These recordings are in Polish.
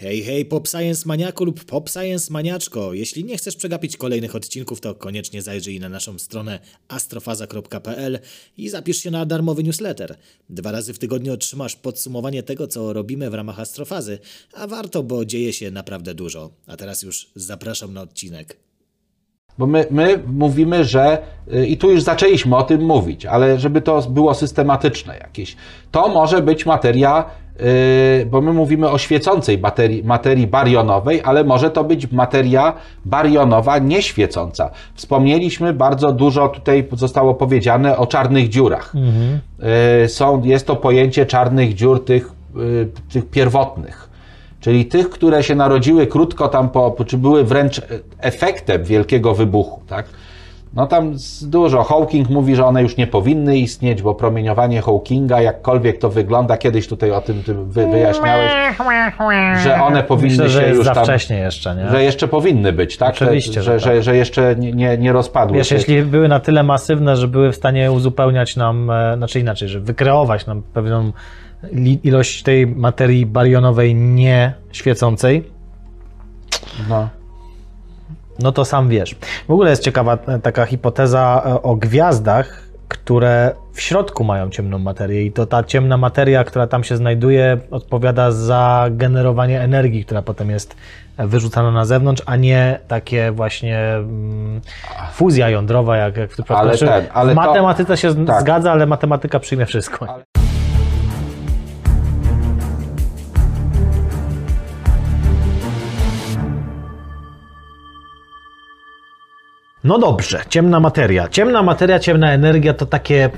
Hej, hej, Pop Science Maniaku lub Pop Science Maniaczko. Jeśli nie chcesz przegapić kolejnych odcinków, to koniecznie zajrzyj na naszą stronę astrofaza.pl i zapisz się na darmowy newsletter. Dwa razy w tygodniu otrzymasz podsumowanie tego, co robimy w ramach astrofazy, a warto, bo dzieje się naprawdę dużo. A teraz już zapraszam na odcinek. Bo my, my mówimy, że y, i tu już zaczęliśmy o tym mówić, ale żeby to było systematyczne jakieś. To może być materia, bo my mówimy o świecącej materii, materii barionowej, ale może to być materia barionowa nieświecąca. Wspomnieliśmy bardzo dużo, tutaj zostało powiedziane o czarnych dziurach. Y, Są, jest to pojęcie czarnych dziur tych, tych pierwotnych czyli tych, które się narodziły krótko tam po, czy były wręcz efektem wielkiego wybuchu, tak? No tam dużo. Hawking mówi, że one już nie powinny istnieć, bo promieniowanie Hawkinga, jakkolwiek to wygląda, kiedyś tutaj o tym ty wy, wyjaśniałeś, że one powinny Myślę, że się już za tam, wcześnie jeszcze, nie? że jeszcze powinny być, tak? Oczywiście, że, że że, tak. że jeszcze nie, nie, nie rozpadły Wiesz, się. jeśli były na tyle masywne, że były w stanie uzupełniać nam, e, znaczy inaczej, że wykreować nam pewną ilość tej materii barionowej nieświecącej, No. No to sam wiesz. W ogóle jest ciekawa e, taka hipoteza e, o gwiazdach, które w środku mają ciemną materię i to ta ciemna materia, która tam się znajduje, odpowiada za generowanie energii, która potem jest e, wyrzucana na zewnątrz, a nie takie właśnie mm, fuzja jądrowa, jak, jak w przypadku. Ale Znaczy, ten, ale w to- matematyce się z- tak. zgadza, ale matematyka przyjmie wszystko. Ale- No dobrze, ciemna materia. Ciemna materia, ciemna energia to takie.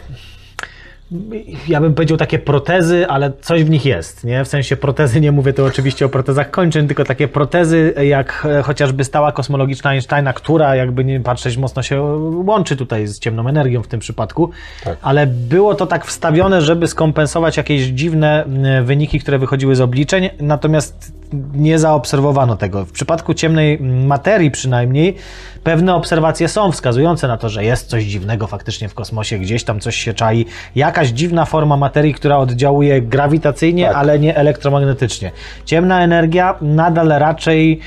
Ja bym powiedział takie protezy, ale coś w nich jest, nie? W sensie protezy, nie mówię tu oczywiście o protezach kończyn, tylko takie protezy, jak e, chociażby stała kosmologiczna Einsteina, która jakby nie patrzeć mocno się łączy tutaj z ciemną energią w tym przypadku, Tak. ale było to tak wstawione, żeby skompensować jakieś dziwne m, wyniki, które wychodziły z obliczeń, natomiast nie zaobserwowano tego. W przypadku ciemnej materii przynajmniej pewne obserwacje są wskazujące na to, że jest coś dziwnego faktycznie w kosmosie, gdzieś tam coś się czai, jakaś dziwna forma materii, która oddziałuje grawitacyjnie, Tak. ale nie elektromagnetycznie. Ciemna energia nadal raczej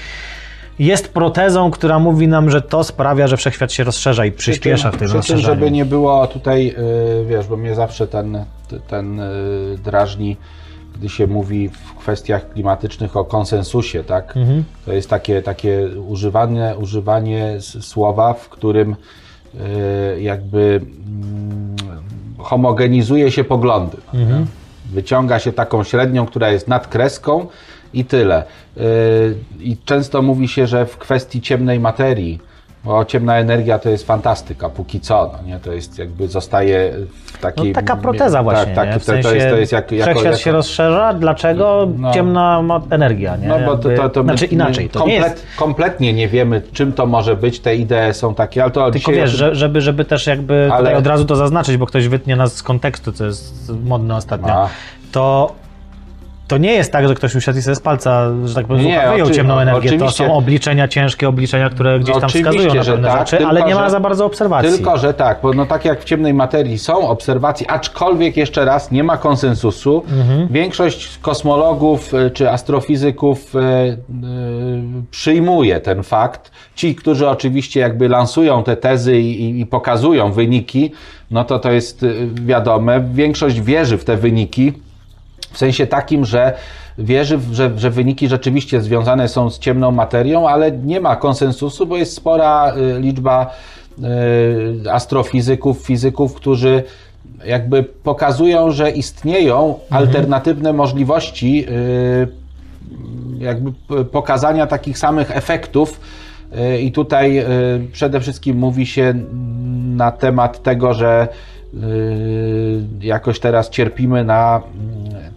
jest protezą, która mówi nam, że to sprawia, że wszechświat się rozszerza i przyspiesza w tym przy tym, żeby nie było tutaj, y, wiesz, bo mnie zawsze ten, ten y, drażni, gdy się mówi w kwestiach klimatycznych o konsensusie, tak? Mhm. To jest takie, takie używanie, używanie słowa, w którym jakby mm, homogenizuje się poglądy. Mhm. Wyciąga się taką średnią, która jest nad kreską i tyle. Yy, I często mówi się, że w kwestii ciemnej materii, bo ciemna energia to jest fantastyka, póki co, no nie? To jest jakby zostaje w takiej... No, taka proteza właśnie, tak, nie? tak, W to, sensie to jest, to jest jak, jako, wszechświat jako, się rozszerza, dlaczego No. ciemna energia, nie? No bo to, to, to my- znaczy inaczej, my to nie jest... kompletnie nie wiemy, czym to może być, te idee są takie, ale to Tylko wiesz, że, żeby, żeby też jakby Ale- od razu to zaznaczyć, bo ktoś wytnie nas z kontekstu, co jest modne ostatnio, A. to to nie jest tak, że ktoś usiadł i sobie z palca, że tak powiem, Nie, wyjął ciemną energię. To oczywiście. są obliczenia, ciężkie obliczenia, które gdzieś tam wskazują na pewne tak, rzeczy, tylko, ale nie ma za bardzo obserwacji. Tylko, że tak, bo no tak jak w ciemnej materii są obserwacje, aczkolwiek jeszcze raz nie ma konsensusu. Mhm. Większość kosmologów y, czy astrofizyków y, y, przyjmuje ten fakt. Ci, którzy oczywiście jakby lansują te tezy i, i pokazują wyniki, no to to jest wiadome. Większość wierzy w te wyniki. W sensie takim, że wierzy, że, że wyniki rzeczywiście związane są z ciemną materią, ale nie ma konsensusu, bo jest spora y, liczba y, astrofizyków, fizyków, którzy jakby pokazują, że istnieją alternatywne możliwości y, jakby pokazania takich samych efektów. I tutaj przede wszystkim mówi się na temat tego, że jakoś teraz cierpimy na mm,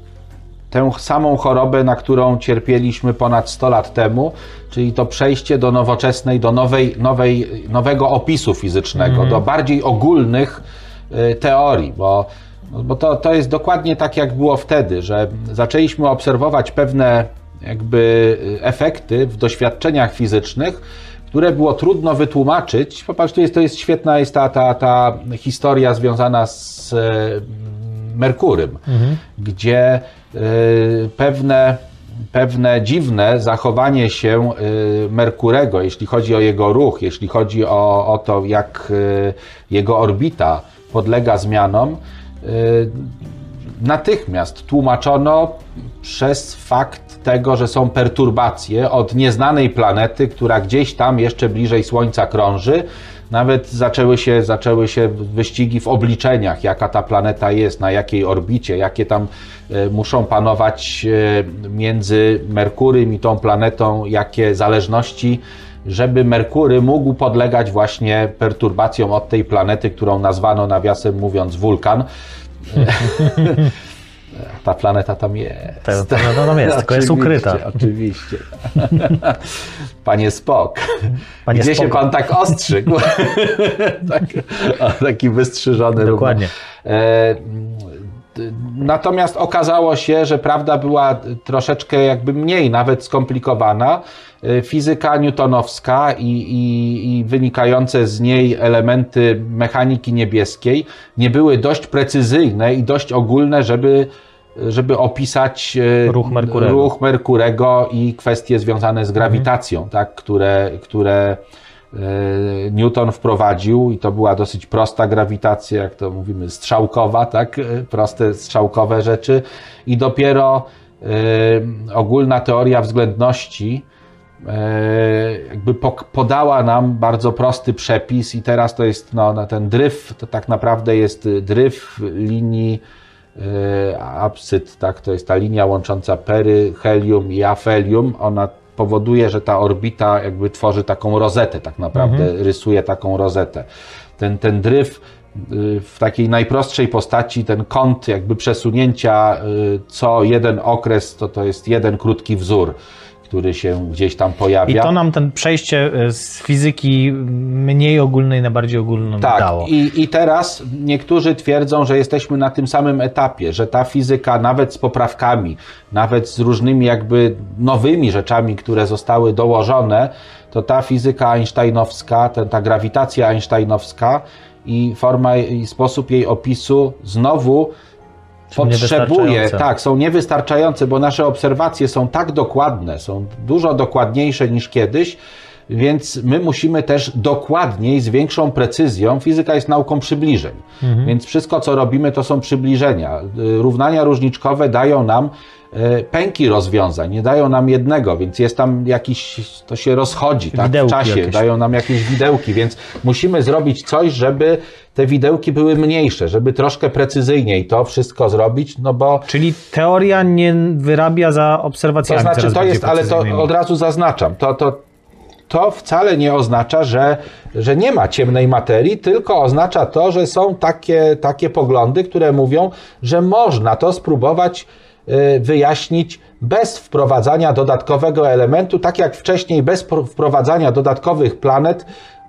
tę samą chorobę, na którą cierpieliśmy ponad 100 lat temu, czyli to przejście do nowoczesnej, do nowej, nowej, nowego opisu fizycznego, do bardziej ogólnych y, teorii, bo, bo to, to jest dokładnie tak, jak było wtedy, że zaczęliśmy obserwować pewne jakby y, efekty w doświadczeniach fizycznych, które było trudno wytłumaczyć. Popatrz, tu jest, to jest świetna jest ta, ta, ta historia związana z e, Merkurym, gdzie y, pewne pewne dziwne zachowanie się y, Merkurego, jeśli chodzi o jego ruch, jeśli chodzi o, o to, jak y, jego orbita podlega zmianom, natychmiast tłumaczono przez fakt tego, że są perturbacje od nieznanej planety, która gdzieś tam jeszcze bliżej Słońca krąży. Nawet zaczęły się, zaczęły się wyścigi w obliczeniach, jaka ta planeta jest, na jakiej orbicie, jakie tam e, muszą panować e, między Merkurym i tą planetą, jakie zależności, żeby Merkury mógł podlegać właśnie perturbacjom od tej planety, którą nazwano nawiasem mówiąc wulkan. Ta planeta tam jest. Ta planeta tam jest, tylko jest ukryta. Oczywiście. Panie Spok. Panie Gdzie Spoko. się pan tak ostrzygł? tak, o, taki wystrzyżony Dokładnie. E, Natomiast okazało się, że prawda była troszeczkę jakby mniej nawet skomplikowana. E, Fizyka newtonowska i, i, i wynikające z niej elementy mechaniki niebieskiej nie były dość precyzyjne i dość ogólne, żeby, żeby opisać e, Ruch Merkurego. ruch Merkurego i kwestie związane z grawitacją, tak, które, które e, Newton wprowadził i to była dosyć prosta grawitacja, jak to mówimy, strzałkowa, tak? E, Proste strzałkowe rzeczy i dopiero ogólna teoria względności jakby podała nam bardzo prosty przepis i teraz to jest no, ten dryf, to tak naprawdę jest dryf linii e, absyd, tak, to jest ta linia łącząca peryhelium i afelium, ona powoduje, że ta orbita jakby tworzy taką rozetę, tak naprawdę rysuje taką rozetę. Ten, ten dryf y, w takiej najprostszej postaci, ten kąt jakby przesunięcia y, co jeden okres, to to jest jeden krótki wzór, który się gdzieś tam I pojawia. to nam ten przejście e, z fizyki mniej ogólnej na bardziej ogólną Tak, dało. i, i teraz niektórzy twierdzą, że jesteśmy na tym samym etapie, że ta fizyka nawet z poprawkami, nawet z różnymi jakby nowymi rzeczami, które zostały dołożone, to ta fizyka einsteinowska, ten, ta grawitacja einsteinowska i forma i sposób jej opisu znowu potrzebuje, tak, są niewystarczające, bo nasze obserwacje są tak dokładne, są dużo dokładniejsze niż kiedyś, więc my musimy też dokładniej, z większą precyzją, fizyka jest nauką przybliżeń, więc wszystko co robimy to są przybliżenia. Y, Równania różniczkowe dają nam pęki rozwiązań, nie dają nam jednego, więc jest tam jakiś, to się rozchodzi tak, w czasie, jakieś. dają nam jakieś widełki, więc musimy zrobić coś, żeby te widełki były mniejsze, żeby troszkę precyzyjniej to wszystko zrobić, no bo Czyli teoria nie wyrabia za to obserwacjami. znaczy, coraz to jest, ale to od razu zaznaczam, to, to, to wcale nie oznacza, że, że nie ma ciemnej materii, tylko oznacza to, że są takie, takie poglądy, które mówią, że można to spróbować wyjaśnić bez wprowadzania dodatkowego elementu, tak jak wcześniej bez pro- wprowadzania dodatkowych planet.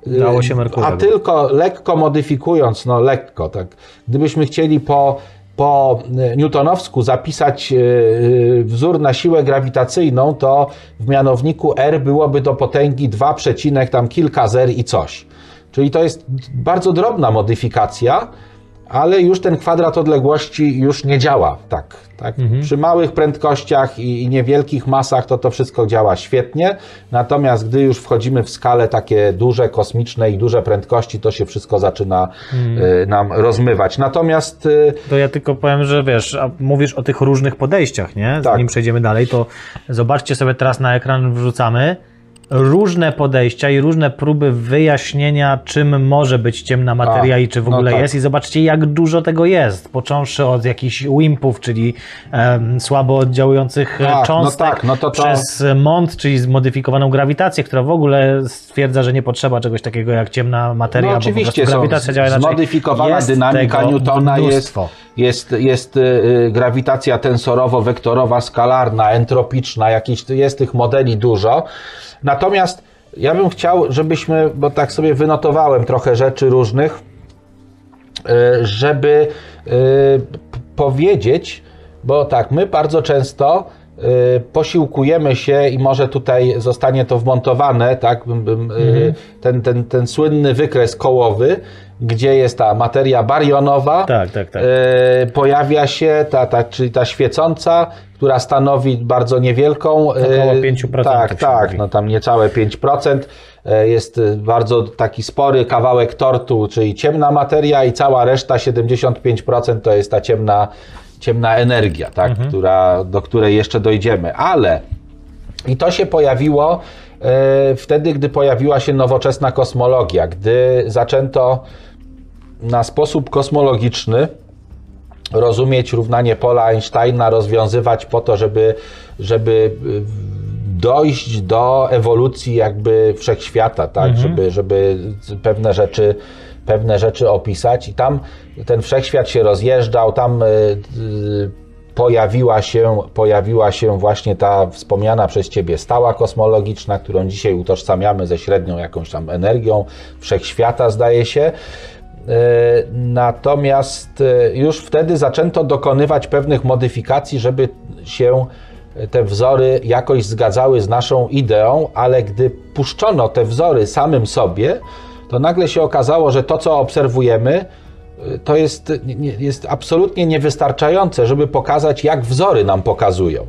y, Dało się Merkurego. A tylko lekko modyfikując, no lekko, tak. Gdybyśmy chcieli po po y, newtonowsku zapisać y, y, wzór na siłę grawitacyjną, to w mianowniku R byłoby do potęgi 2, przecinek tam kilka zer i coś. Czyli to jest bardzo drobna modyfikacja, ale już ten kwadrat odległości już nie działa tak. tak? Przy małych prędkościach i, i niewielkich masach to to wszystko działa świetnie, natomiast gdy już wchodzimy w skale takie duże, kosmiczne i duże prędkości, to się wszystko zaczyna y, nam rozmywać. Natomiast y, To ja tylko powiem, że wiesz, a mówisz o tych różnych podejściach, nie? Tak. Zanim przejdziemy dalej, to zobaczcie sobie teraz na ekran, wrzucamy różne podejścia i różne próby wyjaśnienia, czym może być ciemna materia A, i czy w no ogóle tak. jest. I zobaczcie, jak dużo tego jest. Począwszy od jakichś wimpów, czyli em, słabo oddziałujących e, Tak, no cząstek, tak, no to to- przez MOND, czyli zmodyfikowaną grawitację, która w ogóle stwierdza, że nie potrzeba czegoś takiego jak ciemna materia, No bo oczywiście są grawitacja działa inaczej. zmodyfikowana Jest dynamika Newtona jest, mnóstwo. jest, jest y, y, grawitacja tensorowo-wektorowa, skalarna, entropiczna, jakieś, jest tych modeli dużo. Natomiast ja bym chciał, żebyśmy, bo tak sobie wynotowałem trochę rzeczy różnych, y, żeby powiedzieć, bo tak, my bardzo często posiłkujemy się i może tutaj zostanie to wmontowane, tak, y, ten, ten, ten słynny wykres kołowy, gdzie jest ta materia barionowa, Tak, tak, tak. y, pojawia się ta, ta, czyli ta świecąca, która stanowi bardzo niewielką. y, Około 5% Tak, tak, mówi. no tam niecałe 5%. y, Jest y, bardzo taki spory kawałek tortu, czyli ciemna materia i cała reszta, 75% to jest ta ciemna, ciemna energia, tak, Mhm. która, do której jeszcze dojdziemy. Ale i to się pojawiło e, wtedy, gdy pojawiła się nowoczesna kosmologia, gdy zaczęto na sposób kosmologiczny rozumieć równanie pola Einsteina, rozwiązywać po to, żeby, żeby y, dojść do ewolucji jakby wszechświata, tak, żeby, żeby pewne rzeczy pewne rzeczy opisać i tam ten wszechświat się rozjeżdżał, tam y, y, pojawiła się, pojawiła się właśnie ta wspomniana przez Ciebie stała kosmologiczna, którą dzisiaj utożsamiamy ze średnią jakąś tam energią wszechświata, zdaje się. E, Natomiast e, już wtedy zaczęto dokonywać pewnych modyfikacji, żeby się te wzory jakoś zgadzały z naszą ideą, ale gdy puszczono te wzory samym sobie, to nagle się okazało, że to, co obserwujemy, to jest, jest absolutnie niewystarczające, żeby pokazać, jak wzory nam pokazują.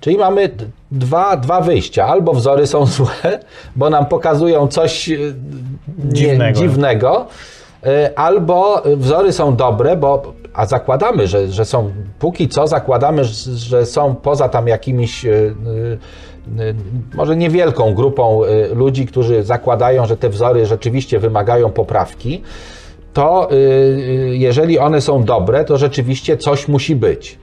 Czyli mamy dwa, dwa wyjścia. Albo wzory są złe, bo nam pokazują coś y, nie- Dziwnego. dziwnego, y, albo wzory są dobre, bo a zakładamy, że, że są, póki co zakładamy, że- są poza tam jakimiś y, może niewielką grupą ludzi, którzy zakładają, że te wzory rzeczywiście wymagają poprawki, to y, y, jeżeli one są dobre, to rzeczywiście coś musi być.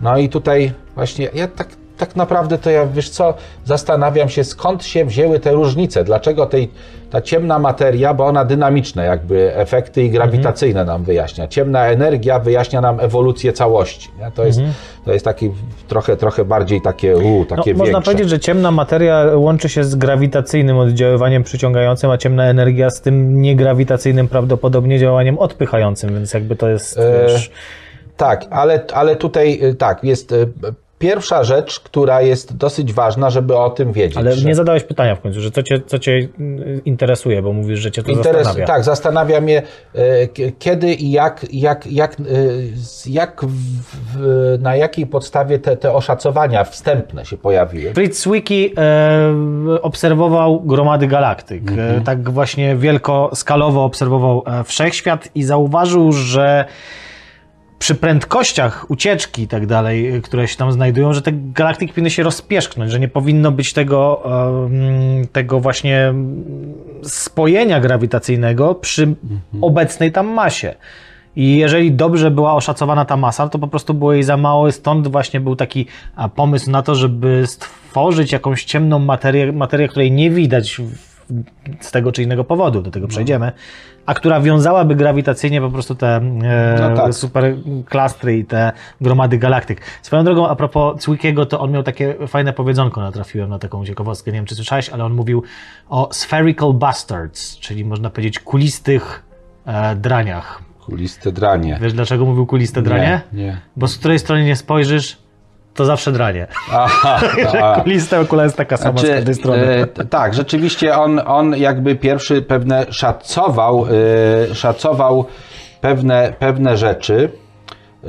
No i tutaj właśnie ja tak, tak naprawdę to ja, wiesz co, zastanawiam się skąd się wzięły te różnice, dlaczego tej, ta ciemna materia, bo ona dynamiczne jakby efekty i grawitacyjne nam wyjaśnia. Ciemna energia wyjaśnia nam ewolucję całości. Nie? To, jest, to jest taki trochę, trochę bardziej takie, u, No, takie można większe. powiedzieć, że ciemna materia łączy się z grawitacyjnym oddziaływaniem przyciągającym, a ciemna energia z tym niegrawitacyjnym prawdopodobnie działaniem odpychającym, więc jakby to jest, E, wiesz, Tak, ale, ale tutaj y, tak, jest y, pierwsza rzecz, która jest dosyć ważna, żeby o tym wiedzieć. ale że- nie zadałeś pytania w końcu, że co cię, co cię y, interesuje, bo mówisz, że cię to Interes, zastanawia. tak, zastanawia mnie, e, kiedy i jak, jak, jak, e, jak w, na jakiej podstawie te, te oszacowania wstępne się pojawiły. Fritz Zwicky e, obserwował gromady galaktyk. E, tak właśnie wielkoskalowo obserwował wszechświat i zauważył, że przy prędkościach ucieczki i tak dalej, e, które się tam znajdują, że te galaktyki powinny się rozpierzchnąć, że nie powinno być tego, tego właśnie spojenia grawitacyjnego przy obecnej tam masie. I jeżeli dobrze była oszacowana ta masa, to po prostu było jej za mało, stąd właśnie był taki pomysł na to, żeby stworzyć jakąś ciemną materię, materię której nie widać w, z tego czy innego powodu, do tego przejdziemy, a która wiązałaby grawitacyjnie po prostu te e, No tak. super klastry i te gromady galaktyk. Swoją drogą, a propos Zwickiego, to on miał takie fajne powiedzonko, natrafiłem na taką ciekawostkę, nie wiem czy słyszałeś, ale on mówił o spherical bastards, czyli można powiedzieć kulistych e, draniach. Kuliste dranie. Wiesz dlaczego mówił kuliste dranie? Nie, nie. Bo z której strony nie spojrzysz, to zawsze dranie. Aha, a. Kulista okula jest taka sama z Znaczy, każdej strony. e, tak, rzeczywiście on, on jakby pierwszy pewne szacował, e, szacował pewne, pewne rzeczy. E,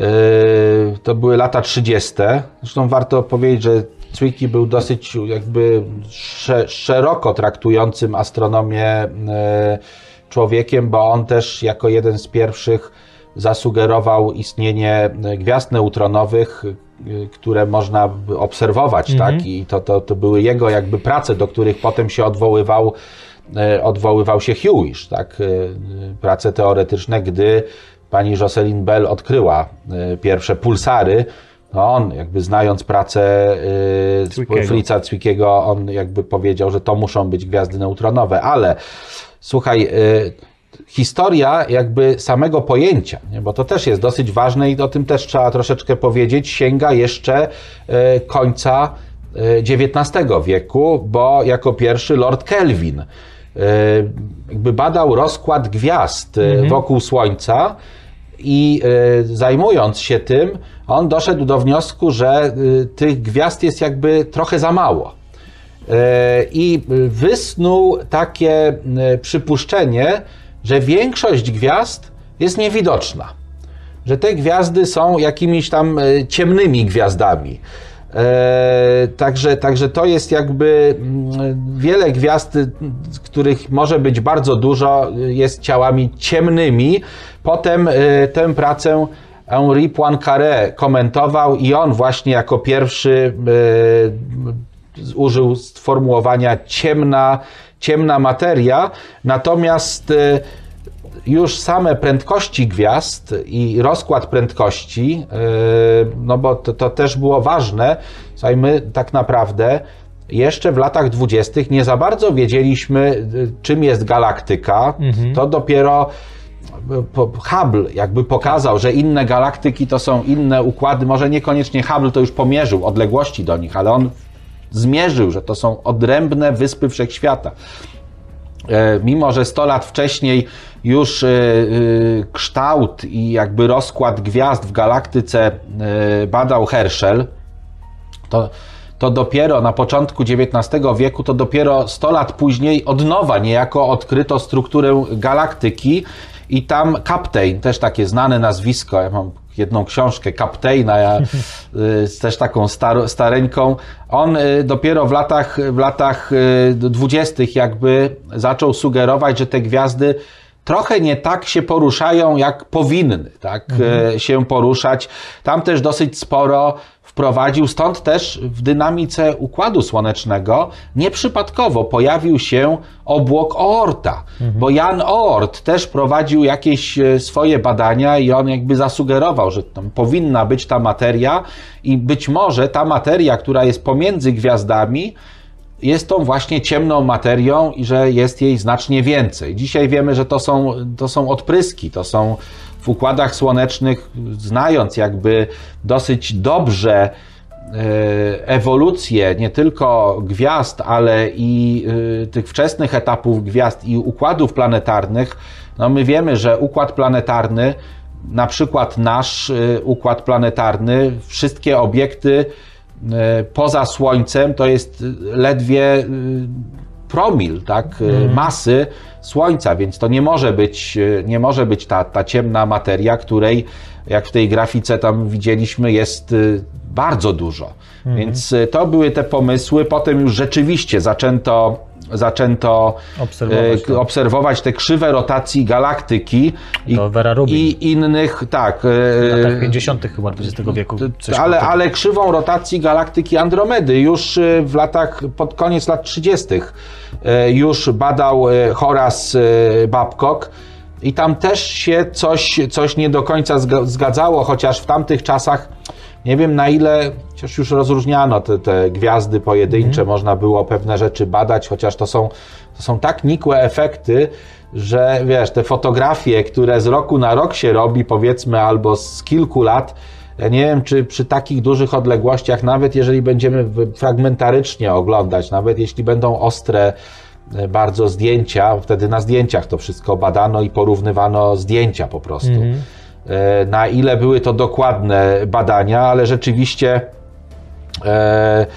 to były lata 30. Zresztą warto powiedzieć, że Zwicky był dosyć jakby sze, szeroko traktującym astronomię e, człowiekiem, bo on też jako jeden z pierwszych zasugerował istnienie gwiazd neutronowych, y, które można obserwować, tak? I to, to, to były jego jakby prace, do których potem się odwoływał, e, odwoływał się Hewish, tak? E, e, Prace teoretyczne, gdy pani Jocelyn Bell odkryła e, pierwsze pulsary, no on jakby znając pracę e, Zwickiego. Fritza Zwickiego, on jakby powiedział, że to muszą być gwiazdy neutronowe, ale słuchaj, historia jakby samego pojęcia, nie? bo to też jest dosyć ważne i o tym też trzeba troszeczkę powiedzieć, sięga jeszcze y, końca XIX wieku, bo jako pierwszy Lord Kelvin y, jakby badał rozkład gwiazd y, wokół Słońca I zajmując się tym, on doszedł do wniosku, że tych gwiazd jest jakby trochę za mało. I wysnuł takie przypuszczenie, że większość gwiazd jest niewidoczna. Że te gwiazdy są jakimiś tam y, ciemnymi gwiazdami. E, także, także to jest jakby mm, wiele gwiazd, y, których może być bardzo dużo, y, jest ciałami ciemnymi. Potem y, tę pracę Henri Poincaré komentował i on właśnie jako pierwszy użył sformułowania ciemna, ciemna materia. Natomiast y, już same prędkości gwiazd i rozkład prędkości, yy, no bo to, to też było ważne, słuchaj, my tak naprawdę jeszcze w latach dwudziestych nie za bardzo wiedzieliśmy, yy, czym jest galaktyka. To dopiero Hubble jakby pokazał, że inne galaktyki to są inne układy, może niekoniecznie Hubble to już pomierzył odległości do nich, ale on zmierzył, że to są odrębne wyspy wszechświata. E, mimo że 100 lat wcześniej już e, e, kształt i jakby rozkład gwiazd w galaktyce badał Herschel, to, to dopiero na początku XIX wieku, to dopiero 100 lat później od nowa niejako odkryto strukturę galaktyki i tam Captain, też takie znane nazwisko, ja mam jedną książkę Captaina, ja, y, z też taką star, stareńką, on y, dopiero w latach, w latach y, dwudziestych jakby zaczął sugerować, że te gwiazdy trochę nie tak się poruszają, jak powinny tak, e, się poruszać. Tam też dosyć sporo wprowadził, stąd też w dynamice Układu Słonecznego nieprzypadkowo pojawił się obłok Oorta, bo Jan Oort też prowadził jakieś e, swoje badania i on jakby zasugerował, że tam powinna być ta materia i być może ta materia, która jest pomiędzy gwiazdami, jest tą właśnie ciemną materią i że jest jej znacznie więcej. Dzisiaj wiemy, że to są, to są odpryski, to są w układach słonecznych, znając jakby dosyć dobrze e, ewolucję nie tylko gwiazd, ale i e, tych wczesnych etapów gwiazd i układów planetarnych, no my wiemy, że układ planetarny, na przykład nasz e, układ planetarny, wszystkie obiekty poza Słońcem to jest ledwie promil tak, e, masy Słońca, więc to nie może być, e, nie może być ta, ta ciemna materia, której jak w tej grafice tam widzieliśmy jest e, bardzo dużo. Więc e, to były te pomysły. Potem już rzeczywiście zaczęto, zaczęto Obserwować e, to. obserwować te krzywe rotacji galaktyki i, i innych, tak. e, W latach 50. chyba XX wieku. Ale, ale krzywą rotacji galaktyki Andromedy już y, w latach, pod koniec lat 30. y, już badał Horace Babcock i tam też się coś, coś nie do końca zga- zgadzało, chociaż w tamtych czasach nie wiem na ile, chociaż już rozróżniano te, te gwiazdy pojedyncze, można było pewne rzeczy badać, chociaż to są, to są tak nikłe efekty, że wiesz, te fotografie, które z roku na rok się robi, powiedzmy, albo z kilku lat, ja nie wiem, czy przy takich dużych odległościach, nawet jeżeli będziemy fragmentarycznie oglądać, nawet jeśli będą ostre e, bardzo zdjęcia, wtedy na zdjęciach to wszystko badano i porównywano zdjęcia po prostu. E, Na ile były to dokładne badania, ale rzeczywiście e, e,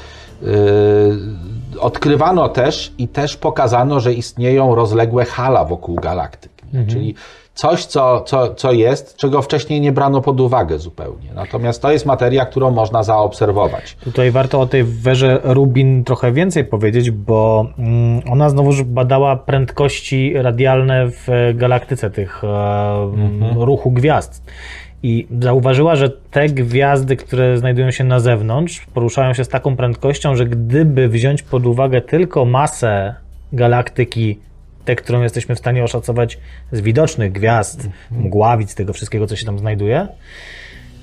odkrywano też i też pokazano, że istnieją rozległe hala wokół galaktyk. nie? Czyli coś, co, co, co jest, czego wcześniej nie brano pod uwagę zupełnie. Natomiast to jest materia, którą można zaobserwować. Tutaj warto o tej Werze Rubin trochę więcej powiedzieć, bo mm, ona znowuż badała prędkości radialne w galaktyce tych e, ruchu gwiazd. I zauważyła, że te gwiazdy, które znajdują się na zewnątrz, poruszają się z taką prędkością, że gdyby wziąć pod uwagę tylko masę galaktyki, tę, którą jesteśmy w stanie oszacować z widocznych gwiazd, mgławic, tego wszystkiego, co się tam znajduje,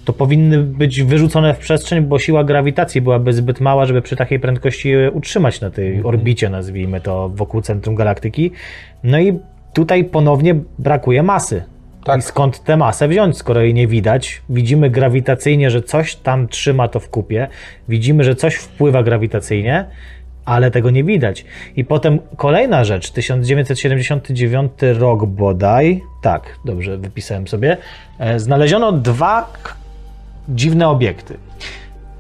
to powinny być wyrzucone w przestrzeń, bo siła grawitacji byłaby zbyt mała, żeby przy takiej prędkości utrzymać na tej orbicie, nazwijmy to, wokół centrum galaktyki. No i tutaj ponownie brakuje masy. Tak. I skąd tę masę wziąć, skoro jej nie widać? Widzimy grawitacyjnie, że coś tam trzyma to w kupie, widzimy, że coś wpływa grawitacyjnie, ale tego nie widać. I potem kolejna rzecz, 1979 rok bodaj, tak, dobrze wypisałem sobie, e, znaleziono dwa dziwne obiekty.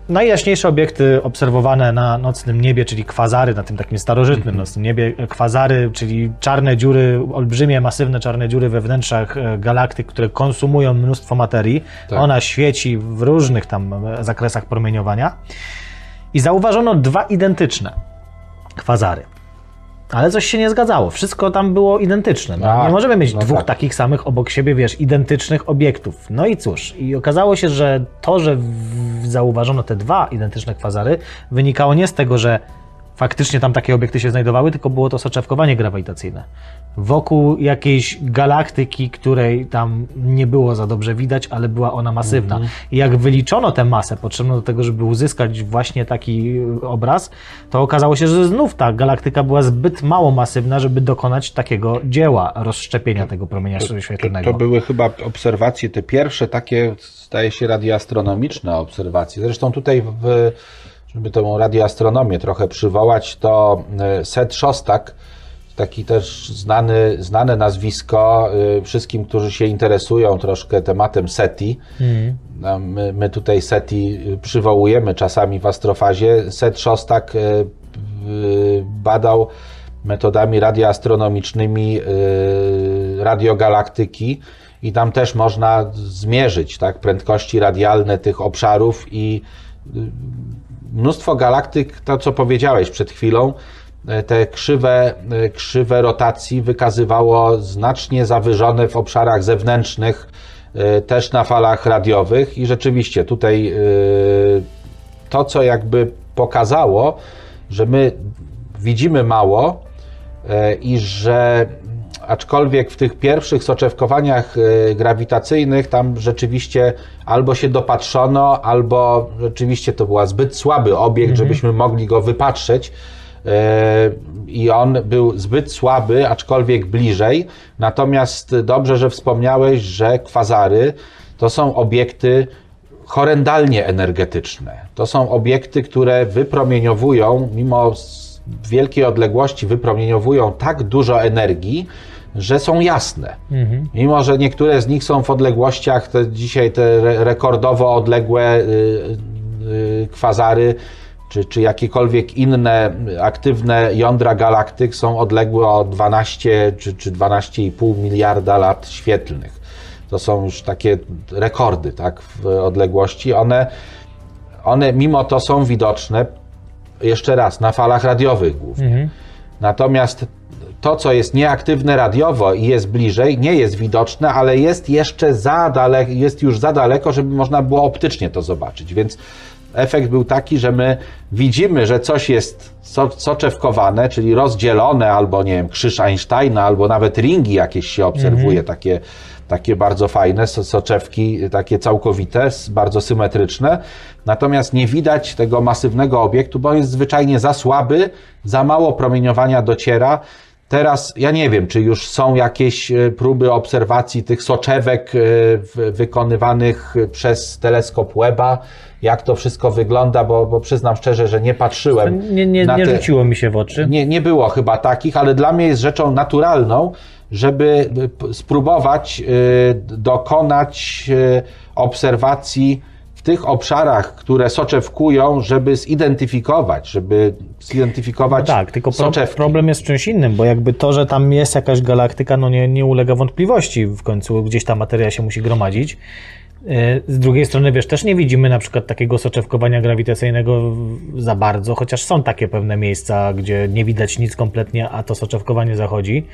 Najjaśniejsze obiekty obserwowane na nocnym niebie, czyli kwazary, na tym takim starożytnym nocnym niebie, e, kwazary, czyli czarne dziury, olbrzymie, masywne czarne dziury we wnętrzach e, galaktyk, które konsumują mnóstwo materii. Tak. Ona świeci w różnych tam zakresach promieniowania. I zauważono dwa identyczne kwazary. Ale coś się nie zgadzało. Wszystko tam było identyczne. No, Tak, nie możemy mieć no dwóch tak. takich samych obok siebie, wiesz, identycznych obiektów. No i cóż, i okazało się, że to, że zauważono te dwa identyczne kwazary, wynikało nie z tego, że faktycznie tam takie obiekty się znajdowały, tylko było to soczewkowanie grawitacyjne. Wokół jakiejś galaktyki, której tam nie było za dobrze widać, ale była ona masywna. Mhm. I jak wyliczono tę masę potrzebną do tego, żeby uzyskać właśnie taki y, obraz, to okazało się, że znów ta galaktyka była zbyt mało masywna, żeby dokonać takiego dzieła rozszczepienia tego promienia To, świetlnego. to były chyba obserwacje, te pierwsze takie, zdaje się, radioastronomiczne obserwacje. Zresztą tutaj, w, żeby tą radioastronomię trochę przywołać, to e, Seth Szostak, taki też znany, znane nazwisko e, wszystkim, którzy się interesują troszkę tematem SETI. No, My, my tutaj SETI przywołujemy czasami w astrofazie. Seth Szostak e, badał metodami radioastronomicznymi radiogalaktyki i tam też można zmierzyć tak, prędkości radialne tych obszarów i mnóstwo galaktyk, to co powiedziałeś przed chwilą, y, te krzywe, y, krzywe rotacji wykazywało znacznie zawyżone w obszarach zewnętrznych, y, też na falach radiowych. I rzeczywiście tutaj to, co jakby pokazało, że my widzimy mało e, i że aczkolwiek w tych pierwszych soczewkowaniach e, grawitacyjnych tam rzeczywiście albo się dopatrzono, albo rzeczywiście to był zbyt słaby obiekt, żebyśmy mogli go wypatrzeć. E, I on był zbyt słaby, aczkolwiek bliżej. Natomiast dobrze, że wspomniałeś, że kwazary to są obiekty horrendalnie energetyczne. To są obiekty, które wypromieniowują, mimo wielkiej odległości, wypromieniowują tak dużo energii, że są jasne. Mimo, że niektóre z nich są w odległościach, te dzisiaj te re- rekordowo odległe y, y, kwazary, czy, czy jakiekolwiek inne aktywne jądra galaktyk są odległe o 12 czy, czy 12,5 miliarda lat świetlnych. To są już takie rekordy tak, w odległości. One, one mimo to są widoczne, jeszcze raz, na falach radiowych głównie. Natomiast to, co jest nieaktywne radiowo i jest bliżej, nie jest widoczne, ale jest jeszcze za daleko, jest już za daleko, żeby można było optycznie to zobaczyć. Więc efekt był taki, że my widzimy, że coś jest so, soczewkowane, czyli rozdzielone, albo nie wiem, krzyż Einsteina, albo nawet ringi jakieś się obserwuje, takie, takie bardzo fajne, so, soczewki, takie całkowite, bardzo symetryczne. Natomiast nie widać tego masywnego obiektu, bo on jest zwyczajnie za słaby, za mało promieniowania dociera. Teraz ja nie wiem, czy już są jakieś e, próby obserwacji tych soczewek e, wykonywanych przez teleskop Webba, jak to wszystko wygląda, bo, bo przyznam szczerze, że nie patrzyłem. Nie, nie, nie te- rzuciło mi się w oczy. nie, nie było chyba takich, ale dla mnie jest rzeczą naturalną, żeby spróbować dokonać obserwacji tych obszarach, które soczewkują, żeby zidentyfikować, żeby zidentyfikować Tak, tylko soczewki. problem jest w czymś innym, bo jakby to, że tam jest jakaś galaktyka, no nie, nie ulega wątpliwości. W końcu gdzieś ta materia się musi gromadzić. Yy, Z drugiej strony, wiesz, też nie widzimy na przykład takiego soczewkowania grawitacyjnego za bardzo, chociaż są takie pewne miejsca, gdzie nie widać nic kompletnie, a to soczewkowanie zachodzi.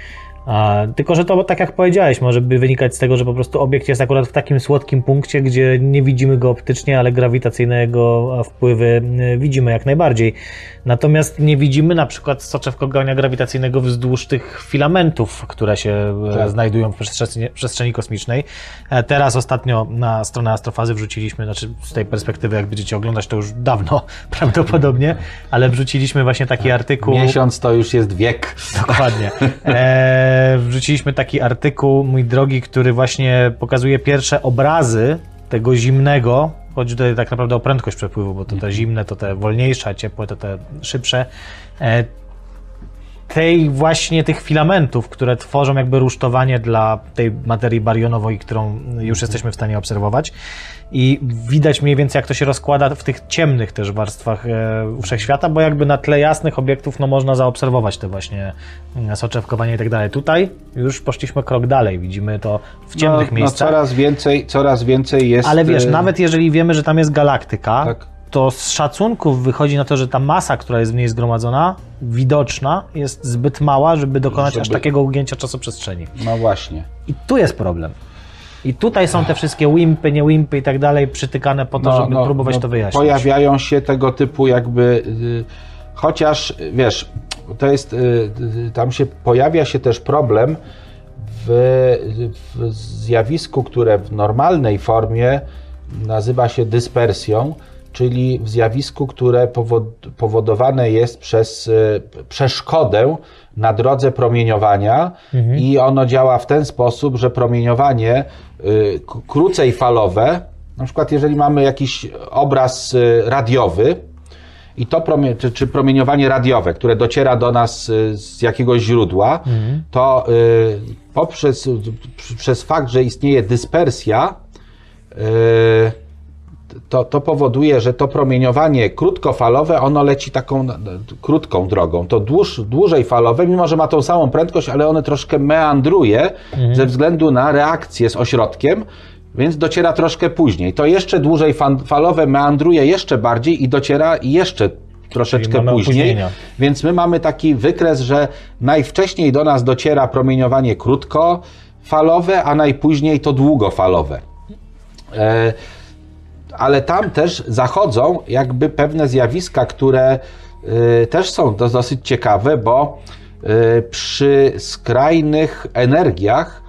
A, tylko, że to, tak jak powiedziałeś, może by wynikać z tego, że po prostu obiekt jest akurat w takim słodkim punkcie, gdzie nie widzimy go optycznie, ale grawitacyjne jego e, wpływy y, widzimy jak najbardziej. Natomiast nie widzimy na przykład soczewkowania grawitacyjnego wzdłuż tych filamentów, które się e, Tak. znajdują w przestrzeni, przestrzeni kosmicznej. E, Teraz ostatnio na stronę Astrofazy wrzuciliśmy, znaczy z tej perspektywy, jak będziecie oglądać, to już dawno prawdopodobnie, ale wrzuciliśmy właśnie taki artykuł. Miesiąc to już jest wiek. Dokładnie. E, wrzuciliśmy taki artykuł, mój drogi, który właśnie pokazuje pierwsze obrazy tego zimnego. Chodzi tutaj tak naprawdę o prędkość przepływu, bo to te zimne to te wolniejsze, a ciepłe to te szybsze. e, tej właśnie tych filamentów, które tworzą jakby rusztowanie dla tej materii barionowej, którą już jesteśmy w stanie obserwować. I widać mniej więcej, jak to się rozkłada w tych ciemnych też warstwach e, wszechświata, bo jakby na tle jasnych obiektów no, można zaobserwować te właśnie mm, soczewkowanie i tak dalej. Tutaj już poszliśmy krok dalej, widzimy to w ciemnych no, miejscach. No coraz więcej, coraz więcej jest... Ale wiesz, e, nawet jeżeli wiemy, że tam jest galaktyka, Tak. to z szacunków wychodzi na to, że ta masa, która jest w niej zgromadzona, widoczna, jest zbyt mała, żeby dokonać aż Żeby- takiego ugięcia czasoprzestrzeni. No właśnie. I tu jest problem. I tutaj są te wszystkie wimpy, nie wimpy i tak dalej przytykane po to, No, żeby no, próbować no, to wyjaśnić. Pojawiają się tego typu jakby, y, chociaż wiesz, to jest, y, y, tam się pojawia się też problem w, w zjawisku, które w normalnej formie nazywa się dyspersją, czyli w zjawisku, które powod, powodowane jest przez przeszkodę na drodze promieniowania i ono działa w ten sposób, że promieniowanie krócej falowe, na przykład jeżeli mamy jakiś obraz y, radiowy, i to promie, czy, czy promieniowanie radiowe, które dociera do nas y, z jakiegoś źródła, to y, poprzez przez fakt, że istnieje dyspersja, y, to, to powoduje, że to promieniowanie krótkofalowe, ono leci taką krótką drogą. To dłuż, dłużej falowe, mimo że ma tą samą prędkość, ale one troszkę meandruje ze względu na reakcję z ośrodkiem, więc dociera troszkę później. To jeszcze dłużej falowe meandruje jeszcze bardziej i dociera jeszcze troszeczkę później. Więc my mamy taki wykres, że najwcześniej do nas dociera promieniowanie krótkofalowe, a najpóźniej to długofalowe. E, ale tam też zachodzą jakby pewne zjawiska, które y, też są do, dosyć ciekawe, bo y, przy skrajnych energiach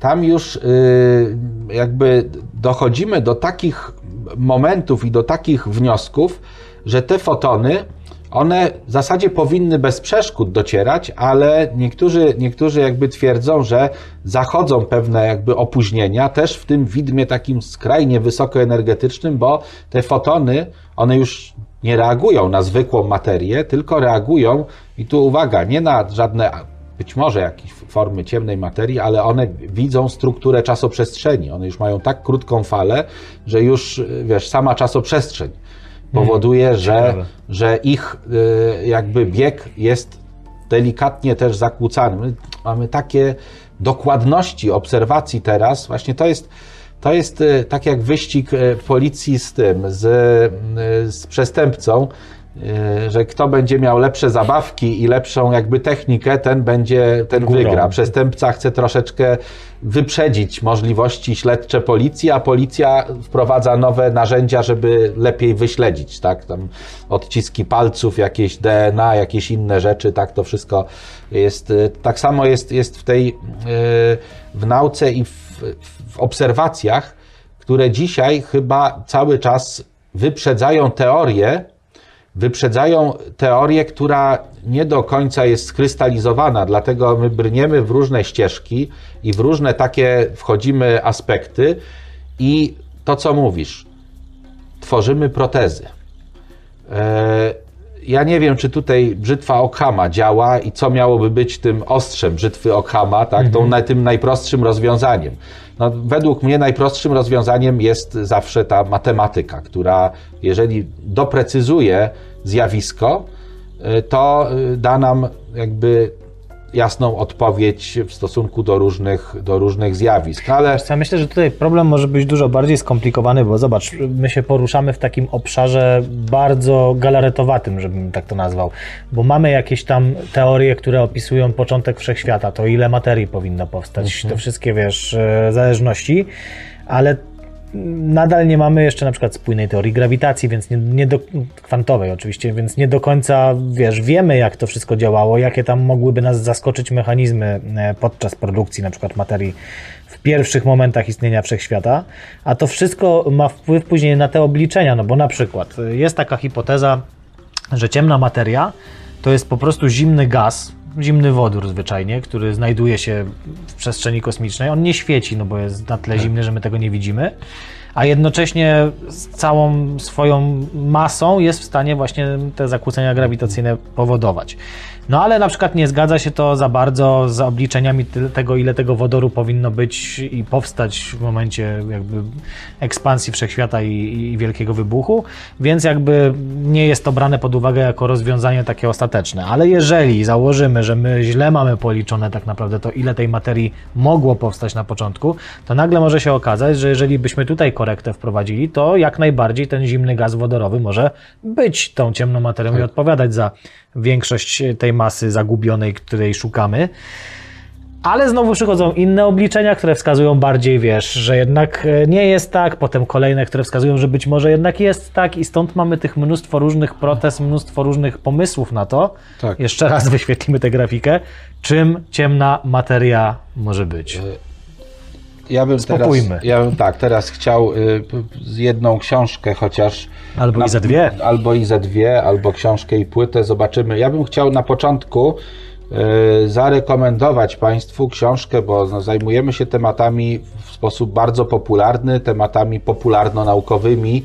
tam już y, jakby dochodzimy do takich momentów i do takich wniosków, że te fotony one w zasadzie powinny bez przeszkód docierać, ale niektórzy, niektórzy jakby twierdzą, że zachodzą pewne jakby opóźnienia, też w tym widmie takim skrajnie wysokoenergetycznym, bo te fotony, one już nie reagują na zwykłą materię, tylko reagują, i tu uwaga, nie na żadne być może jakieś formy ciemnej materii, ale one widzą strukturę czasoprzestrzeni. One już mają tak krótką falę, że już, wiesz, sama czasoprzestrzeń powoduje, że, ciekawe. że ich y, jakby bieg jest delikatnie też zakłócany. My mamy takie dokładności obserwacji teraz, właśnie to jest, to jest y, tak jak wyścig y, policji z tym, z, y, z przestępcą, y, że kto będzie miał lepsze zabawki i lepszą jakby technikę, ten będzie, ten Górą. wygra. Przestępca chce troszeczkę wyprzedzić możliwości śledcze policji, a policja wprowadza nowe narzędzia, żeby lepiej wyśledzić, tak? Tam odciski palców, jakieś DNA, jakieś inne rzeczy, tak? To wszystko jest, y, tak samo jest, jest w tej, y, w nauce i w, w obserwacjach, które dzisiaj chyba cały czas wyprzedzają teorię, wyprzedzają teorię, która nie do końca jest skrystalizowana, dlatego my brniemy w różne ścieżki i w różne takie wchodzimy aspekty i to, co mówisz, tworzymy protezy. E, Ja nie wiem, czy tutaj brzytwa Okhama działa i co miałoby być tym ostrzem brzytwy Okhama, tak? Tą, na, tym najprostszym rozwiązaniem. No, według mnie najprostszym rozwiązaniem jest zawsze ta matematyka, która jeżeli doprecyzuje zjawisko, y, to y, da nam jakby jasną odpowiedź w stosunku do różnych, do różnych zjawisk. No, ale Ja myślę, że tutaj problem może być dużo bardziej skomplikowany, bo zobacz, my się poruszamy w takim obszarze bardzo galaretowatym, żebym tak to nazwał, bo mamy jakieś tam teorie, które opisują początek wszechświata, to ile materii powinno powstać, te wszystkie, wiesz, e, zależności, ale nadal nie mamy jeszcze na przykład spójnej teorii grawitacji, więc nie, nie do, kwantowej oczywiście, więc nie do końca, wiesz, wiemy jak to wszystko działało, jakie tam mogłyby nas zaskoczyć mechanizmy e, podczas produkcji na przykład materii w pierwszych momentach istnienia wszechświata, a to wszystko ma wpływ później na te obliczenia, no bo na przykład e, jest taka hipoteza, że ciemna materia to jest po prostu zimny gaz, zimny wodór zwyczajnie, który znajduje się w przestrzeni kosmicznej. On nie świeci, no bo jest na tyle zimny, że my tego nie widzimy, a jednocześnie z całą swoją masą jest w stanie właśnie te zakłócenia grawitacyjne powodować. No ale na przykład nie zgadza się to za bardzo z obliczeniami tego, ile tego wodoru powinno być i powstać w momencie jakby ekspansji wszechświata i, i wielkiego wybuchu, więc jakby nie jest to brane pod uwagę jako rozwiązanie takie ostateczne. Ale jeżeli założymy, że my źle mamy policzone tak naprawdę to, ile tej materii mogło powstać na początku, to nagle może się okazać, że jeżeli byśmy tutaj korektę wprowadzili, to jak najbardziej ten zimny gaz wodorowy może być tą ciemną materią i odpowiadać za większość tej masy zagubionej, której szukamy. Ale znowu przychodzą inne obliczenia, które wskazują bardziej, wiesz, że jednak e, nie jest tak, potem kolejne, które wskazują, że być może jednak jest tak i stąd mamy tych mnóstwo różnych protez, mnóstwo różnych pomysłów na to. Tak. Jeszcze raz wyświetlimy tę grafikę, czym ciemna materia może być. Ja bym teraz, Spokójmy. ja bym tak, teraz chciał y, z jedną książkę chociaż. Albo i ze dwie. Albo i ze dwie, albo książkę i płytę, zobaczymy. Ja bym chciał na początku y, zarekomendować Państwu książkę, bo no, zajmujemy się tematami w sposób bardzo popularny, tematami popularno-naukowymi,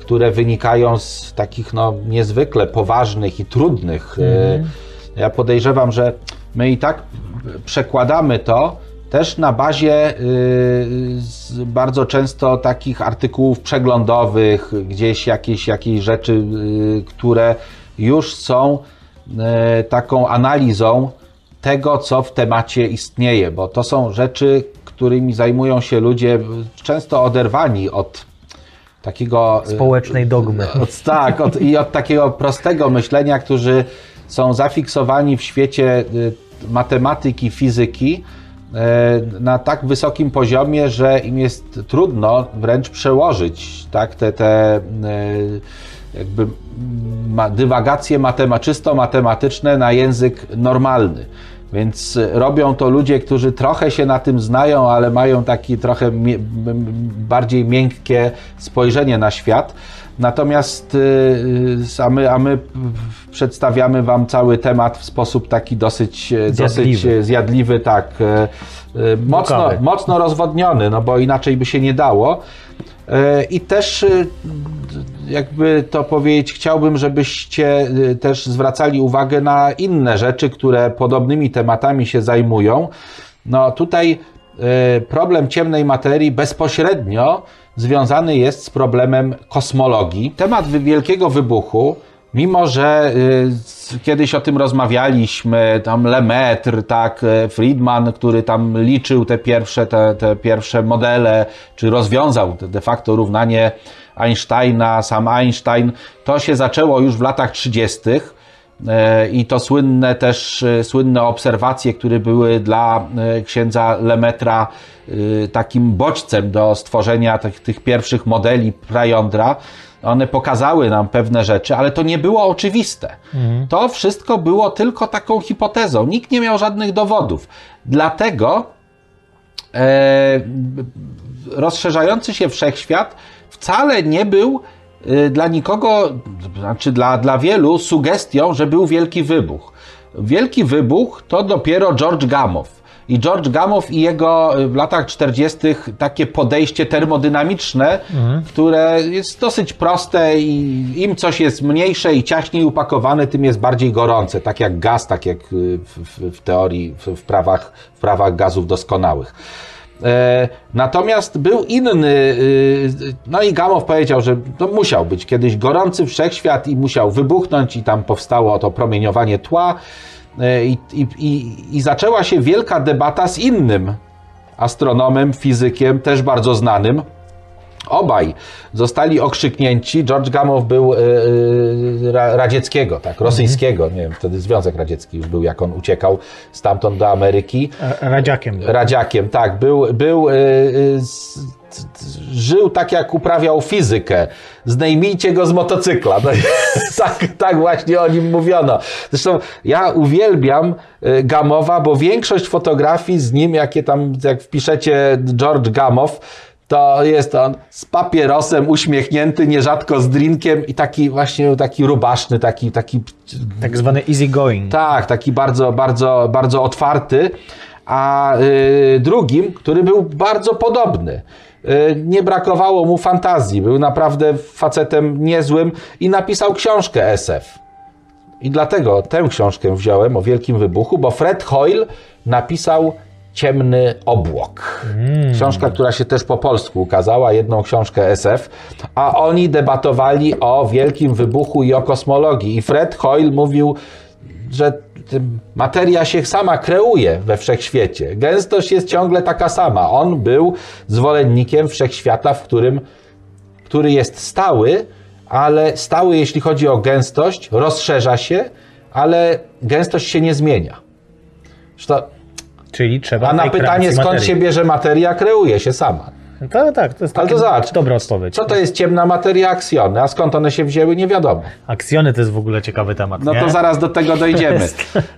które wynikają z takich no, niezwykle poważnych i trudnych. y, Ja podejrzewam, że my i tak przekładamy to też na bazie y, bardzo często takich artykułów przeglądowych, gdzieś jakieś, jakieś rzeczy, y, które już są y, taką analizą tego, co w temacie istnieje, bo to są rzeczy, którymi zajmują się ludzie często oderwani od takiego y, Społecznej dogmy. od, tak, od, i od takiego prostego myślenia, którzy są zafiksowani w świecie y, matematyki, fizyki na tak wysokim poziomie, że im jest trudno wręcz przełożyć tak, te, te y, jakby dywagacje matema, czysto matematyczne na język normalny. Więc robią to ludzie, którzy trochę się na tym znają, ale mają taki trochę bardziej miękkie spojrzenie na świat. Natomiast y, y, a my, a my przedstawiamy Wam cały temat w sposób taki dosyć Zjadliwy. dosyć zjadliwy tak, e, e, mocno, Bukawy. mocno rozwodniony, no bo inaczej by się nie dało. I też, jakby to powiedzieć, chciałbym, żebyście też zwracali uwagę na inne rzeczy, które podobnymi tematami się zajmują. No tutaj problem ciemnej materii bezpośrednio związany jest z problemem kosmologii. Temat wielkiego wybuchu Mimo, że y, kiedyś o tym rozmawialiśmy, tam Lemaitre, tak, e, Friedman, który tam liczył te pierwsze, te, te pierwsze modele, czy rozwiązał de facto równanie Einsteina, sam Einstein, to się zaczęło już w latach 30. E, i to słynne też, e, słynne obserwacje, które były dla e, księdza Lemetra takim bodźcem do stworzenia tych, tych pierwszych modeli prajądra. One pokazały nam pewne rzeczy, ale to nie było oczywiste. To wszystko było tylko taką hipotezą. Nikt nie miał żadnych dowodów. Dlatego e, rozszerzający się wszechświat wcale nie był dla nikogo, znaczy dla, dla wielu, sugestią, że był wielki wybuch. Wielki wybuch to dopiero George Gamow. I George Gamow i jego y, w latach 40. takie podejście termodynamiczne, które jest dosyć proste i im coś jest mniejsze i ciaśniej upakowane, tym jest bardziej gorące. Tak jak gaz, tak jak y, w, w, w teorii, w, w, prawach, w prawach gazów doskonałych. E, Natomiast był inny, y, no i Gamow powiedział, że to musiał być kiedyś gorący wszechświat i musiał wybuchnąć i tam powstało to promieniowanie tła. E, i, i, i, i zaczęła się wielka debata z innym astronomem, fizykiem, też bardzo znanym, Obaj zostali okrzyknięci. George Gamow był e, ra, radzieckiego, tak, rosyjskiego, nie wiem, wtedy Związek Radziecki już był, jak on uciekał stamtąd do Ameryki. E, Radziakiem. Radziakiem, tak. Był, był y, y, z, żył tak, jak uprawiał fizykę. Zdejmijcie go z motocykla. No, tak, tak właśnie o nim mówiono. Zresztą ja uwielbiam Gamowa, bo większość fotografii z nim, jakie tam, jak wpiszecie George Gamow, to jest on z papierosem, uśmiechnięty, nierzadko z drinkiem i taki właśnie taki rubaszny, taki, taki Tak zwany easy going. tak, taki bardzo, bardzo, bardzo otwarty. A y, drugim, który był bardzo podobny. y, nie brakowało mu fantazji. Był naprawdę facetem niezłym i napisał książkę SF. I dlatego tę książkę wziąłem o Wielkim Wybuchu, bo Fred Hoyle napisał Ciemny Obłok. Książka, która się też po polsku ukazała, jedną książkę SF, a oni debatowali o Wielkim Wybuchu i o kosmologii. I Fred Hoyle mówił, że materia się sama kreuje we wszechświecie. Gęstość jest ciągle taka sama. On był zwolennikiem wszechświata, w którym, który jest stały, ale stały, jeśli chodzi o gęstość, rozszerza się, ale gęstość się nie zmienia. Zresztą, Czyli trzeba a na pytanie, skąd materii. się bierze materia, kreuje się sama. To, tak, to jest Ale to zobacz, dobra odpowiedź. Co to jest ciemna materia aksjony? A skąd one się wzięły, nie wiadomo. Aksjony to jest w ogóle ciekawy temat, No nie? to zaraz do tego dojdziemy.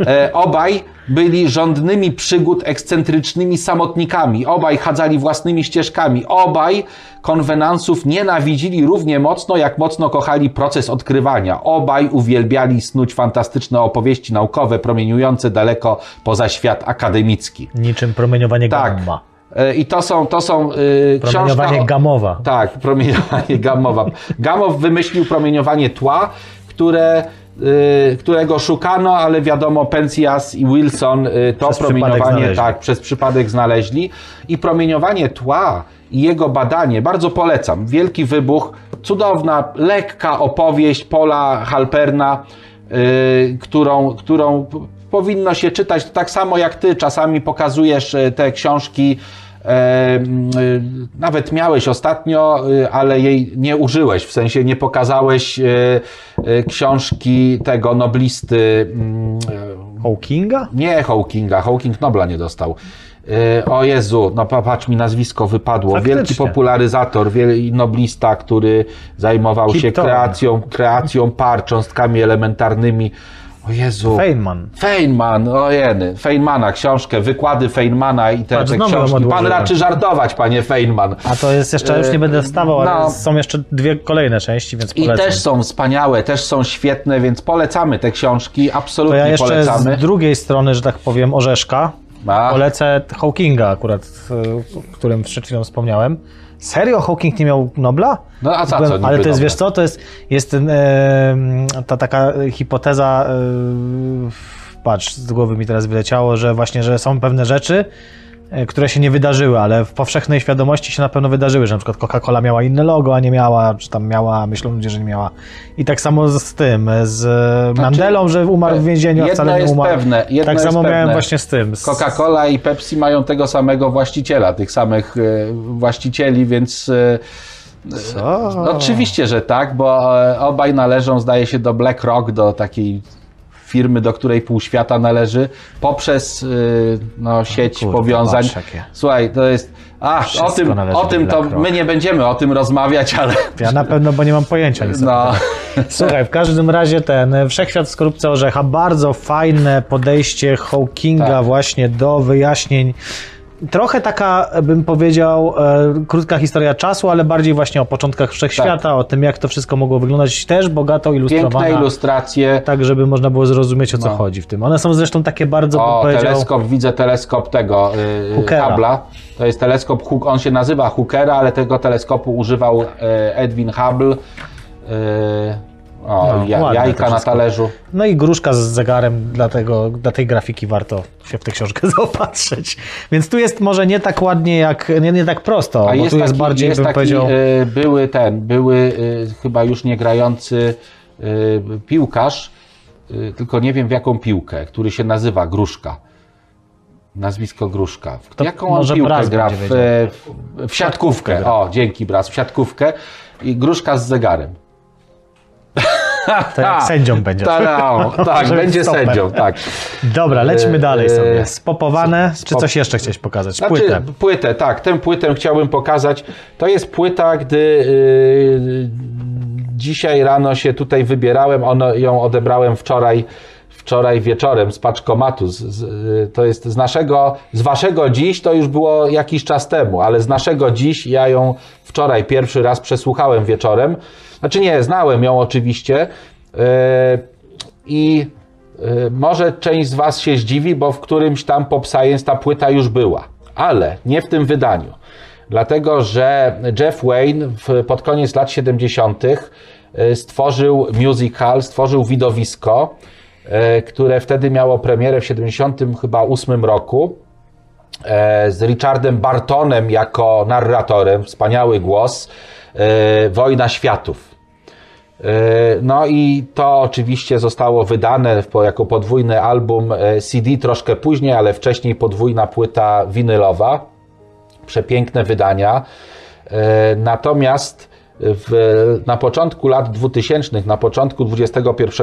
E, obaj byli rządnymi przygód ekscentrycznymi samotnikami. Obaj chadzali własnymi ścieżkami. Obaj konwenansów nienawidzili równie mocno, jak mocno kochali proces odkrywania. Obaj uwielbiali snuć fantastyczne opowieści naukowe, promieniujące daleko poza świat akademicki. Niczym promieniowanie Tak. gamma. E, I to są, to są y, Promieniowanie książka gamowa. tak, promieniowanie gamowe. Gamow wymyślił promieniowanie tła, które, y, którego szukano, ale wiadomo, Penzias i Wilson y, to Przez promieniowanie tak, przez przypadek znaleźli. I promieniowanie tła i jego badanie bardzo polecam. Wielki wybuch, cudowna, lekka opowieść Paula Halperna, którą, którą powinno się czytać tak samo jak ty. Czasami pokazujesz te książki. Y, Nawet miałeś ostatnio, y, ale jej nie użyłeś, w sensie nie pokazałeś y, książki tego noblisty. mm, Hawkinga? Nie Hawkinga, Hawking Nobla nie dostał. O Jezu, no patrz mi nazwisko wypadło. Faktycznie. Wielki popularyzator, wiel- noblista, który zajmował Kip się kreacją, kreacją par, cząstkami elementarnymi. O Jezu. Feynman. Feynman, ojeny, Feynmana, książkę, wykłady Feynmana i te, Patrz, te książki. Pan raczy żartować, panie Feynman. A to jest jeszcze, już nie będę wstawał, ale no. są jeszcze dwie kolejne części, więc I polecam. też są wspaniałe, też są świetne, więc polecamy te książki, To absolutnie ja jeszcze polecamy. z drugiej strony, że tak powiem, orzeszka, A. polecę Hawkinga akurat, o którym przed chwilą wspomniałem. Serio? Hawking nie miał Nobla? No a za Byłem- co niby Ale to jest, wiesz co, to jest, jest ten, ta taka hipoteza, patrz, z głowy mi teraz wyleciało, że właśnie, że są pewne rzeczy, które się nie wydarzyły, ale w powszechnej świadomości się na pewno wydarzyły, że na przykład Coca-Cola miała inne logo, a nie miała, czy tam miała, myślą ludzie, że nie miała. I tak samo z, tym, z Mandelą, że umarł w więzieniu, a Znaczy, wcale nie jest umarł. pewne, jedno tak jest samo miałem pewne. właśnie z tym. Z, Coca-Cola i Pepsi mają tego samego właściciela, tych samych e, właścicieli, więc e, Co? oczywiście, że tak, bo e, obaj należą, zdaje się, do BlackRock, do takiej firmy, do której pół świata należy, poprzez e, no, sieć kurde, powiązań. Słuchaj, to jest... A, o tym, o tym to my nie będziemy o tym rozmawiać, ale... Ja na pewno, bo nie mam pojęcia nic. No. Słuchaj, w każdym razie ten e, Wszechświat w skorupce orzecha, bardzo fajne podejście Hawkinga Tak. właśnie do wyjaśnień. Trochę taka, bym powiedział, e, krótka historia czasu, ale bardziej właśnie o początkach Wszechświata, Tak. o tym, jak to wszystko mogło wyglądać, też bogato ilustrowana. piękne ilustracje. Tak, żeby można było zrozumieć, o co No. chodzi w tym. One są zresztą takie bardzo, bym O, powiedział... teleskop, widzę teleskop tego yy, Hookera. To jest teleskop, Hook- on się nazywa Hookera, ale tego teleskopu używał e, Edwin Hubble. Yy, o, No, ja, jajka na talerzu. No i gruszka z zegarem, dlatego dla tej grafiki warto się w tę książkę zaopatrzyć. Więc tu jest może nie tak ładnie, jak nie, nie tak prosto, A jest tu jest taki, bardziej, jest bym taki powiedział... y, były ten, były y, chyba już nie grający y, piłkarz, tylko nie wiem w jaką piłkę, który się nazywa Gruszka. Nazwisko Gruszka. W To jaką on piłkę gra? W, w, w siatkówkę. O, dzięki Braz, w siatkówkę. I Gruszka z zegarem. To jak sędzią będzie. Ta, tak, będzie stoper. sędzią, tak. Dobra, lecimy E, dalej e, sobie. Spopowane, czy coś jeszcze chciałeś pokazać? Znaczy, Płytę. płytę, tak. Tę płytę chciałbym pokazać. To jest płyta, gdy yy, dzisiaj rano się tutaj wybierałem. Ono, ją odebrałem wczoraj, wczoraj wieczorem z paczkomatu. Z, z, yy, to jest z naszego, z waszego dziś, to już było jakiś czas temu, ale z naszego dziś ja ją wczoraj pierwszy raz przesłuchałem wieczorem. Znaczy nie, znałem ją oczywiście. Yy, I y, może część z Was się zdziwi, bo w którymś tam Pop Science ta płyta już była, ale nie w tym wydaniu. dlatego że Jeff Wayne pod koniec lat 70. y, stworzył musical, stworzył widowisko, które wtedy miało premierę w 70 chyba 8 roku e, z Richardem Bartonem jako narratorem, wspaniały głos, e, Wojna Światów. E, No i to oczywiście zostało wydane jako podwójny album e, CD troszkę później, ale wcześniej podwójna płyta winylowa. Przepiękne wydania. E, Natomiast w, na początku lat 2000, na początku XXI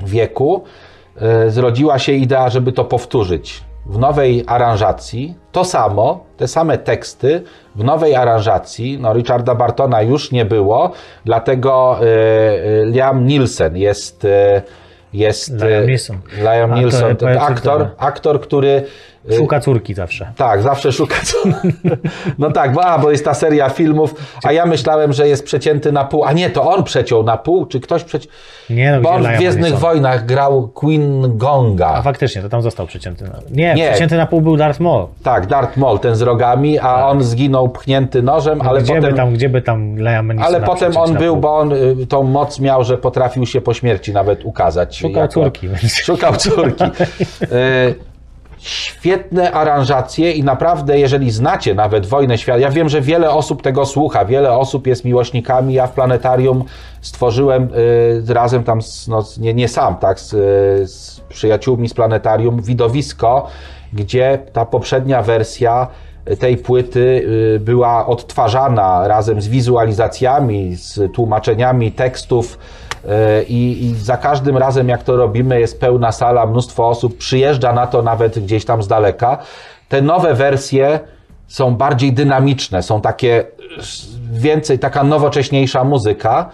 wieku zrodziła się idea, żeby to powtórzyć w nowej aranżacji. To samo, te same teksty w nowej aranżacji. No, Richarda Bartona już nie było, dlatego e, Liam Nielsen jest. E, jest Liam Neeson. Liam Neeson, aktor, aktor, który Szuka córki zawsze. tak, zawsze szuka. Co... No tak, bo, a, bo jest ta seria filmów, a ja myślałem, że jest przecięty na pół. A nie, to on przeciął na pół, czy ktoś przeciął. Nie, no, Bo on w Gwiezdnych? Wojnach grał Queen A Gonga. faktycznie, to tam został przecięty. Na... Nie, Nie. przecięty na pół był Darth Maul. Tak, Darth Maul, ten z rogami, a on zginął pchnięty nożem, ale gdzie, potem. by tam, gdzie by tam Neesona Ale potem on był, bo on y, tą moc miał, że potrafił się po śmierci nawet ukazać. Szukał córki, więc- Szukał córki. Świetne aranżacje i naprawdę, jeżeli znacie nawet Wojnę Światów, ja wiem, że wiele osób tego słucha, wiele osób jest miłośnikami, ja w Planetarium stworzyłem y, razem tam, z, no, nie, nie sam, tak, z, z przyjaciółmi z Planetarium widowisko, gdzie ta poprzednia wersja tej płyty y, była odtwarzana razem z wizualizacjami, z tłumaczeniami tekstów i, i za każdym razem jak to robimy jest pełna sala, mnóstwo osób przyjeżdża na to nawet gdzieś tam z daleka. Te nowe wersje są bardziej dynamiczne, są takie y, więcej, taka nowocześniejsza muzyka.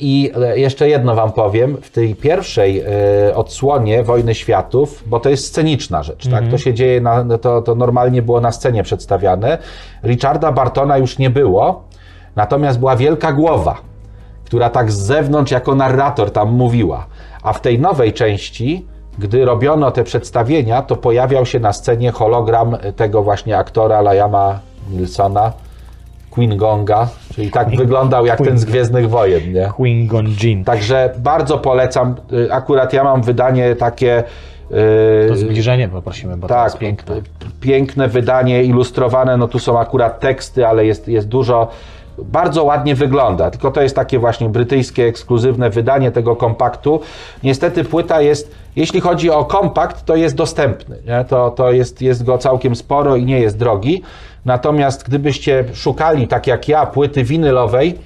I e, jeszcze jedno Wam powiem, w tej pierwszej e, odsłonie Wojny Światów, bo to jest sceniczna rzecz, tak? To się dzieje, na, no to, to normalnie było na scenie przedstawiane. Richarda Bartona już nie było, natomiast była wielka głowa, która tak z zewnątrz jako narrator tam mówiła. A w tej nowej części, gdy robiono te przedstawienia, to pojawiał się na scenie hologram tego właśnie aktora Liama Nilsona, Queen Gonga, czyli tak wyglądał jak ten z Gwiezdnych Wojen, nie? Qui-Gon Jinn. Także bardzo polecam. Y, Akurat ja mam wydanie takie. y, To zbliżenie poprosimy, bo to tak, jest piękne. piękne wydanie, ilustrowane. No tu są akurat teksty, ale jest, jest dużo. Bardzo ładnie wygląda, tylko to jest takie właśnie brytyjskie, ekskluzywne wydanie tego kompaktu. Niestety płyta jest, jeśli chodzi o kompakt, to jest dostępny. Nie? To, to jest, jest go całkiem sporo i nie jest drogi. Natomiast gdybyście szukali, tak jak ja, płyty winylowej,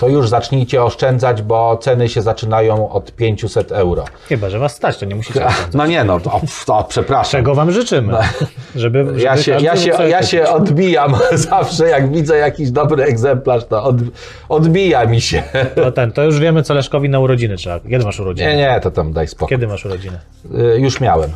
to już zacznijcie oszczędzać, bo ceny się zaczynają od 500 euro. Chyba, że was stać, to nie musicie. oszczędzać. No nie no, to, to przepraszam. Czego wam życzymy? Żeby, żeby No. Ja się, ja, się, ja się odbijam zawsze, jak widzę jakiś dobry egzemplarz, to od, odbija mi się. No ten, to już wiemy, co Leszkowi na urodziny trzeba. Kiedy masz urodziny? Nie, nie, to tam daj spokój. Kiedy masz urodziny? Y, Już miałem.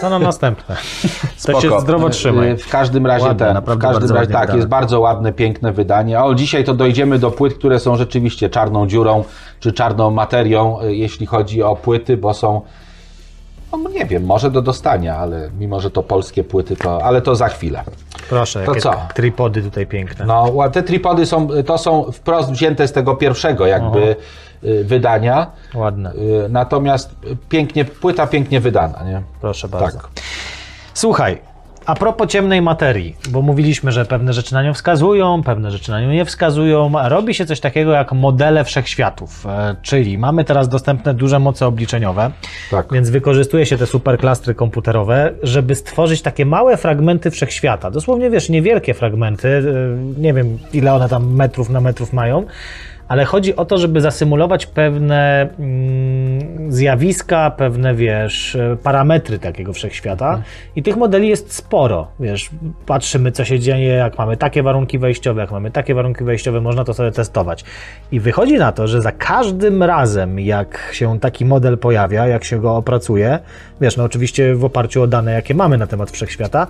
To na następne. To Spoko. się zdrowo trzymaj. Y, W każdym razie Ładne, ten, w każdym razie tak, wydane. jest bardzo ładne, piękne wydanie. O, dzisiaj to dojdziemy do płyt, które są rzeczywiście czarną dziurą, czy czarną materią, y, jeśli chodzi o płyty, bo są no nie wiem, może do dostania, ale mimo, że to polskie płyty, to, ale to za chwilę. Proszę, To jakie co? tripody tutaj piękne. No, te tripody są, to są wprost wzięte z tego pierwszego jakby y, wydania. Ładne. Y, Natomiast y, pięknie, płyta pięknie wydana, nie? Proszę bardzo. Tak. Słuchaj, a propos ciemnej materii, bo mówiliśmy, że pewne rzeczy na nią wskazują, pewne rzeczy na nią nie wskazują, robi się coś takiego jak modele wszechświatów, e, czyli mamy teraz dostępne duże moce obliczeniowe, Tak. więc wykorzystuje się te superklastry komputerowe, żeby stworzyć takie małe fragmenty wszechświata. Dosłownie, wiesz, niewielkie fragmenty, e, nie wiem ile one tam metrów na metrów mają, ale chodzi o to, żeby zasymulować pewne mm, zjawiska, pewne, wiesz, e, parametry takiego wszechświata. I tych modeli jest sporo. Wiesz, patrzymy, co się dzieje, jak mamy takie warunki wejściowe, jak mamy takie warunki wejściowe, można to sobie testować. I wychodzi na to, że za każdym razem, jak się taki model pojawia, jak się go opracuje, wiesz, no oczywiście w oparciu o dane, jakie mamy na temat wszechświata,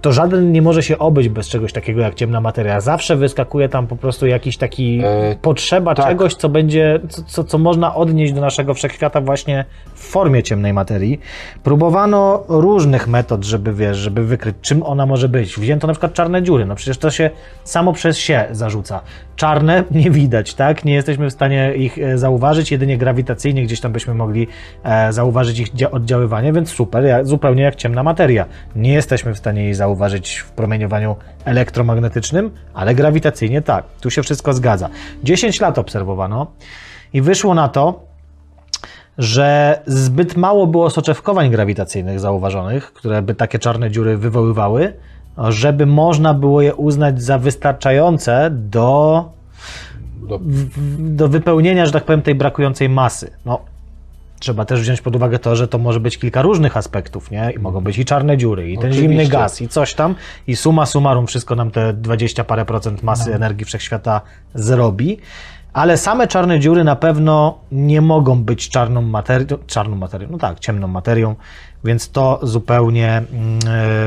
to żaden nie może się obyć bez czegoś takiego jak ciemna materia. Zawsze wyskakuje tam po prostu jakiś taki E, potrzeba tak. czegoś, co będzie, co, co, co można odnieść do naszego wszechświata właśnie w formie ciemnej materii. Próbowano różnych metod, żeby wiesz, żeby wykryć, czym ona może być. Wzięto na przykład czarne dziury. No przecież to się samo przez się zarzuca. Czarne nie widać, tak? Nie jesteśmy w stanie ich e, zauważyć, jedynie grawitacyjnie gdzieś tam byśmy mogli e, zauważyć ich dzia- oddziaływanie, więc super, zupełnie jak ciemna materia. Nie jesteśmy w stanie jej zauważyć w promieniowaniu elektromagnetycznym, ale grawitacyjnie tak. Tu się wszystko zgadza. 10 lat obserwowano i wyszło na to, że zbyt mało było soczewkowań grawitacyjnych zauważonych, które by takie czarne dziury wywoływały, żeby można było je uznać za wystarczające do, Do- do wypełnienia, że tak powiem, tej brakującej masy. No, trzeba też wziąć pod uwagę to, że to może być kilka różnych aspektów, nie? I mogą być i czarne dziury, i ten Oczywiście. zimny gaz, i coś tam, i suma summarum wszystko nam te 20 parę procent masy energii wszechświata zrobi. Ale same czarne dziury na pewno nie mogą być czarną materią, czarną materią, no tak, ciemną materią, więc to zupełnie, mm,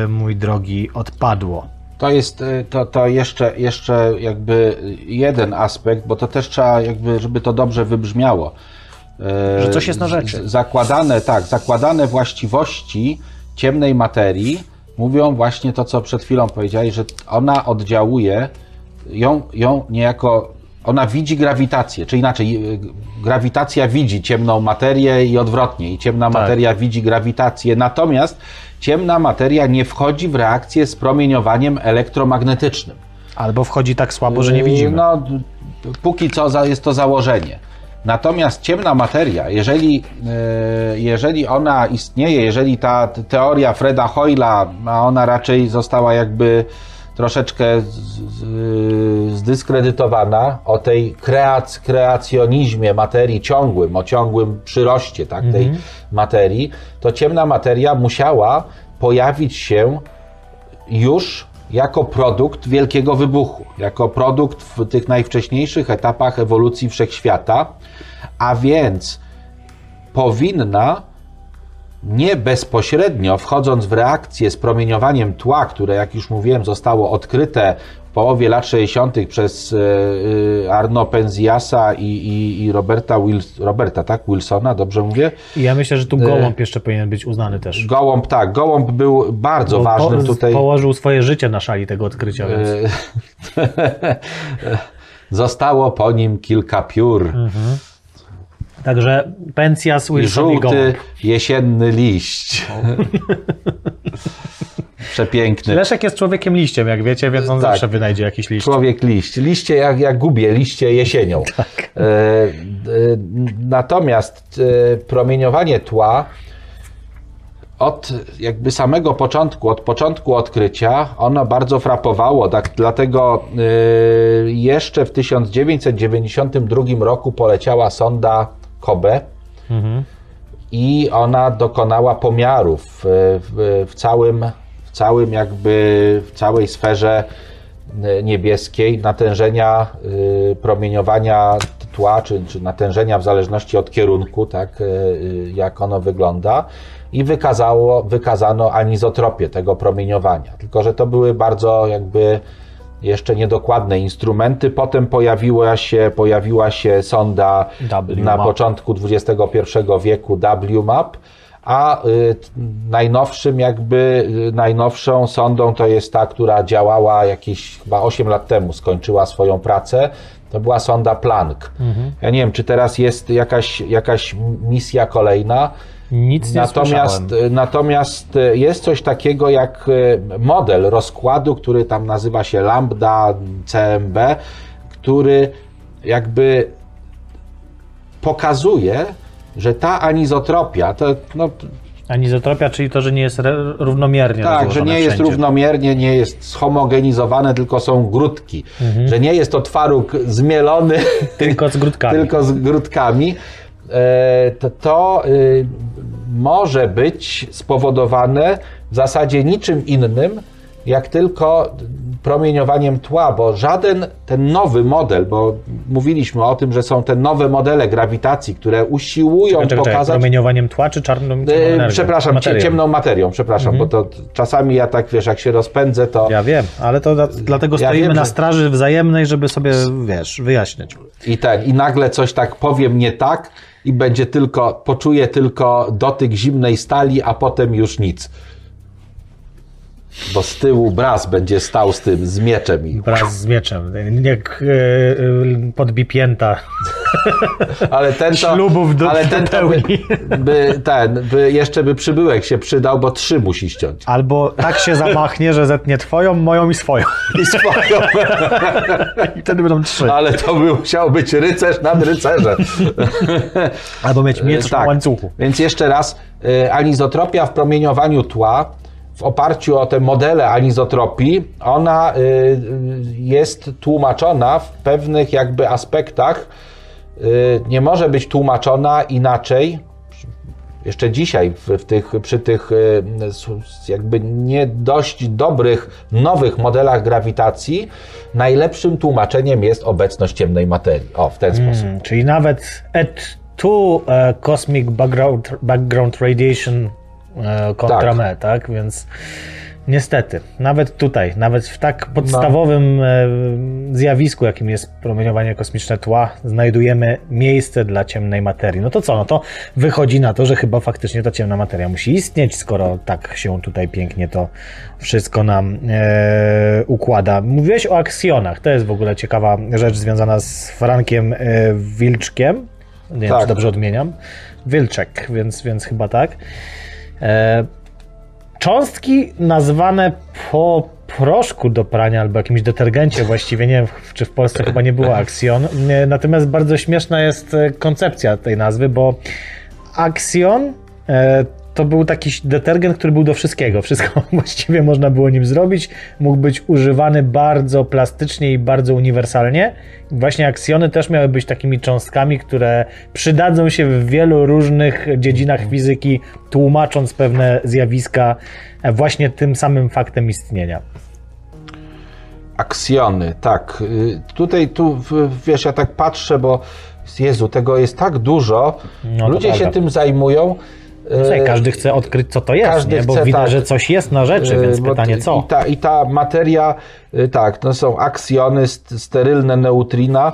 e, mój drogi, odpadło. To jest y, to, to jeszcze, jeszcze jakby jeden aspekt, bo to też trzeba jakby, żeby to dobrze wybrzmiało. E, Że coś jest na rzeczy. Zakładane, tak, zakładane właściwości ciemnej materii mówią właśnie to, co przed chwilą powiedziałeś, że ona oddziałuje, ją, ją niejako, ona widzi grawitację, czy inaczej, y, grawitacja widzi ciemną materię i odwrotnie, i ciemna Tak. materia widzi grawitację, natomiast ciemna materia nie wchodzi w reakcję z promieniowaniem elektromagnetycznym. Albo wchodzi tak słabo, że nie widzimy. No, póki co jest to założenie. Natomiast ciemna materia, jeżeli, e, jeżeli ona istnieje, jeżeli ta teoria Freda Hoyla, a ona raczej została jakby troszeczkę z, z, zdyskredytowana o tej kreac, kreacjonizmie materii ciągłym, o ciągłym przyroście tak, tej materii, to ciemna materia musiała pojawić się już jako produkt wielkiego wybuchu, jako produkt w tych najwcześniejszych etapach ewolucji wszechświata, a więc powinna nie bezpośrednio wchodząc w reakcję z promieniowaniem tła, które jak już mówiłem zostało odkryte w połowie lat 60. przez e, e, Arno Penziasa i, i, i Roberta, Wils, Roberta tak? Wilsona, dobrze mówię? I ja myślę, że tu gołąb jeszcze powinien być uznany też. Gołąb, tak, Gołąb był bardzo Bo ważnym po, tutaj. Położył swoje życie na szali tego odkrycia, więc... E, Zostało po nim kilka piór Także Pensjas, Wilson żółty jesienny liść. Przepiękny. Leszek jest człowiekiem liściem, jak wiecie, więc on Tak. zawsze wynajdzie jakiś liść. Człowiek liść. Liście jak, jak gubię, liście jesienią. Tak. E, e, natomiast e, promieniowanie tła od jakby samego początku, od początku odkrycia, ono bardzo frapowało. Tak, dlatego e, jeszcze w 1992 roku poleciała sonda Kobe Mhm. i ona dokonała pomiarów w, w, całym, w całym jakby, w całej sferze y, niebieskiej natężenia y, promieniowania tła, czy, czy natężenia w zależności od kierunku, tak, y, jak ono wygląda i wykazało, wykazano anizotropię tego promieniowania. Tylko, że to były bardzo jakby jeszcze niedokładne instrumenty. Potem pojawiła się, pojawiła się sonda WMAP. na początku XXI wieku WMAP, a y, najnowszym jakby, y, najnowszą sondą to jest ta, która działała jakieś chyba 8 lat temu, skończyła swoją pracę. To była sonda Planck. Ja nie wiem, czy teraz jest jakaś, jakaś misja kolejna. Nic nie Natomiast, słyszałem. natomiast e, jest coś takiego jak e, model rozkładu, który tam nazywa się Lambda CMB, który jakby pokazuje, że ta anizotropia, to no, Anizotropia, czyli to, że nie jest równomiernie tak, że nie jest wszędzie. równomiernie, nie jest schomogenizowane, tylko są grudki. Że nie jest to twaróg zmielony, Tylko z grudkami. tylko z grudkami. E, To, to y, może być spowodowane w zasadzie niczym innym, jak tylko promieniowaniem tła, bo żaden ten nowy model, bo mówiliśmy o tym, że są te nowe modele grawitacji, które usiłują Czekaj, czekaj, pokazać. promieniowaniem tła czy czarną E, energią? Przepraszam, Materią. ciemną materią, przepraszam, bo to t- czasami ja tak wiesz, jak się rozpędzę, to. Ja wiem, ale to dla, dlatego Ja stoimy wiem, na straży wzajemnej, żeby sobie, wiesz, wyjaśnić. I ten, i nagle coś tak powiem nie tak i będzie tylko, poczuję tylko dotyk zimnej stali, a potem już nic. Bo z tyłu braz będzie stał z tym, z mieczem i Wraz z mieczem, jak e, e, podbipięta. Ale ten to, Ślubów do- ale ten to by, by, ten, by jeszcze by przybyłek się przydał, bo trzy musi ściąć. Albo tak się zamachnie, że zetnie twoją, moją i swoją. I swoją. I wtedy będą trzy. Ale to by musiał być rycerz nad rycerzem. Albo mieć miecz Tak. na łańcuchu. Więc jeszcze raz, y, anizotropia w promieniowaniu tła, w oparciu o te modele anizotropii, ona y, y, jest tłumaczona w pewnych jakby aspektach. y, Nie może być tłumaczona inaczej. Jeszcze dzisiaj w, tych, przy tych jakby nie dość dobrych, nowych modelach grawitacji, najlepszym tłumaczeniem jest obecność ciemnej materii. O, w ten sposób. Mm, czyli nawet at2 e, Cosmic background, background Radiation kontra Tak. me, tak? Więc niestety, nawet tutaj, nawet w tak podstawowym e, zjawisku, jakim jest promieniowanie kosmiczne tła, znajdujemy miejsce dla ciemnej materii. No to co? No to wychodzi na to, że chyba faktycznie ta ciemna materia musi istnieć, skoro tak się tutaj pięknie to wszystko nam e, układa. Mówiłeś o aksjonach. To jest w ogóle ciekawa rzecz związana z Frankiem e, Wilczkiem. Nie wiem, Tak. czy dobrze odmieniam. Wilczek, więc, więc chyba tak. E, cząstki nazwane po proszku do prania albo jakimś detergencie właściwie, nie wiem czy w Polsce chyba nie było Axion. Nie, Natomiast bardzo śmieszna jest e, koncepcja tej nazwy, bo Axion e, to był taki detergent, który był do wszystkiego. Wszystko właściwie można było nim zrobić. Mógł być używany bardzo plastycznie i bardzo uniwersalnie. Właśnie aksjony też miały być takimi cząstkami, które przydadzą się w wielu różnych dziedzinach fizyki, tłumacząc pewne zjawiska właśnie tym samym faktem istnienia. Aksjony, tak. Y, Tutaj, tu, wiesz, ja tak patrzę, bo Jezu, tego jest tak dużo. No Ludzie się prawda. tym zajmują. Słuchaj, każdy chce odkryć, co to jest, każdy nie? bo chce, widać, tak. że coś jest na rzeczy, więc y, bo pytanie co? I ta, I ta materia, y, tak, to są aksjony, st- sterylne neutrina.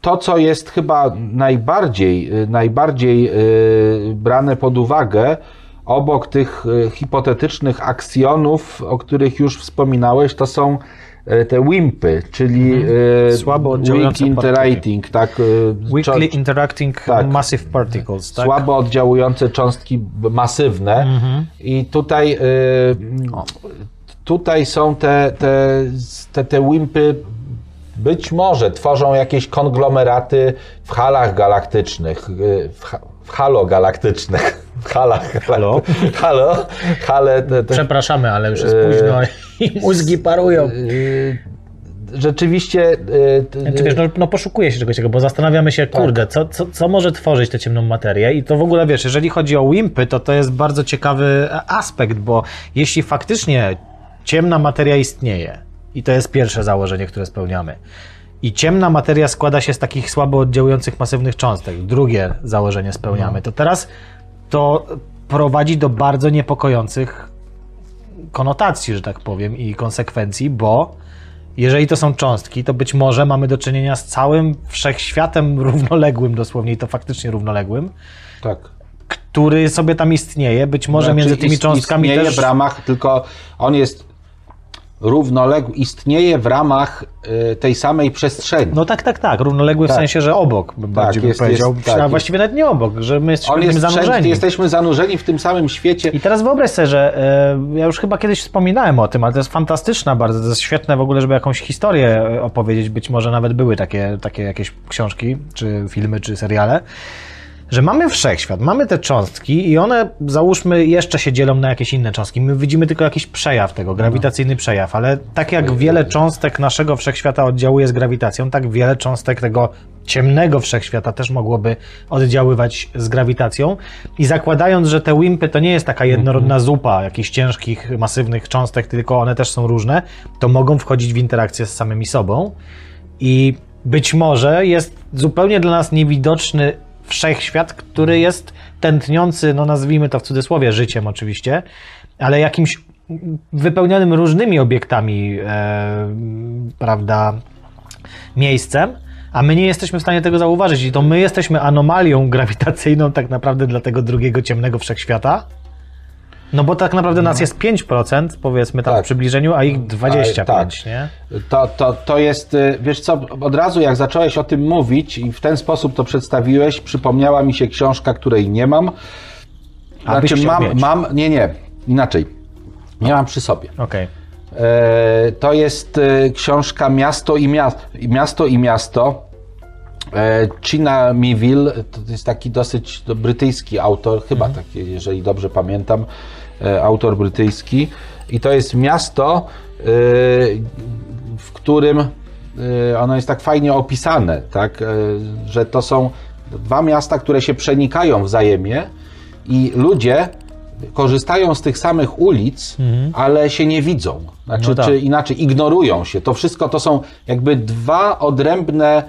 To, co jest chyba najbardziej, najbardziej brane pod uwagę, obok tych hipotetycznych aksjonów, o których już wspominałeś, to są te WIMPy, czyli Mhm. Słabo oddziałujące Weak. Interacting, tak? y, Weakly Interacting tak. Massive Particles, tak? słabo oddziałujące cząstki masywne. Mhm. I tutaj, tutaj są te, te, te, te wimpy, być może tworzą jakieś konglomeraty w halach galaktycznych, w, ha, w halogalaktycznych. W halach. Halo? Halo? Hale. Te, te, Przepraszamy, ale już jest Yy, późno i mózgi parują. y, rzeczywiście. y, t- Znaczy, wiesz, no, no poszukuje się czegoś takiego, bo zastanawiamy się, Tak. kurde, co, co, co może tworzyć tę ciemną materię i to w ogóle, wiesz, jeżeli chodzi o wimpy, to to jest bardzo ciekawy aspekt, bo jeśli faktycznie ciemna materia istnieje i to jest pierwsze założenie, które spełniamy i ciemna materia składa się z takich słabo oddziałujących masywnych cząstek, drugie założenie spełniamy, to teraz to prowadzi do bardzo niepokojących konotacji, że tak powiem, i konsekwencji, bo jeżeli to są cząstki, to być może mamy do czynienia z całym wszechświatem równoległym, dosłownie i to faktycznie równoległym, tak. który sobie tam istnieje. Być może Znaczy, między tymi ist- cząstkami istnieje też. w ramach, tylko on jest równoległy, istnieje w ramach y, tej samej przestrzeni. No tak, tak, tak. Równoległy w Tak. sensie, że obok, bym bardziej bym jest- powiedział. jest- a tak, właściwie nawet nie obok, że my jesteśmy on w jest wszędzie, zanurzeni. jesteśmy zanurzeni w tym samym świecie. I teraz wyobraź sobie, że e, ja już chyba kiedyś wspominałem o tym, ale to jest fantastyczna bardzo, to jest świetne w ogóle, żeby jakąś historię e, opowiedzieć, być może nawet były takie, takie jakieś książki, czy filmy, czy seriale, że mamy wszechświat, mamy te cząstki i one, załóżmy, jeszcze się dzielą na jakieś inne cząstki. My widzimy tylko jakiś przejaw tego, grawitacyjny przejaw, ale tak jak wiele cząstek naszego wszechświata oddziałuje z grawitacją, tak wiele cząstek tego ciemnego wszechświata też mogłoby oddziaływać z grawitacją. I zakładając, że te wimpy to nie jest taka jednorodna zupa jakichś ciężkich, masywnych cząstek, tylko one też są różne, to mogą wchodzić w interakcję z samymi sobą. I być może jest zupełnie dla nas niewidoczny wszechświat, który jest tętniący, no nazwijmy to w cudzysłowie, życiem oczywiście, ale jakimś wypełnionym różnymi obiektami, e, prawda, miejscem, a my nie jesteśmy w stanie tego zauważyć. I to my jesteśmy anomalią grawitacyjną tak naprawdę dla tego drugiego ciemnego wszechświata. No bo tak naprawdę nas jest 5%, powiedzmy tam Tak. w przybliżeniu, a ich 25, tak. nie? To, to, to jest, y, wiesz co, od razu jak zacząłeś o tym mówić i w ten sposób to przedstawiłeś, przypomniała mi się książka, której nie mam. A Znaczy mam, mieć. mam, nie, nie, inaczej. Nie mam przy sobie. Okej. E, to jest e, książka Miasto i Miasto. Miasto i Miasto. E, China Miville, to jest taki dosyć brytyjski autor, chyba Mhm. taki, jeżeli dobrze pamiętam, autor brytyjski. I to jest miasto, e, w którym e, ono jest tak fajnie opisane, tak, e, że to są dwa miasta, które się przenikają wzajemnie i ludzie korzystają z tych samych ulic, ale się nie widzą. Znaczy, No tak. czy inaczej, ignorują się. To wszystko to są jakby dwa odrębne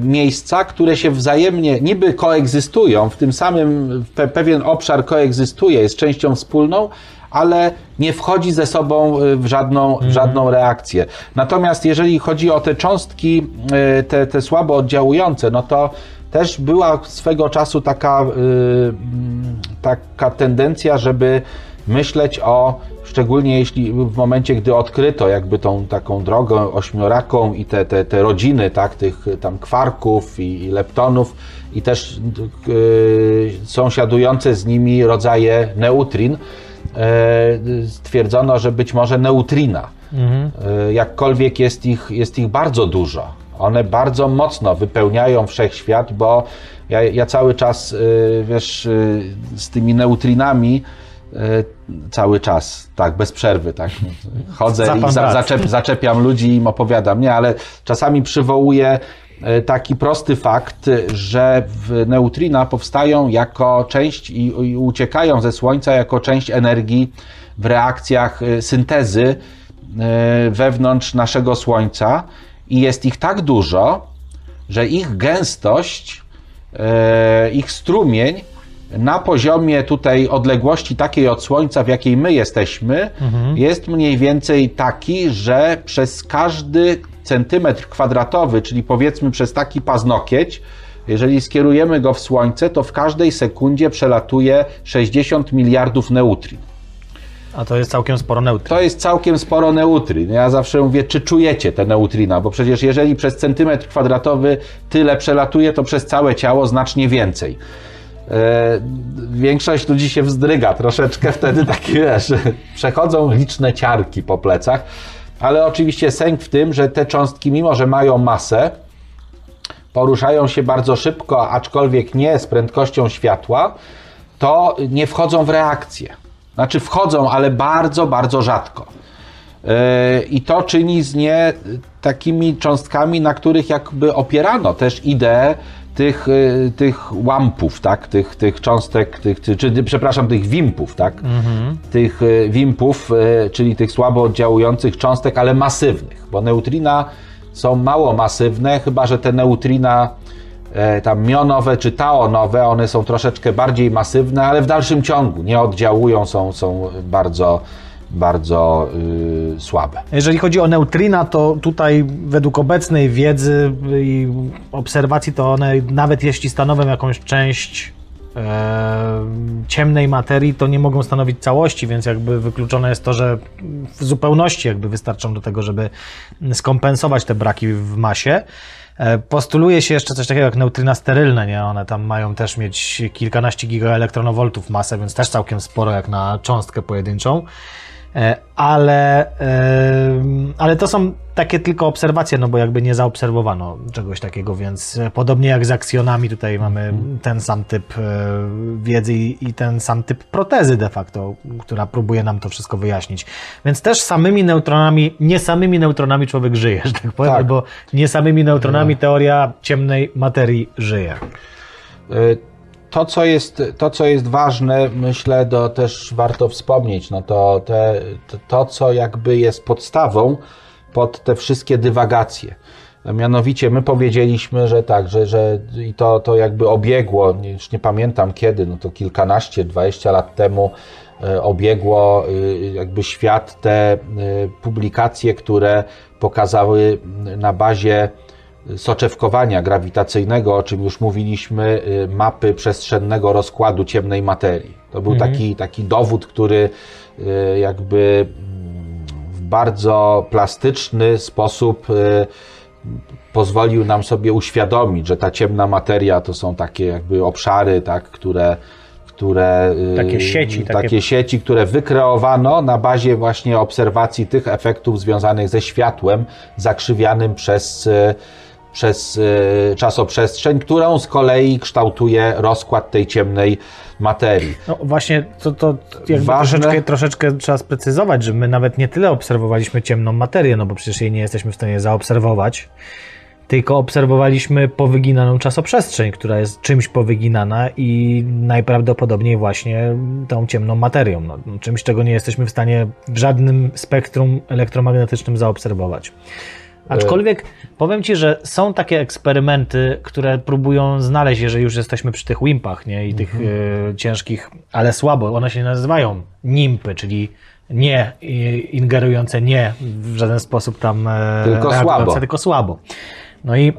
miejsca, które się wzajemnie niby koegzystują, w tym samym pe pewien obszar koegzystuje, jest częścią wspólną, ale nie wchodzi ze sobą y, w żadną, w żadną reakcję. Natomiast jeżeli chodzi o te cząstki, y, te, te słabo oddziałujące, no to też była swego czasu taka, y, taka tendencja, żeby myśleć o, szczególnie jeśli w momencie, gdy odkryto jakby tą taką drogę ośmioraką i te, te, te rodziny, tak, tych tam kwarków i, i leptonów i też y, sąsiadujące z nimi rodzaje neutrin, y, stwierdzono, że być może neutrina. Y, Jakkolwiek jest ich, jest ich bardzo dużo. One bardzo mocno wypełniają wszechświat, bo ja, ja cały czas, y, wiesz, z tymi neutrinami cały czas, tak, bez przerwy, tak. Chodzę Za i za, zaczep, zaczepiam ludzi i im opowiadam. Nie, ale czasami przywołuję e, taki prosty fakt, że w neutrina powstają jako część i, i uciekają ze Słońca jako część energii w reakcjach e, syntezy e, wewnątrz naszego Słońca i jest ich tak dużo, że ich gęstość, e, ich strumień na poziomie tutaj odległości takiej od Słońca, w jakiej my jesteśmy, jest mniej więcej taki, że przez każdy centymetr kwadratowy, czyli powiedzmy przez taki paznokieć, jeżeli skierujemy go w Słońce, to w każdej sekundzie przelatuje 60 miliardów neutrin. A to jest całkiem sporo neutry. To jest całkiem sporo neutrin. Ja zawsze mówię, czy czujecie te neutrina, bo przecież jeżeli przez centymetr kwadratowy tyle przelatuje, to przez całe ciało znacznie więcej. E, Większość ludzi się wzdryga troszeczkę wtedy, takie wiesz, przechodzą liczne ciarki po plecach, ale oczywiście sęk w tym, że te cząstki, mimo że mają masę, poruszają się bardzo szybko, aczkolwiek nie z prędkością światła, to nie wchodzą w reakcję. Znaczy wchodzą, ale bardzo, bardzo rzadko. Yy, I to czyni z nie takimi cząstkami, na których jakby opierano też ideę tych, yy, tych łampów, tak? tych, tych cząstek, tych, czy, przepraszam, tych wimpów, tak? tych yy, wimpów, yy, czyli tych słabo oddziałujących cząstek, ale masywnych, bo neutrina są mało masywne, chyba że te neutrina e, tam mionowe czy taonowe, one są troszeczkę bardziej masywne, ale w dalszym ciągu nie oddziałują, są, są bardzo, bardzo y, słabe. Jeżeli chodzi o neutrina, to tutaj według obecnej wiedzy i obserwacji, to one nawet jeśli stanowią jakąś część e, ciemnej materii, to nie mogą stanowić całości, więc jakby wykluczone jest to, że w zupełności jakby wystarczą do tego, żeby skompensować te braki w masie. E, Postuluje się jeszcze coś takiego jak neutryna sterylne, nie? One tam mają też mieć kilkanaście gigaelektronowoltów masę, więc też całkiem sporo jak na cząstkę pojedynczą. E, ale, e, ale to są takie tylko obserwacje, no bo jakby nie zaobserwowano czegoś takiego, więc podobnie jak z aksjonami, tutaj mamy ten sam typ e, wiedzy i ten sam typ protezy de facto, która próbuje nam to wszystko wyjaśnić. Więc też samymi neutronami, nie samymi neutronami człowiek żyje, że tak powiem, Tak. bo nie samymi neutronami teoria ciemnej materii żyje. Y, To co, jest, to, co jest ważne, myślę, to też warto wspomnieć, no to, te, to, to, co jakby jest podstawą pod te wszystkie dywagacje. Mianowicie my powiedzieliśmy, że tak, że, że i to, to jakby obiegło, już nie pamiętam kiedy, no to kilkanaście, dwadzieścia lat temu e, obiegło y, jakby świat te y, publikacje, które pokazały na bazie soczewkowania grawitacyjnego, o czym już mówiliśmy, y, mapy przestrzennego rozkładu ciemnej materii. To był taki, taki dowód, który y, jakby mm, w bardzo plastyczny sposób y, pozwolił nam sobie uświadomić, że ta ciemna materia to są takie jakby obszary, tak, które które, Takie sieci, takie... takie- sieci, które wykreowano na bazie właśnie obserwacji tych efektów związanych ze światłem zakrzywianym przez, przez y, czasoprzestrzeń, którą z kolei kształtuje rozkład tej ciemnej materii. No właśnie, to, to Ważne- troszeczkę, troszeczkę trzeba sprecyzować, że my nawet nie tyle obserwowaliśmy ciemną materię, no bo przecież jej nie jesteśmy w stanie zaobserwować, tylko obserwowaliśmy powyginaną czasoprzestrzeń, która jest czymś powyginana i najprawdopodobniej właśnie tą ciemną materią, no, czymś, czego nie jesteśmy w stanie w żadnym spektrum elektromagnetycznym zaobserwować. Aczkolwiek powiem Ci, że są takie eksperymenty, które próbują znaleźć, jeżeli już jesteśmy przy tych wimpach nie? i tych e, ciężkich, ale słabo, one się nazywają nimpy, czyli nie ingerujące nie w żaden sposób tam e, Tylko słabo. tylko słabo. No i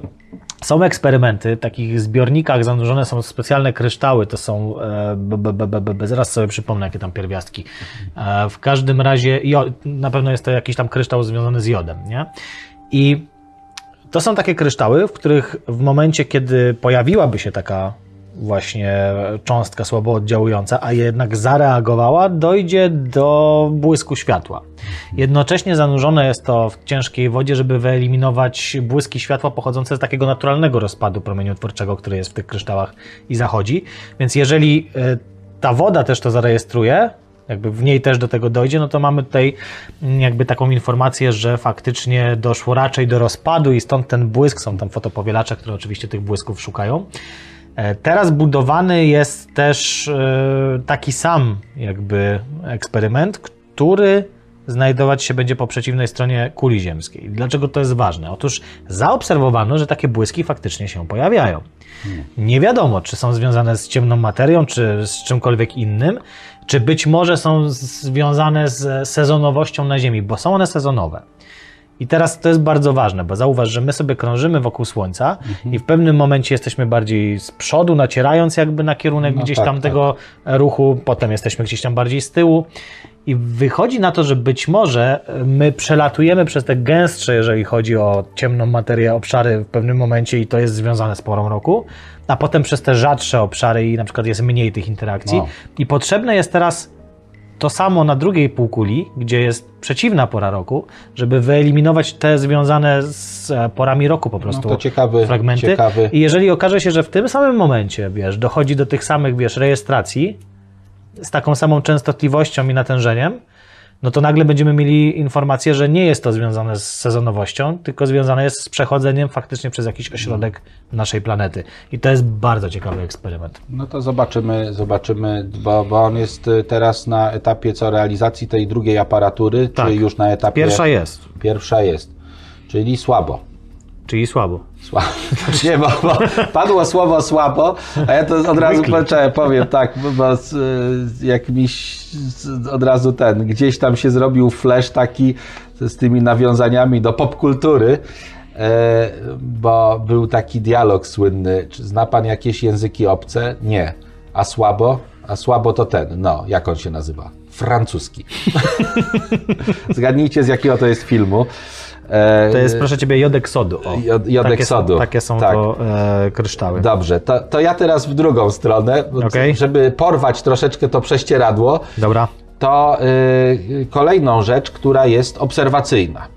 są eksperymenty, w takich zbiornikach zanurzone są specjalne kryształy, to są, e, b, b, b, zaraz sobie przypomnę, jakie tam pierwiastki. W każdym razie, na pewno jest to jakiś tam kryształ związany z jodem, nie? I to są takie kryształy, w których w momencie, kiedy pojawiłaby się taka właśnie cząstka słabo oddziałująca, a jednak zareagowała, dojdzie do błysku światła. Jednocześnie zanurzone jest to w ciężkiej wodzie, żeby wyeliminować błyski światła pochodzące z takiego naturalnego rozpadu promieniotwórczego, który jest w tych kryształach i zachodzi. Więc jeżeli e, ta woda też to zarejestruje, jakby w niej też do tego dojdzie, no to mamy tutaj mm, jakby taką informację, że faktycznie doszło raczej do rozpadu i stąd ten błysk, są tam fotopowielacze, które oczywiście tych błysków szukają. E, Teraz budowany jest też e, taki sam jakby eksperyment, który znajdować się będzie po przeciwnej stronie kuli ziemskiej. Dlaczego to jest ważne? Otóż zaobserwowano, że takie błyski faktycznie się pojawiają. Nie wiadomo, czy są związane z ciemną materią, czy z czymkolwiek innym, czy być może są związane z sezonowością na Ziemi, bo są one sezonowe. I teraz to jest bardzo ważne, bo zauważ, że my sobie krążymy wokół Słońca i w pewnym momencie jesteśmy bardziej z przodu, nacierając jakby na kierunek No gdzieś tak, tam tego ruchu, potem jesteśmy gdzieś tam bardziej z tyłu. I wychodzi na to, że być może my przelatujemy przez te gęstsze, jeżeli chodzi o ciemną materię, obszary w pewnym momencie i to jest związane z porą roku, a potem przez te rzadsze obszary i na przykład jest mniej tych interakcji. No. I potrzebne jest teraz to samo na drugiej półkuli, gdzie jest przeciwna pora roku, żeby wyeliminować te związane z e, porami roku po prostu No to ciekawy, fragmenty. ciekawy. I jeżeli okaże się, że w tym samym momencie, wiesz, dochodzi do tych samych, wiesz, rejestracji z taką samą częstotliwością i natężeniem, no to nagle będziemy mieli informację, że nie jest to związane z sezonowością, tylko związane jest z przechodzeniem faktycznie przez jakiś ośrodek naszej planety. I to jest bardzo ciekawy eksperyment. No to zobaczymy, zobaczymy, bo, bo on jest y, teraz na etapie co realizacji tej drugiej aparatury, Tak. czy już na etapie... Pierwsza jest, Pierwsza jest, czyli słabo. Czyli słabo. Słabo. Nie, bo, bo padło słowo słabo, a ja to od razu poczekaj, powiem tak, bo, bo jak mi od razu ten, gdzieś tam się zrobił flash taki z tymi nawiązaniami do popkultury, e, bo był taki dialog słynny, czy zna pan jakieś języki obce? Nie. A słabo? A słabo to ten, no, jak on się nazywa? Francuski. Zgadnijcie z jakiego to jest filmu. E, To jest, proszę ciebie, jodek sodu. O, Jod- jodek takie sodu. Są, takie są Tak. to e, kryształy. Dobrze, to, to ja teraz w drugą stronę, Okej. żeby porwać troszeczkę to prześcieradło. Dobra. to y, kolejną rzecz, która jest obserwacyjna.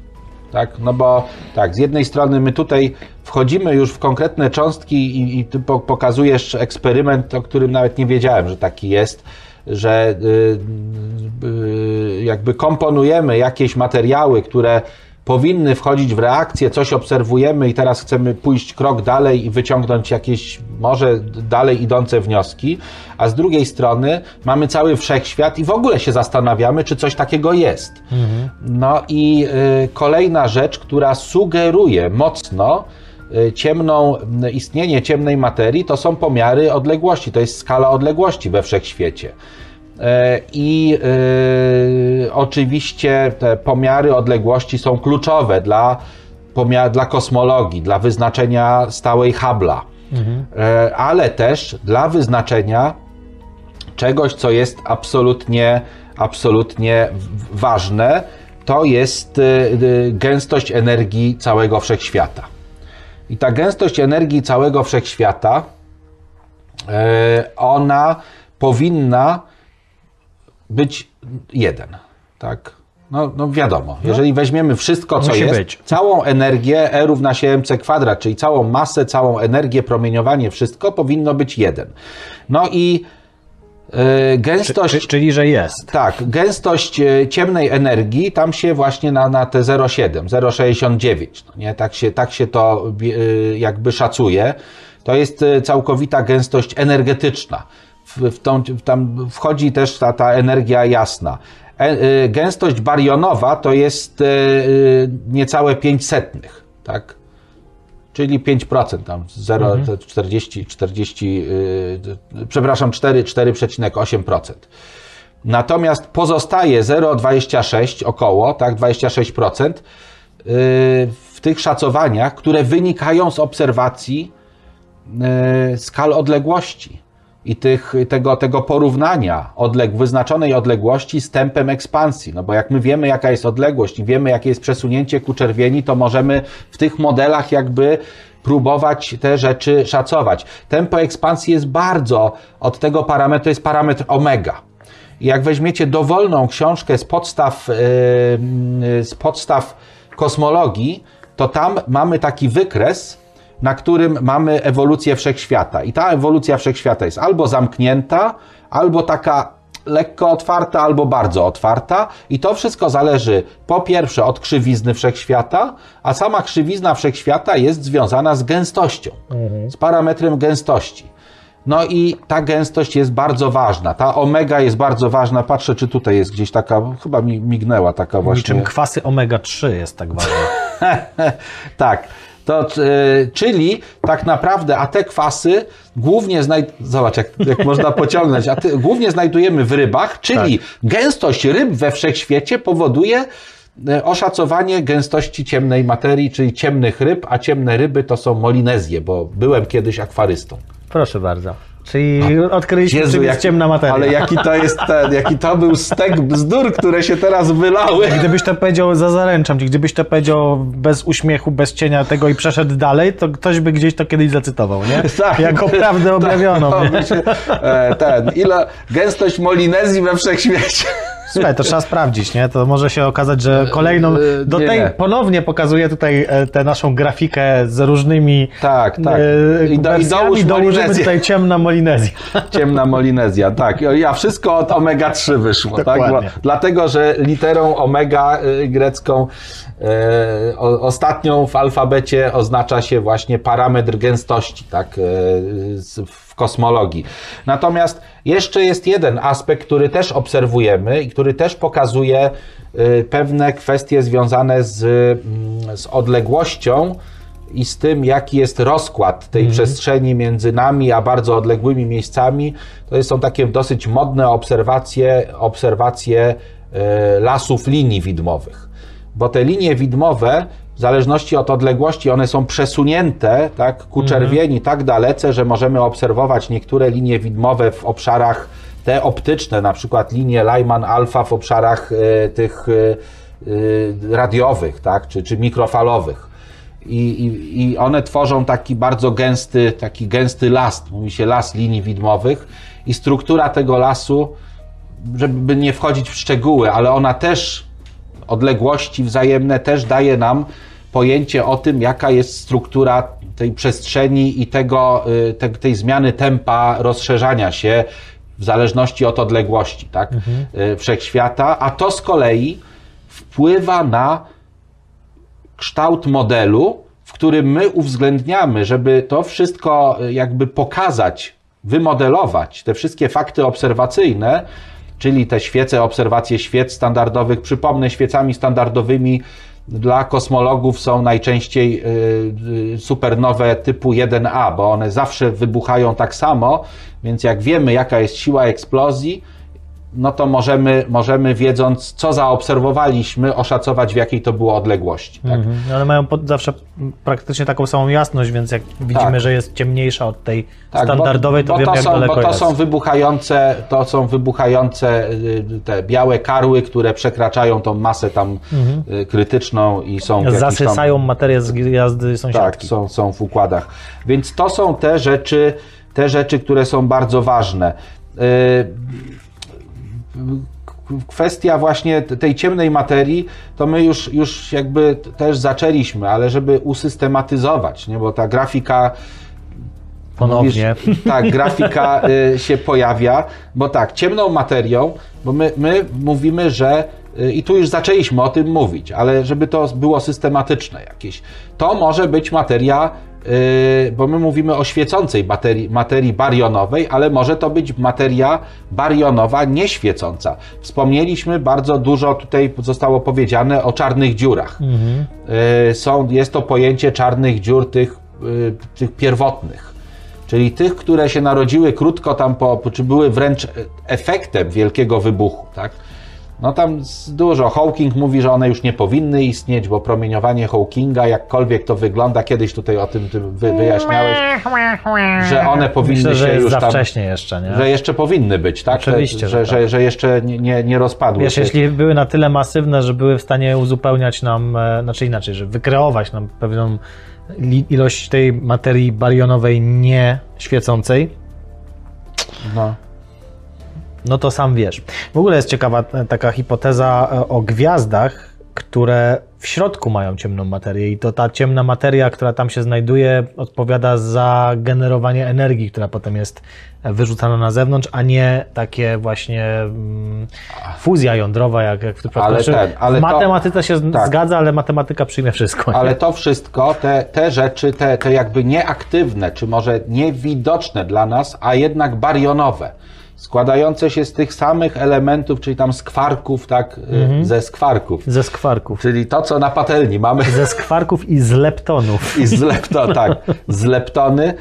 Tak? No bo tak, z jednej strony my tutaj wchodzimy już w konkretne cząstki i, i ty po, pokazujesz eksperyment, o którym nawet nie wiedziałem, że taki jest, że y, y, jakby komponujemy jakieś materiały, które powinny wchodzić w reakcję, coś obserwujemy i teraz chcemy pójść krok dalej i wyciągnąć jakieś może dalej idące wnioski, a z drugiej strony mamy cały wszechświat i w ogóle się zastanawiamy, czy coś takiego jest. No i y, kolejna rzecz, która sugeruje mocno y, ciemną, y, istnienie ciemnej materii, to są pomiary odległości, to jest skala odległości we wszechświecie. E, I y, oczywiście te pomiary odległości są kluczowe dla, dla kosmologii, dla wyznaczenia stałej Hubble'a, e, ale też dla wyznaczenia czegoś, co jest absolutnie, absolutnie ważne, to jest gęstość energii całego wszechświata. I ta gęstość energii całego wszechświata, e, ona powinna być jeden, tak? No, no wiadomo, jeżeli weźmiemy wszystko, co Musi jest, być. całą energię E równa się mc kwadrat, czyli całą masę, całą energię, promieniowanie, wszystko powinno być jeden. No i e, gęstość... Czy, czyli, że jest. Tak, gęstość e, ciemnej energii tam się właśnie na, na te 0,7, 0,69, no nie? Tak, się, tak się to e, jakby szacuje. To jest całkowita gęstość energetyczna. W, tą, tam wchodzi też ta, ta energia jasna. E, e, gęstość barionowa to jest e, niecałe 5 setnych, tak? Czyli 5%, tam 0, 40, 40, yy, przepraszam, 4, 4,8%. Natomiast pozostaje 0,26 około, tak, 26% yy, w tych szacowaniach, które wynikają z obserwacji skal odległości i tych, tego, tego porównania odleg wyznaczonej odległości z tempem ekspansji. No bo jak my wiemy, jaka jest odległość i wiemy, jakie jest przesunięcie ku czerwieni, to możemy w tych modelach jakby próbować te rzeczy szacować. Tempo ekspansji jest bardzo od tego parametru, to jest parametr omega. Jak weźmiecie dowolną książkę z podstaw, yy, z podstaw kosmologii, to tam mamy taki wykres, na którym mamy ewolucję wszechświata. I ta ewolucja wszechświata jest albo zamknięta, albo taka lekko otwarta, albo bardzo otwarta. I to wszystko zależy po pierwsze od krzywizny wszechświata, a sama krzywizna wszechświata jest związana z gęstością, z parametrem gęstości. No i ta gęstość jest bardzo ważna. Ta omega jest bardzo ważna. Patrzę, czy tutaj jest gdzieś taka, chyba mi mignęła taka właśnie. Niczym kwasy omega-3 jest tak ważne. tak. To, y, czyli tak naprawdę, a te kwasy głównie znajdujemy, zobacz jak, jak można pociągnąć, a ty, głównie znajdujemy w rybach, czyli gęstość ryb we wszechświecie powoduje y, oszacowanie gęstości ciemnej materii, czyli ciemnych ryb, a ciemne ryby to są molinezje, bo byłem kiedyś akwarystą. Proszę bardzo. Czyli odkryliśmy, czym jest jak- ciemna materia. Ale jaki to jest ten, jaki to był stek bzdur, które się teraz wylały. Gdybyś to powiedział, za zaręczam ci, gdybyś to powiedział bez uśmiechu, bez cienia tego i przeszedł dalej, to ktoś by gdzieś to kiedyś zacytował, nie? Tak. Jako prawdę objawioną, Tak, no, ten, ile gęstość molinezji we wszechświecie. Słuchaj, to trzeba sprawdzić, nie? To może się okazać, że kolejną, e, do nie, tej, nie. ponownie pokazuję tutaj e, tę naszą grafikę z różnymi Tak, tak. e, I, do, i dołóż dołożymy tutaj ciemna Molinezja. Ciemna Molinezja, tak. Ja wszystko od omega-3 wyszło, tak? Dokładnie. dlatego, że literą omega y, grecką e, o, ostatnią w alfabecie oznacza się właśnie parametr gęstości, tak? E, z, w kosmologii. Natomiast jeszcze jest jeden aspekt, który też obserwujemy i który też pokazuje y, pewne kwestie związane z, mm, z odległością i z tym, jaki jest rozkład tej przestrzeni między nami a bardzo odległymi miejscami, to są takie dosyć modne obserwacje, obserwacje e, lasów linii widmowych. Bo te linie widmowe, w zależności od odległości, one są przesunięte tak, ku czerwieni tak dalece, że możemy obserwować niektóre linie widmowe w obszarach te optyczne, na przykład linie Lyman-alfa w obszarach e, tych e, e, radiowych, tak, czy, czy mikrofalowych. I, i, i one tworzą taki bardzo gęsty, taki gęsty las, mówi się las linii widmowych i struktura tego lasu żeby nie wchodzić w szczegóły, ale ona też, odległości wzajemne też daje nam pojęcie o tym, jaka jest struktura tej przestrzeni i tego, y, te, tej zmiany tempa rozszerzania się w zależności od odległości tak? Y, wszechświata, a to z kolei wpływa na kształt modelu, w którym my uwzględniamy, żeby to wszystko y, jakby pokazać, wymodelować, te wszystkie fakty obserwacyjne, czyli te świece, obserwacje świec standardowych. Przypomnę, świecami standardowymi dla kosmologów są najczęściej y, y, supernowe typu 1A, bo one zawsze wybuchają tak samo, więc jak wiemy, jaka jest siła eksplozji, no to możemy, możemy wiedząc, co zaobserwowaliśmy, oszacować, w jakiej to było odległości. Tak? Mhm. Ale mają pod, zawsze praktycznie taką samą jasność, więc jak widzimy, Tak. że jest ciemniejsza od tej Tak, standardowej, to bo, wiemy, to jak są, daleko Bo to jest. są wybuchające, to są wybuchające y, te białe karły, które przekraczają tą masę tam y, krytyczną i są jakichś tam- Mhm. Zasysają materię z gwiazdy Tak, sąsiadki. są, są w układach. Więc to są te rzeczy, te rzeczy, które są bardzo ważne. Yy, Kwestia właśnie tej ciemnej materii, to my już, już jakby też zaczęliśmy, ale żeby usystematyzować, nie? bo ta grafika Ponownie. Mówisz, tak, grafika y, się pojawia, bo tak, ciemną materią, bo my, my mówimy, że y, i tu już zaczęliśmy o tym mówić, ale żeby to było systematyczne jakieś, to może być materia, bo my mówimy o świecącej materii, materii barionowej, ale może to być materia barionowa nieświecąca. Wspomnieliśmy bardzo dużo, tutaj zostało powiedziane o czarnych dziurach. Y, Są, jest to pojęcie czarnych dziur tych, y, tych pierwotnych czyli tych, które się narodziły krótko tam po, czy były wręcz efektem wielkiego wybuchu, tak? No tam dużo. Hawking mówi, że one już nie powinny istnieć, bo promieniowanie Hawkinga, jakkolwiek to wygląda, kiedyś tutaj o tym ty wy, wyjaśniałeś, że one powinny Myślę, że się już za tam, wcześnie jeszcze, nie? że jeszcze powinny być, tak? Oczywiście, że, że że, że jeszcze nie, nie, nie rozpadły Wiesz, się. jeśli były na tyle masywne, że były w stanie uzupełniać nam, e, znaczy inaczej, że wykreować nam pewną ilość tej materii barionowej nie świecącej, No. No to sam wiesz. W ogóle jest ciekawa taka hipoteza e, o gwiazdach, które w środku mają ciemną materię i to ta ciemna materia, która tam się znajduje, odpowiada za generowanie energii, która potem jest e, wyrzucana na zewnątrz, a nie takie właśnie mm, fuzja jądrowa, jak, jak w przypadku. Ale Znaczy, ten, ale w to- się tak. zgadza, ale matematyka przyjmie wszystko. nie? Ale to wszystko, te, te rzeczy, te, te jakby nieaktywne, czy może niewidoczne dla nas, a jednak barionowe, składające się z tych samych elementów, czyli tam skwarków, tak, y, ze skwarków. Ze skwarków. Czyli to, co na patelni mamy Ze skwarków i z leptonów. i z lepto, tak, z leptony.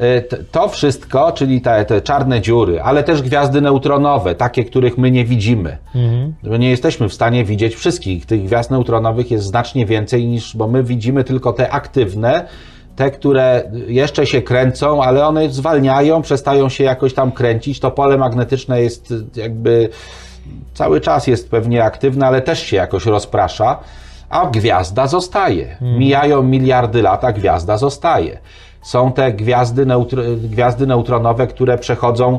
Y, To wszystko, czyli te, te czarne dziury, ale też gwiazdy neutronowe, takie, których my nie widzimy. Bo nie jesteśmy w stanie widzieć wszystkich. Tych gwiazd neutronowych jest znacznie więcej niż, bo my widzimy tylko te aktywne, te, które jeszcze się kręcą, ale one zwalniają, przestają się jakoś tam kręcić. To pole magnetyczne jest y, jakby cały czas jest pewnie aktywne, ale też się jakoś rozprasza, a gwiazda zostaje. Mijają miliardy lat, a gwiazda zostaje. Są te gwiazdy, neutr- gwiazdy neutronowe, które przechodzą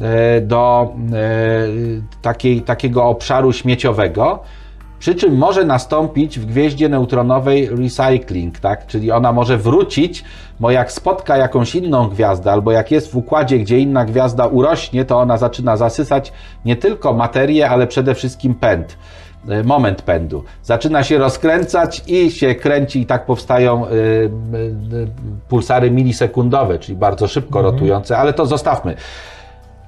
e, do e, takiej, takiego obszaru śmieciowego, przy czym może nastąpić w gwieździe neutronowej recycling, tak? Czyli ona może wrócić, bo jak spotka jakąś inną gwiazdę, albo jak jest w układzie, gdzie inna gwiazda urośnie, to ona zaczyna zasysać nie tylko materię, ale przede wszystkim pęd. y, Moment pędu. Zaczyna się rozkręcać i się kręci, i tak powstają y, y, y, pulsary milisekundowe, czyli bardzo szybko rotujące, ale to zostawmy.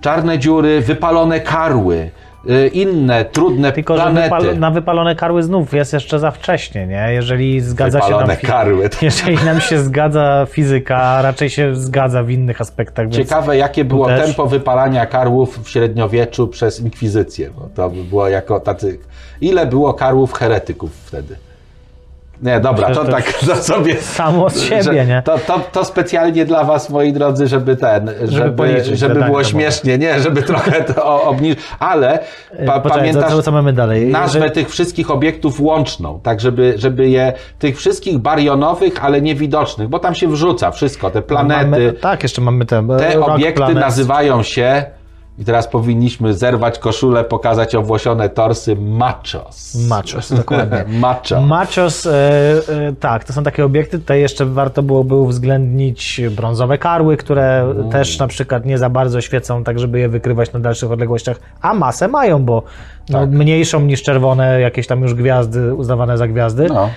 Czarne dziury, wypalone karły, inne trudne Tylko, że planety. wypal- na wypalone karły znów jest jeszcze za wcześnie, nie? Jeżeli zgadza się Wypalone nam... fi- karły. Jeżeli nam się zgadza fizyka, a raczej się zgadza w innych aspektach, Ciekawe, jakie było też- tempo wypalania karłów w średniowieczu przez inkwizycję, bo to by było jako tacy... Ile było karłów heretyków wtedy? Nie, dobra, to to tak to sobie... samo z siebie, nie? To, to, to specjalnie dla was, moi drodzy, żeby ten, żeby, policzyć żeby zadanie było śmiesznie, nie, żeby trochę to obniżyć, ale pa, Poczekaj, pamiętasz... co, co mamy dalej? nazwę Że- tych wszystkich obiektów łączną, tak żeby, żeby je, tych wszystkich barionowych, ale niewidocznych, bo tam się wrzuca wszystko, te planety, Mamy, tak, jeszcze mamy te, te rock obiekty planet. nazywają się I teraz powinniśmy zerwać koszulę, pokazać owłosione torsy machos. Machos, dokładnie. Macho. Machos, e, e, tak, to są takie obiekty. Tutaj jeszcze warto byłoby uwzględnić brązowe karły, które też na przykład nie za bardzo świecą, tak żeby je wykrywać na dalszych odległościach, a masę mają, bo no, Tak. mniejszą niż czerwone jakieś tam już gwiazdy uznawane za gwiazdy. No.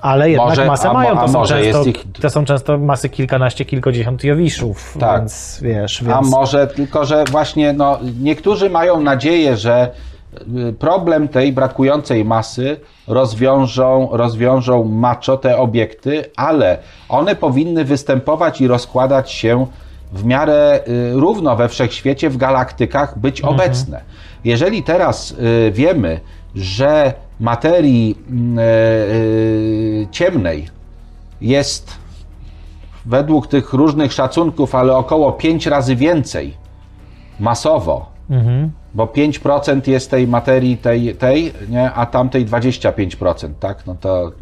Ale jednak Może- masę a mają. To a są, często, ich- to są często masy kilkanaście, kilkadziesiąt jowiszów. Tak. Więc wiesz, więc... A może tylko, że właśnie no, niektórzy mają nadzieję, że y, problem tej brakującej masy rozwiążą, rozwiążą macho te obiekty, ale one powinny występować i rozkładać się w miarę y, równo we wszechświecie, w galaktykach być obecne. Jeżeli teraz y, wiemy, że materii mm, y, y, ciemnej jest według tych różnych szacunków, ale około 5 razy więcej masowo, Mhm. bo 5% jest tej materii tej, tej nie, a tamtej 25%, tak? No to,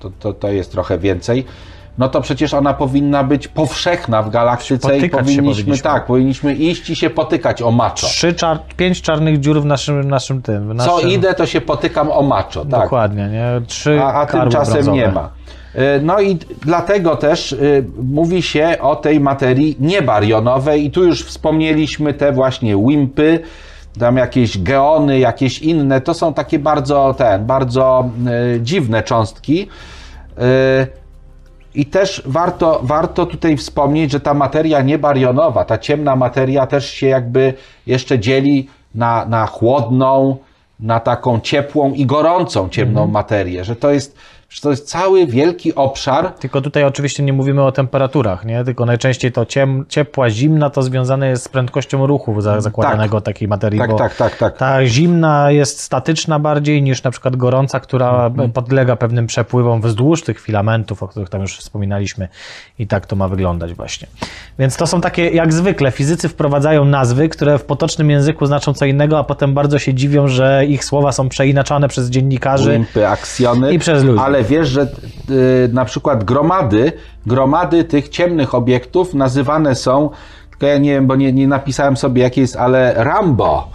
to, to, to jest trochę więcej. No to przecież ona powinna być powszechna w galaktyce i Potykać powinniśmy, powinniśmy. tak, powinniśmy iść i się potykać o maczo. Trzy czar... Pięć czarnych dziur w naszym, naszym tym. W Co naszym... idę, to się potykam o maczo, tak. Dokładnie, nie? Trzy a, a tymczasem brązowe. nie ma. Y, No i dlatego też y, mówi się o tej materii niebarionowej i tu już wspomnieliśmy te właśnie wimpy, tam jakieś geony, jakieś inne, to są takie bardzo ten, bardzo y, dziwne cząstki. I też warto, warto tutaj wspomnieć, że ta materia niebarionowa, ta ciemna materia też się jakby jeszcze dzieli na, na chłodną, na taką ciepłą i gorącą ciemną materię, że to jest, że to jest cały wielki obszar. Tylko tutaj oczywiście nie mówimy o temperaturach, nie? Tylko najczęściej to ciem, ciepła, zimna to związane jest z prędkością ruchu za, zakładanego takiej materii. Tak, tak, tak, tak. Ta zimna jest statyczna bardziej niż na przykład gorąca, która Mhm. podlega pewnym przepływom wzdłuż tych filamentów, o których tam już wspominaliśmy. I tak to ma wyglądać właśnie. Więc to są takie, jak zwykle, fizycy wprowadzają nazwy, które w potocznym języku znaczą co innego, a potem bardzo się dziwią, że ich słowa są przeinaczane przez dziennikarzy. Wimpy, aksjony. I przez ludzi. Ale wiesz, że y, na przykład gromady, gromady tych ciemnych obiektów nazywane są, tylko ja nie wiem, bo nie, nie napisałem sobie jakie jest, ale Rambo.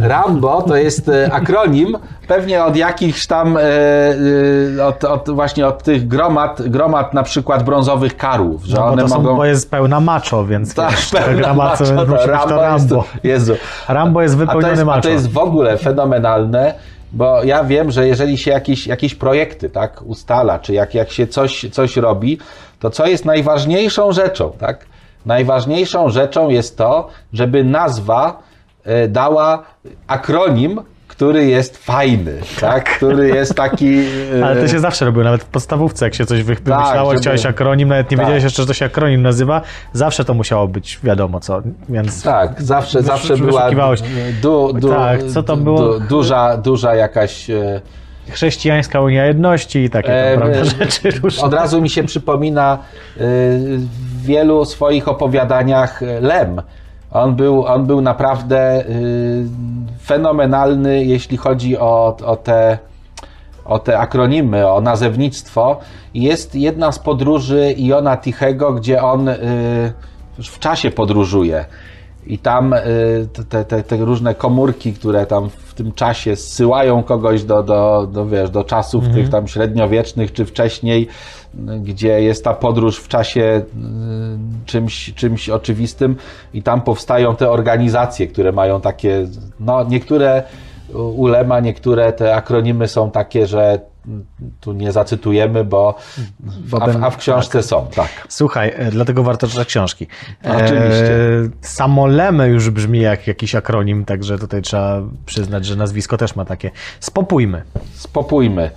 Rambo to jest y, akronim pewnie od jakichś tam, y, y, od, od, właśnie od tych gromad, gromad na przykład brązowych karłów, że No, bo one to są, mogą... bo jest pełna macho, więc Tak, pełna maczo, to być to Rambo jest Rambo. Jezu. Rambo jest A to wypełniony jest, a macho. to jest w ogóle fenomenalne, bo ja wiem, że jeżeli się jakieś, jakieś projekty tak, ustala, czy jak, jak się coś, coś robi, to co jest najważniejszą rzeczą, tak? Najważniejszą rzeczą jest to, żeby nazwa e, dała akronim, który jest fajny, tak? Który jest taki... e, Ale to się zawsze robiło, nawet w podstawówce, jak się coś wy- wymyślało, żeby- chciałeś akronim, nawet nie Tak. wiedziałeś jeszcze, że to się akronim nazywa, zawsze to musiało być wiadomo co, więc Tak, zawsze, zawsze była du, du, Tak, co to było? Du, duża, duża jakaś... e, chrześcijańska Unia Jedności i takie E, tam, prawda, e, rzeczy różne. Od razu mi się przypomina w wielu swoich opowiadaniach Lem. On był, on był naprawdę y, fenomenalny, jeśli chodzi o, o, te, o te akronimy, o nazewnictwo. Jest jedna z podróży Iona Tichego, gdzie on y, w czasie podróżuje. I tam y, te, te, te różne komórki, które tam w tym czasie zsyłają kogoś do, do, do, wiesz, do czasów tych tam średniowiecznych czy wcześniej, gdzie jest ta podróż w czasie y, czymś, czymś oczywistym i tam powstają te organizacje, które mają takie, no niektóre ulema, niektóre te akronimy są takie, że tu nie zacytujemy, bo, a, ben- a w książce są, tak. Słuchaj, e, dlatego warto czytać książki. Oczywiście. E, samo Lemy już brzmi jak jakiś akronim, także tutaj trzeba przyznać, że nazwisko też ma takie. Spopójmy. spopójmy.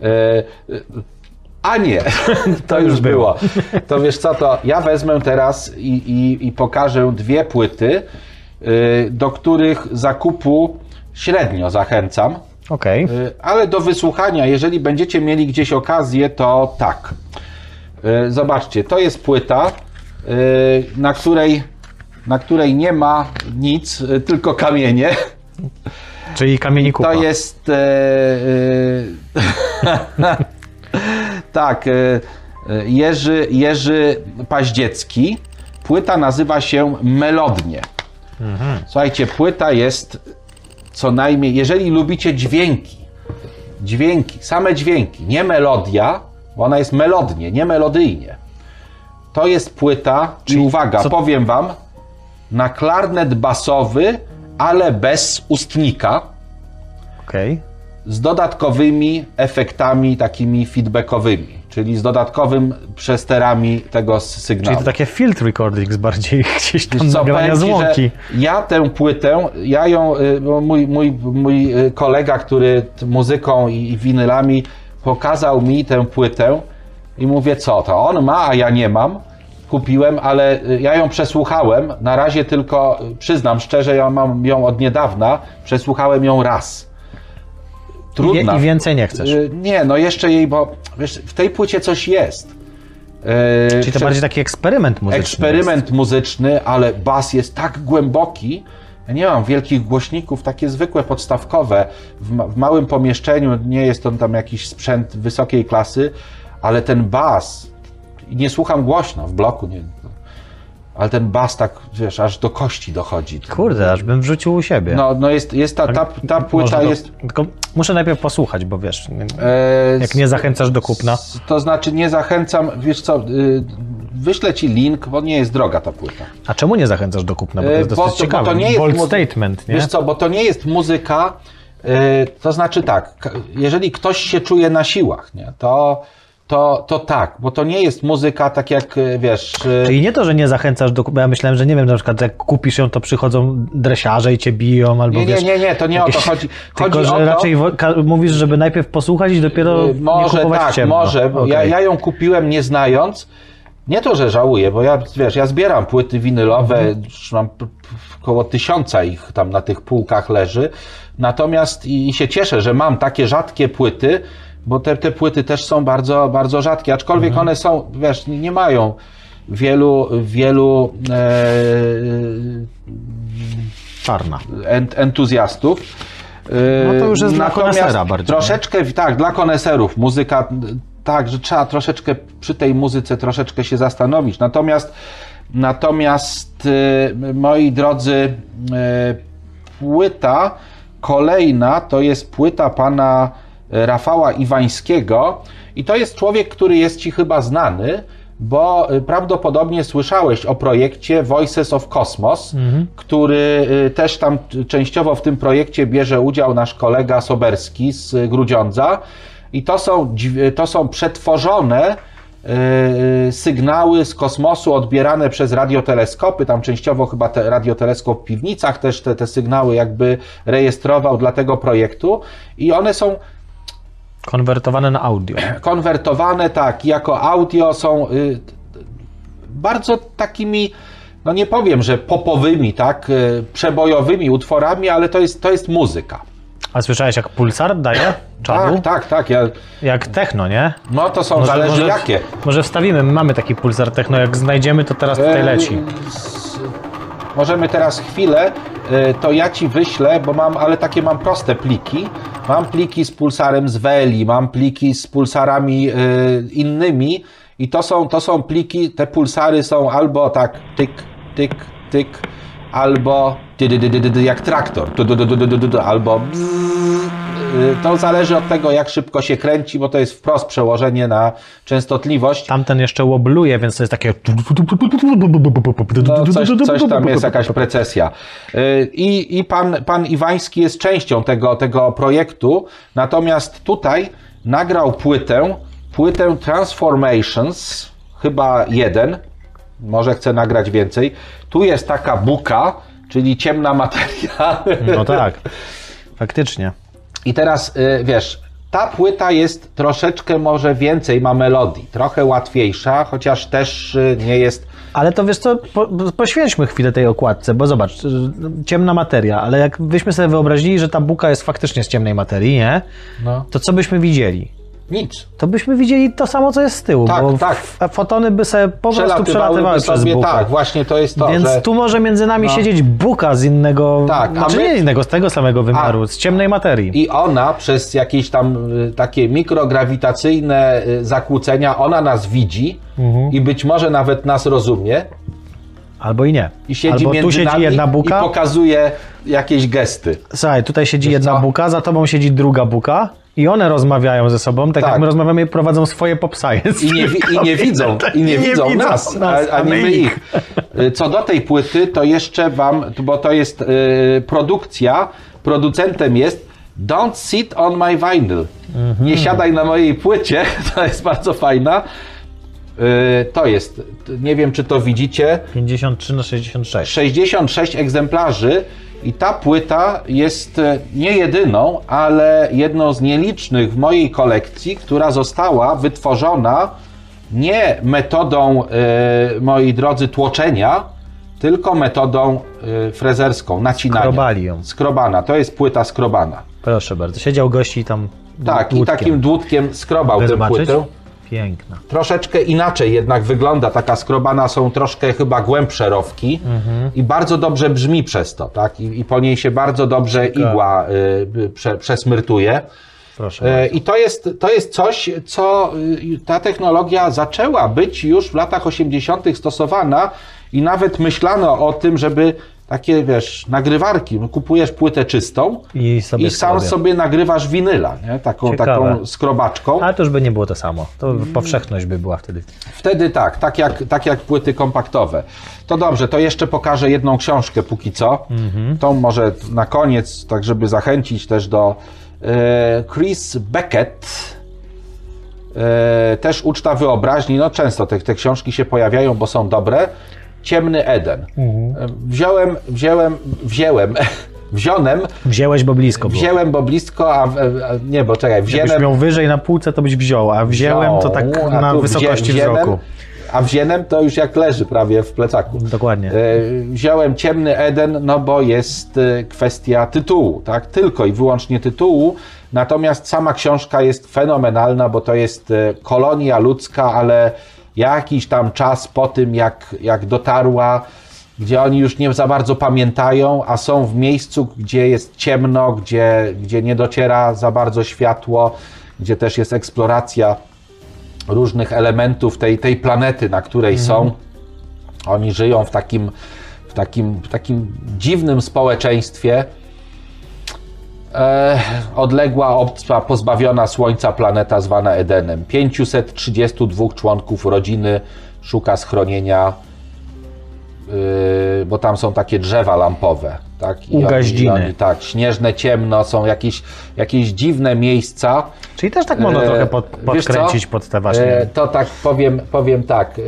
E, e, A nie, to już było. To wiesz co, to ja wezmę teraz i, i, i pokażę dwie płyty, e, do których zakupu średnio zachęcam, e, ale do wysłuchania, jeżeli będziecie mieli gdzieś okazję, to tak. E, Zobaczcie, to jest płyta, e, na której, na której nie ma nic, tylko kamienie. Czyli kamieni kupa. To jest. E, e, tak, e, e, Jerzy, Jerzy Paździecki. Płyta nazywa się Melodnie. Słuchajcie, płyta jest co najmniej, jeżeli lubicie dźwięki, dźwięki, same dźwięki, nie melodia, bo ona jest melodnie, nie melodyjnie. To jest płyta, i uwaga, co- powiem wam, na klarnet basowy, ale bez ustnika, Okej. Z dodatkowymi efektami takimi feedbackowymi, czyli z dodatkowym przesterami tego sygnału. Czyli to takie field recordings bardziej gdzieś tam co, że złąki. Ja tę płytę, ja ją, y, mój, mój, mój y, kolega, który muzyką i winylami pokazał mi tę płytę i mówię, co to on ma, a ja nie mam. Kupiłem, ale y, ja ją przesłuchałem. Na razie tylko, przyznam szczerze, ja mam ją od niedawna. Przesłuchałem ją raz. I, Trudna. I więcej nie chcesz. Y, Nie, no jeszcze jej, bo wiesz, w tej płycie coś jest. Y, Czyli to bardziej taki eksperyment muzyczny. eksperyment muzyczny, ale bas jest tak głęboki. Ja nie mam wielkich głośników, takie zwykłe, podstawkowe. W, ma- w małym pomieszczeniu nie jest to tam jakiś sprzęt wysokiej klasy, ale ten bas, nie słucham głośno w bloku, nie, ale ten bas tak, wiesz, aż do kości dochodzi. Kurde, aż bym wrzucił u siebie. No, no jest, jest ta, ta, ta płyta to- jest... Tylko muszę najpierw posłuchać, bo wiesz, e, jak nie zachęcasz do kupna. To znaczy nie zachęcam, wiesz co, y, wyślę ci link, bo nie jest droga ta płyta. A czemu nie zachęcasz do kupna? Bo to E, jest bo dosyć to- bo ciekawe. to nie jest Bold statement, nie? Wiesz co, bo to nie jest muzyka, y, to znaczy tak, jeżeli ktoś się czuje na siłach, nie, to, to, to tak, bo to nie jest muzyka tak jak, y, wiesz, Czyli nie to, że nie zachęcasz do kupna. Ja myślałem, że nie wiem, na przykład jak kupisz ją, to przychodzą dresiarze i cię biją, albo nie, nie, wiesz... nie, nie, to nie o to jakieś- chodzi. Tylko, Chodzi że to, raczej ka- mówisz, żeby najpierw posłuchać i dopiero y, nie może kupować w tak, ciemno. może, bo ja, ja ją kupiłem nie znając, nie to, że żałuję, bo ja, wiesz, ja zbieram płyty winylowe, Mhm. mam około tysiąca ich tam na tych półkach leży, natomiast i, i się cieszę, że mam takie rzadkie płyty, bo te, te płyty też są bardzo, bardzo rzadkie, aczkolwiek Mhm. one są, wiesz, nie, nie mają wielu, wielu e, Czarna. ent, entuzjastów. No to już jest dla konesera bardziej, Troszeczkę, tak, dla koneserów. Muzyka, tak, że trzeba troszeczkę przy tej muzyce troszeczkę się zastanowić. Natomiast, natomiast y, moi drodzy, y, płyta kolejna to jest płyta pana Rafała Iwańskiego. I to jest człowiek, który jest ci chyba znany, bo y, prawdopodobnie słyszałeś o projekcie Voices of Cosmos, który y, też tam częściowo w tym projekcie bierze udział nasz kolega Soberski z y, Grudziądza. I to są, dźwi- to są przetworzone y, sygnały z kosmosu odbierane przez radioteleskopy, tam częściowo chyba te radioteleskop w piwnicach też te, te sygnały jakby rejestrował dla tego projektu. I one są Konwertowane na audio. konwertowane tak, jako audio są y, bardzo takimi, no nie powiem, że popowymi, tak, y, przebojowymi utworami, ale to jest, to jest muzyka. A słyszałeś, jak pulsar daje czadu? Tak, tak, tak, ja, Jak techno, nie? no to są, zależy jakie. Może wstawimy, my mamy taki pulsar techno, jak znajdziemy, to teraz tutaj leci. Możemy teraz chwilę, e, to ja ci wyślę, bo mam, ale takie mam proste pliki. Mam pliki z pulsarem z Veli, mam pliki z pulsarami yy, innymi i to są, to są pliki, te pulsary są albo tak tyk, tyk, tyk, albo jak traktor, albo bzzz, Y, to zależy od tego, jak szybko się kręci, bo to jest wprost przełożenie na częstotliwość. Tamten jeszcze łobluje, więc to jest takie... No, coś, coś tam jest, jakaś precesja. Y, I, i pan, pan Iwański jest częścią tego, tego projektu, natomiast tutaj nagrał płytę, płytę Transformations, chyba jeden, może chce nagrać więcej. Tu jest taka buka, czyli ciemna materia. No tak, faktycznie. I teraz y, wiesz, ta płyta jest troszeczkę może więcej, ma melodii, trochę łatwiejsza, chociaż też y, nie jest Ale to wiesz co, po, poświęćmy chwilę tej okładce, bo zobacz, y, ciemna materia, ale jak byśmy sobie wyobrazili, że ta buka jest faktycznie z ciemnej materii, nie? no, To co byśmy widzieli? Nic. To byśmy widzieli to samo, co jest z tyłu, Tak, bo tak. fotony by sobie po prostu przelatywały przez sobie, bukę. tak, właśnie to jest to, Więc że... tu może między nami No. siedzieć buka z innego, Tak, a znaczy my- nie innego, z tego samego wymiaru, z ciemnej materii. I ona przez jakieś tam y, takie mikrograwitacyjne y, zakłócenia, ona nas widzi Mhm. i być może nawet nas rozumie. Albo i nie. I siedzi Albo między tu siedzi nami jedna buka. i pokazuje jakieś gesty. Słuchaj, tutaj siedzi Wiesz jedna co? buka, za tobą siedzi druga buka i one rozmawiają ze sobą, tak, Tak. jak my rozmawiamy i prowadzą swoje pop science. I nie, i nie widzą, i nie widzą nas, a, a nie my ich. Y, Co do tej płyty, to jeszcze wam, bo to jest y, produkcja, producentem jest Don't sit on my vinyl. Nie siadaj na mojej płycie, to jest bardzo fajna. Y, To jest, nie wiem czy to widzicie, 53 na 66. 66 egzemplarzy i ta płyta jest e, nie jedyną, ale jedną z nielicznych w mojej kolekcji, która została wytworzona nie metodą, e, moi drodzy, tłoczenia, tylko metodą e, frezerską, nacinania. Skrobali ją. Skrobana, to jest płyta skrobana. Proszę bardzo. Siedział gości i tam Tak, i dłutkiem. takim dłutkiem skrobał tę zobaczyć? płytę. Piękna. Troszeczkę inaczej jednak wygląda taka skrobana, są troszkę chyba głębsze rowki i bardzo dobrze brzmi przez to, tak? I, i po niej się bardzo dobrze igła y, prze, przesmyrtuje. E, I to jest, to jest coś, co y, ta technologia zaczęła być już w latach 80. stosowana i nawet myślano o tym, żeby takie, wiesz, nagrywarki, no, kupujesz płytę czystą I sobie i sam sobie nagrywasz winyla, nie? Taką, Ciekawe. taką skrobaczką. Ale to już by nie było to samo. To powszechność by była wtedy. Wtedy tak, tak jak, tak jak płyty kompaktowe. To dobrze, to jeszcze pokażę jedną książkę póki co. Tą może na koniec, tak żeby zachęcić też do e, Chris Beckett. E, też uczta wyobraźni. No często te, te książki się pojawiają, bo są dobre. Ciemny Eden. E, Wziąłem, wziąłem, wziąłem, wzionem, Wzięłeś, bo blisko było. wziąłem, bo blisko, a, a nie, bo czekaj, Jakbyś wzięłem, miał wyżej na półce, to byś wziął, a wzięłem to tak na wysokości wzięłem, wzroku. A wzięłem to już jak leży prawie w plecaku. Dokładnie. E, Wziąłem Ciemny Eden, no bo jest e, kwestia tytułu, tak? Tylko i wyłącznie tytułu. Natomiast sama książka jest fenomenalna, bo to jest e, kolonia ludzka, ale jakiś tam czas po tym, jak, jak dotarła, gdzie oni już nie za bardzo pamiętają, a są w miejscu, gdzie jest ciemno, gdzie, gdzie nie dociera za bardzo światło, gdzie też jest eksploracja różnych elementów tej, tej planety, na której są. Oni żyją w takim, w takim, w takim dziwnym społeczeństwie. E, odległa, obca, pozbawiona słońca planeta zwana Edenem. 532 członków rodziny szuka schronienia, yy, bo tam są takie drzewa lampowe. Tak? U oni- Gaździny. oni, tak, śnieżne ciemno, są jakieś, jakieś dziwne miejsca. Czyli też tak można E, trochę pod, podkręcić pod te właśnie... E, To tak powiem, powiem tak. e,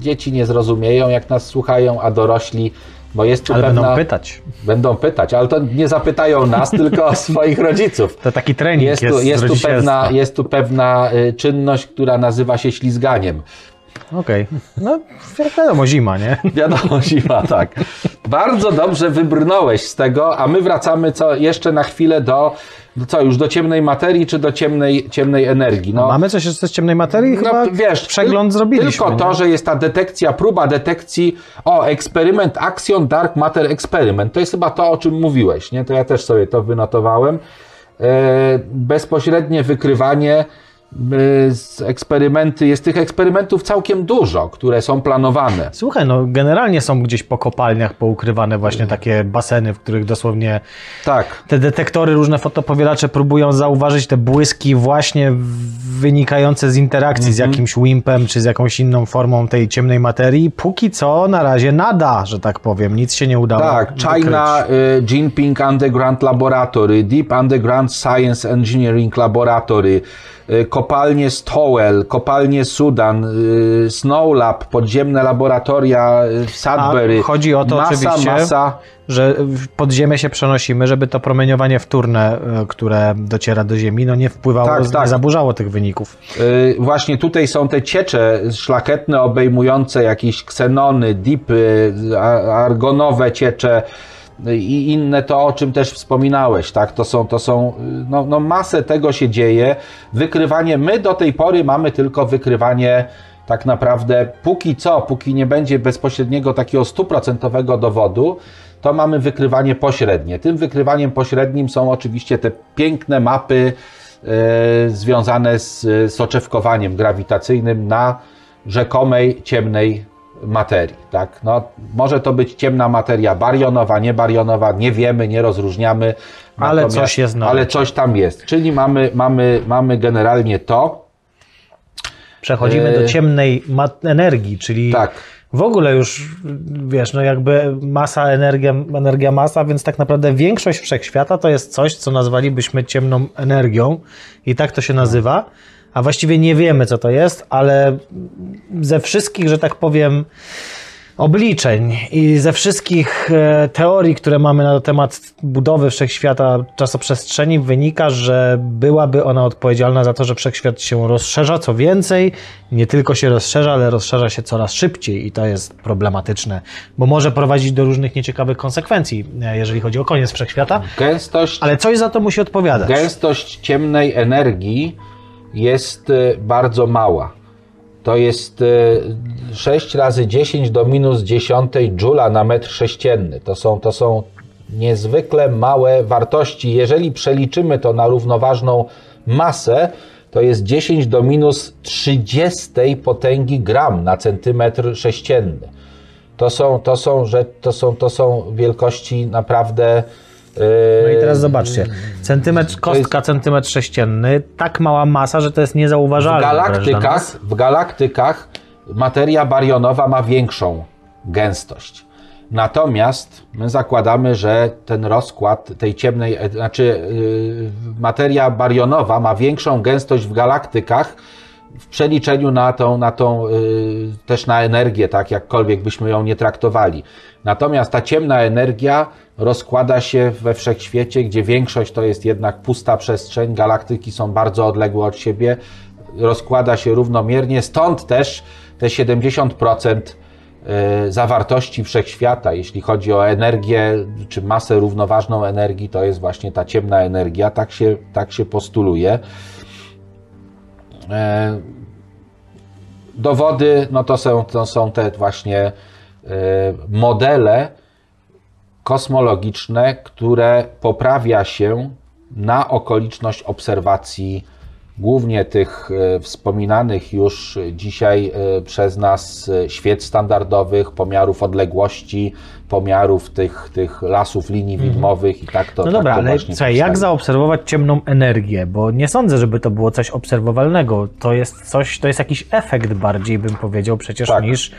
Dzieci nie zrozumieją, jak nas słuchają, a dorośli, bo jest tu ale pewna... będą pytać. Będą pytać, ale to nie zapytają nas, tylko swoich rodziców. To taki trening Jest jest, tu, jest, tu pewna, jest tu pewna y, czynność, która nazywa się ślizganiem. Okej. No, jak wiadomo, zima, nie? Wiadomo, zima, tak. Bardzo dobrze wybrnąłeś z tego, a my wracamy co, jeszcze na chwilę do, do co, już do ciemnej materii, czy do ciemnej, ciemnej energii? No, Mamy coś jeszcze z ciemnej materii? Chyba no, wiesz, przegląd zrobiliśmy. Tylko to, nie? że jest ta detekcja, próba detekcji, o, eksperyment Action Dark Matter Experiment. To jest chyba to, o czym mówiłeś, nie? To ja też sobie to wynotowałem. E, bezpośrednie wykrywanie z eksperymenty, jest tych eksperymentów całkiem dużo, które są planowane. Słuchaj, no generalnie są gdzieś po kopalniach poukrywane właśnie takie baseny, w których dosłownie Tak. te detektory, różne fotopowielacze próbują zauważyć te błyski właśnie wynikające z interakcji Mhm. z jakimś wimpem czy z jakąś inną formą tej ciemnej materii. Póki co na razie nada, że tak powiem. Nic się nie udało. Tak, China y, Jinping Underground Laboratory, Deep Underground Science Engineering Laboratory, kopalnie Stowell, kopalnie Sudan, y, Snow Lab, podziemne laboratoria y, w Sudbury. A chodzi o to masa, oczywiście, Masa, że w- pod ziemię się przenosimy, żeby to promieniowanie wtórne, które dociera do Ziemi, no nie wpływało, Tak, nie tak. zaburzało tych wyników. Y, Właśnie tutaj są te ciecze szlachetne obejmujące jakieś ksenony, dipy, argonowe ciecze y, i inne to, o czym też wspominałeś, tak? To są, to są y, no, no masę tego się dzieje. Wykrywanie, my do tej pory mamy tylko wykrywanie tak naprawdę, póki co, póki nie będzie bezpośredniego takiego stuprocentowego dowodu, to mamy wykrywanie pośrednie. Tym wykrywaniem pośrednim są oczywiście te piękne mapy e, związane z soczewkowaniem grawitacyjnym na rzekomej ciemnej materii. Tak? No, może to być ciemna materia barionowa, niebarionowa, nie wiemy, nie rozróżniamy. Ale coś jest na Ale coś tam jest. Czyli mamy, mamy, mamy generalnie to. Przechodzimy do Yy. ciemnej energii, czyli Tak. w ogóle już, wiesz, no jakby masa, energia, energia, masa, więc tak naprawdę większość wszechświata to jest coś, co nazwalibyśmy ciemną energią i tak to się nazywa, a właściwie nie wiemy, co to jest, ale ze wszystkich, że tak powiem, obliczeń i ze wszystkich e, teorii, które mamy na temat budowy wszechświata czasoprzestrzeni wynika, że byłaby ona odpowiedzialna za to, że wszechświat się rozszerza. Co więcej, nie tylko się rozszerza, ale rozszerza się coraz szybciej i to jest problematyczne, bo może prowadzić do różnych nieciekawych konsekwencji, e, jeżeli chodzi o koniec wszechświata, Gęstość ale coś za to musi odpowiadać. Gęstość ciemnej energii jest e, bardzo mała. To jest e, 6 razy 10 do minus 10 joula na metr sześcienny. To są, to są niezwykle małe wartości. Jeżeli przeliczymy to na równoważną masę, to jest 10 do minus 30 potęgi gram na centymetr sześcienny. To są, to są, że, to są, to są wielkości naprawdę. E, No i teraz zobaczcie, centymetr, kostka, centymetr sześcienny, tak mała masa, że to jest W niezauważalne. nas. galaktykach, w galaktykach materia barionowa ma większą gęstość. Natomiast my zakładamy, że ten rozkład tej ciemnej, e, znaczy yy, materia barionowa ma większą gęstość w galaktykach w przeliczeniu na tą, na tą yy, też na energię, tak jakkolwiek byśmy ją nie traktowali. Natomiast ta ciemna energia rozkłada się we wszechświecie, gdzie większość to jest jednak pusta przestrzeń, galaktyki są bardzo odległe od siebie, rozkłada się równomiernie, stąd też te 70% e, zawartości wszechświata, jeśli chodzi o energię czy masę równoważną energii, to jest właśnie ta ciemna energia, tak się, tak się postuluje. E, Dowody, no to są, to są te właśnie modele kosmologiczne, które poprawia się na okoliczność obserwacji głównie tych e, wspominanych już dzisiaj e, przez nas świec standardowych, pomiarów odległości, pomiarów tych, tych lasów linii widmowych i tak to No tak dobra, to ale słuchaj, jak zaobserwować ciemną energię? Bo nie sądzę, żeby to było coś obserwowalnego. To jest coś, to jest jakiś efekt bardziej, bym powiedział, przecież Tak. niż,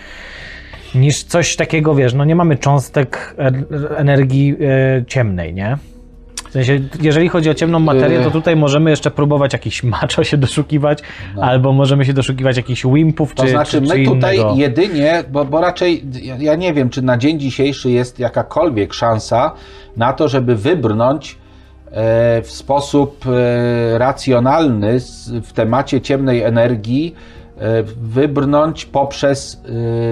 niż coś takiego, wiesz, no nie mamy cząstek e- energii e, ciemnej, nie? W sensie, jeżeli chodzi o ciemną materię, to tutaj możemy jeszcze próbować jakiś maczo się doszukiwać, albo możemy się doszukiwać jakichś wimpów, To czy, znaczy, czy, czy my tutaj innego. jedynie, bo, bo raczej ja, nie wiem, czy na dzień dzisiejszy jest jakakolwiek szansa na to, żeby wybrnąć e, w sposób e, racjonalny w temacie ciemnej energii, e, wybrnąć poprzez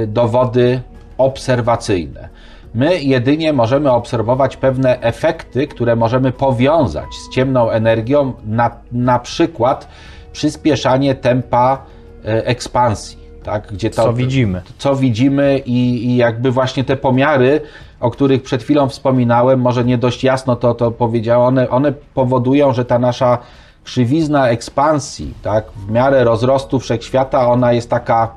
e, dowody obserwacyjne. My jedynie możemy obserwować pewne efekty, które możemy powiązać z ciemną energią, na, na przykład przyspieszanie tempa e, ekspansji, tak? Gdzie to, Co widzimy. co widzimy i, i jakby właśnie te pomiary, o których przed chwilą wspominałem, może nie dość jasno to, to powiedziałem, one, one powodują, że ta nasza krzywizna ekspansji, tak, w miarę rozrostu wszechświata, ona jest taka,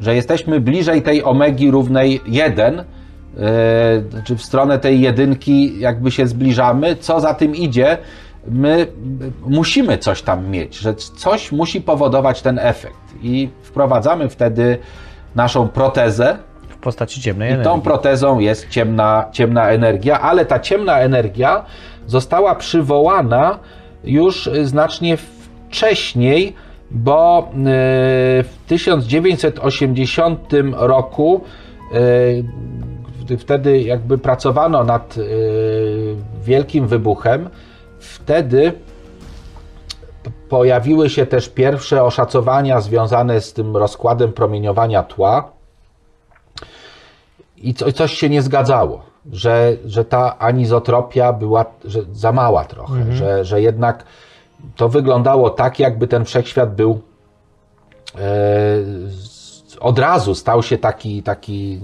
że jesteśmy bliżej tej omegi równej 1, yy, czy w stronę tej jedynki jakby się zbliżamy, co za tym idzie, my musimy coś tam mieć, że coś musi powodować ten efekt. I wprowadzamy wtedy naszą protezę, W postaci ciemnej i energii. tą protezą jest ciemna, ciemna energia, ale ta ciemna energia została przywołana już y, znacznie wcześniej, bo y, w 1980 roku y, wtedy jakby pracowano nad wielkim wybuchem, wtedy pojawiły się też pierwsze oszacowania związane z tym rozkładem promieniowania tła. I co, coś się nie zgadzało, że, że ta anizotropia była że za mała trochę, że, że jednak to wyglądało tak, jakby ten wszechświat był e, od razu stał się taki, taki,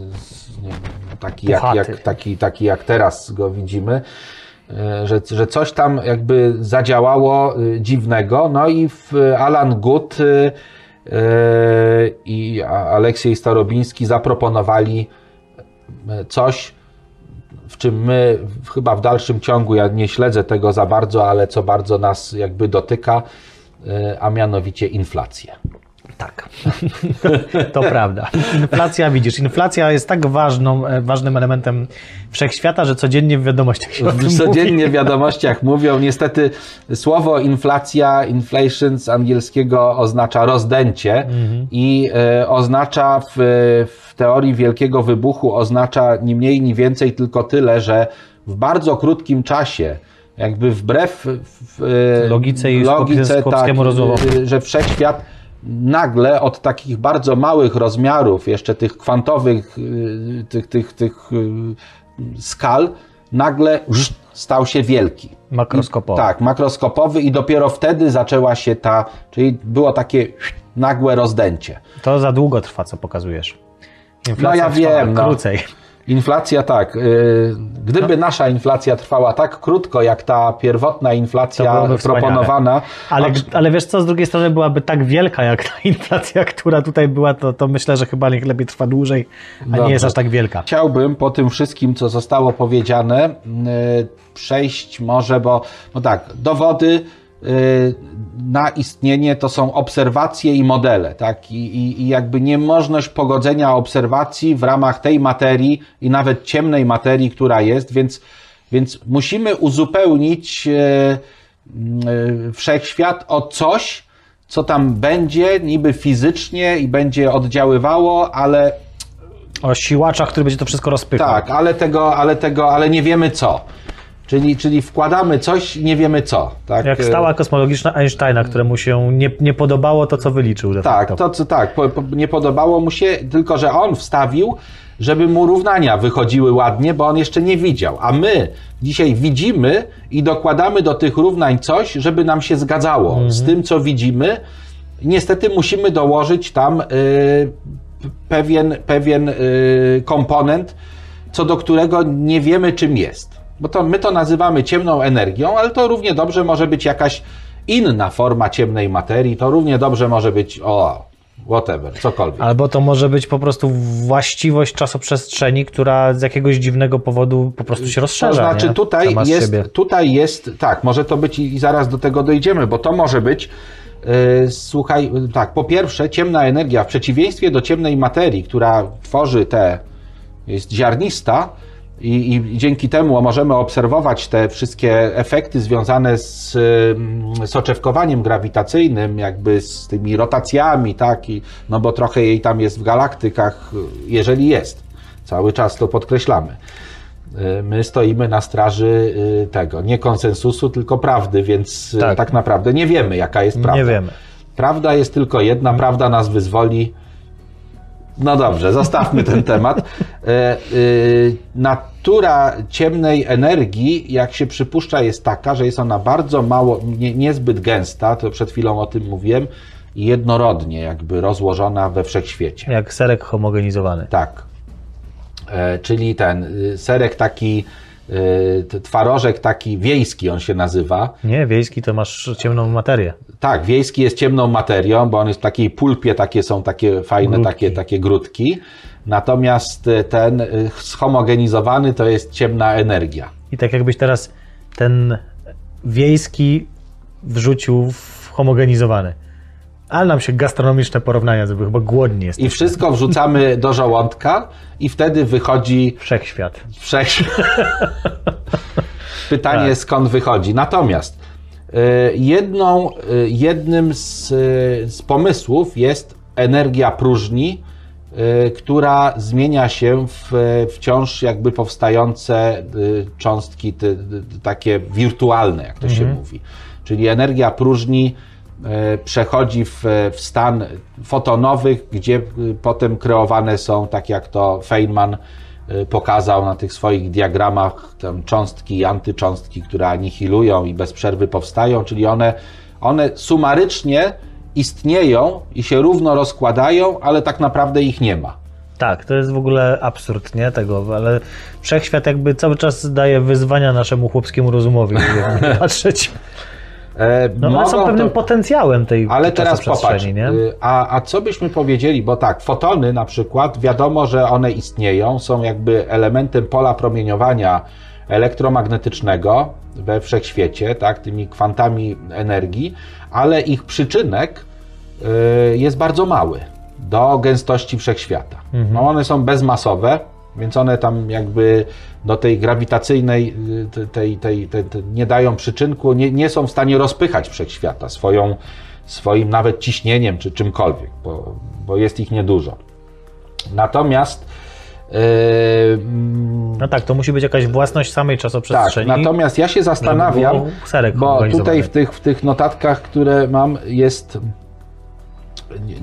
wiem, taki, jak, jak, taki, taki jak teraz go widzimy. e, Że, że coś tam jakby zadziałało e, dziwnego. No i w Alan Good e, i Aleksiej Starobiński zaproponowali coś, w czym my chyba w dalszym ciągu, ja nie śledzę tego za bardzo, ale co bardzo nas jakby dotyka, a mianowicie inflację. Tak, to prawda. Inflacja, widzisz, inflacja jest tak ważną, e, ważnym elementem wszechświata, że codziennie w wiadomościach się tym Codziennie mówi. w wiadomościach mówią. Niestety słowo inflacja, inflation z angielskiego oznacza rozdęcie i e, oznacza w, w teorii wielkiego wybuchu oznacza ni mniej, ni więcej tylko tyle, że w bardzo krótkim czasie jakby wbrew w, e, Logice i Skopskiemu tak, rozumowi. e, że wszechświat nagle od takich bardzo małych rozmiarów, jeszcze tych kwantowych, y, tych, tych, tych y, skal, nagle stał się wielki. Makroskopowy. I, tak, makroskopowy i dopiero wtedy zaczęła się ta, czyli było takie nagłe rozdęcie. To za długo trwa, co pokazujesz. No ja wiem, no. Krócej. Inflacja tak, y, gdyby nasza inflacja trwała tak krótko, jak ta pierwotna inflacja proponowana, Ale, a- ale wiesz co, z drugiej strony byłaby tak wielka jak ta inflacja, która tutaj była, to, to myślę, że chyba niech lepiej trwa dłużej, a Dobrze. nie jest aż tak wielka. Chciałbym po tym wszystkim, co zostało powiedziane, y, przejść może, bo no tak, dowody na istnienie to są obserwacje i modele, tak? I, i, I jakby niemożność pogodzenia obserwacji w ramach tej materii i nawet ciemnej materii, która jest, więc, więc musimy uzupełnić y, y, wszechświat o coś, co tam będzie niby fizycznie i będzie oddziaływało, ale O siłaczach, który będzie to wszystko rozpychał. tak, ale tego, ale tego, ale nie wiemy co. Czyli, czyli wkładamy coś, nie wiemy co. Tak, Jak stała kosmologiczna Einsteina, któremu się nie, nie podobało to, co wyliczył. Tak, to co tak, po, po, nie podobało mu się, tylko że on wstawił, żeby mu równania wychodziły ładnie, bo on jeszcze nie widział. A my dzisiaj widzimy i dokładamy do tych równań coś, żeby nam się zgadzało z tym, co widzimy. Niestety musimy dołożyć tam y, pewien, pewien y, komponent, co do którego nie wiemy, czym jest. Bo to my to nazywamy ciemną energią, ale to równie dobrze może być jakaś inna forma ciemnej materii, to równie dobrze może być o whatever, cokolwiek. Albo to może być po prostu właściwość czasoprzestrzeni, która z jakiegoś dziwnego powodu po prostu się To rozszerza. znaczy nie? tutaj Sama jest, tutaj jest, tak, może to być i zaraz do tego dojdziemy, bo to może być, yy, słuchaj, tak, po pierwsze ciemna energia w przeciwieństwie do ciemnej materii, która tworzy te, jest ziarnista i, i dzięki temu możemy obserwować te wszystkie efekty związane z soczewkowaniem grawitacyjnym, jakby z tymi rotacjami, tak, i, no bo trochę jej tam jest w galaktykach, jeżeli jest. Cały czas to podkreślamy. Y, My stoimy na straży y, tego, nie konsensusu, tylko prawdy, więc tak, Tak. tak naprawdę nie wiemy, jaka jest prawda. Nie wiemy. Prawda jest tylko jedna, prawda nas wyzwoli. No dobrze, zostawmy ten temat. E, y, Natura ciemnej energii, jak się przypuszcza, jest taka, że jest ona bardzo mało, nie, niezbyt gęsta, to przed chwilą o tym mówiłem, jednorodnie jakby rozłożona we wszechświecie. Jak serek homogenizowany. Tak. E, czyli ten y, serek taki, twarożek taki wiejski on się nazywa. Nie, wiejski to masz ciemną materię. Tak, wiejski jest ciemną materią, bo on jest w takiej pulpie, takie są takie fajne, Grudki. takie, takie grudki. Natomiast y, ten y, schomogenizowany to jest ciemna energia. I tak jakbyś teraz ten wiejski wrzucił w homogenizowany. Ale nam się gastronomiczne porównania zrobiły, chyba głodni jest. I wszystko wrzucamy do żołądka i wtedy wychodzi Wszechświat. wszech... Pytanie Tak. skąd wychodzi. Natomiast y, jedną, y, jednym z, y, z pomysłów jest energia próżni, która zmienia się w wciąż jakby powstające cząstki ty, takie wirtualne, jak to się mówi. Czyli energia próżni przechodzi w, w stan fotonowych, gdzie y, potem kreowane są, tak jak to Feynman y, pokazał na tych swoich diagramach, tam cząstki i antycząstki, które anihilują i bez przerwy powstają, czyli one, one sumarycznie istnieją i się równo rozkładają, ale tak naprawdę ich nie ma. Tak, to jest w ogóle absurd, nie? Tego, ale wszechświat jakby cały czas daje wyzwania naszemu chłopskiemu rozumowi, patrzeć. E, No one są mogą pewnym to- potencjałem tej Ale teraz popatrz, nie? y, a, a co byśmy powiedzieli, bo tak, fotony na przykład, wiadomo, że one istnieją, są jakby elementem pola promieniowania elektromagnetycznego we wszechświecie, tak, tymi kwantami energii, ale ich przyczynek y, jest bardzo mały do gęstości wszechświata. No one są bezmasowe, więc one tam jakby do tej grawitacyjnej, y, te- tej, tej, tej, tej nie dają przyczynku, nie, nie są w stanie rozpychać wszechświata swoją, swoim nawet ciśnieniem czy czymkolwiek, bo, bo jest ich niedużo. Natomiast mm, No tak, to musi być jakaś własność samej tak, czasoprzestrzeni. natomiast ja się zastanawiam, bo tutaj w tych, w tych notatkach, które mam, jest.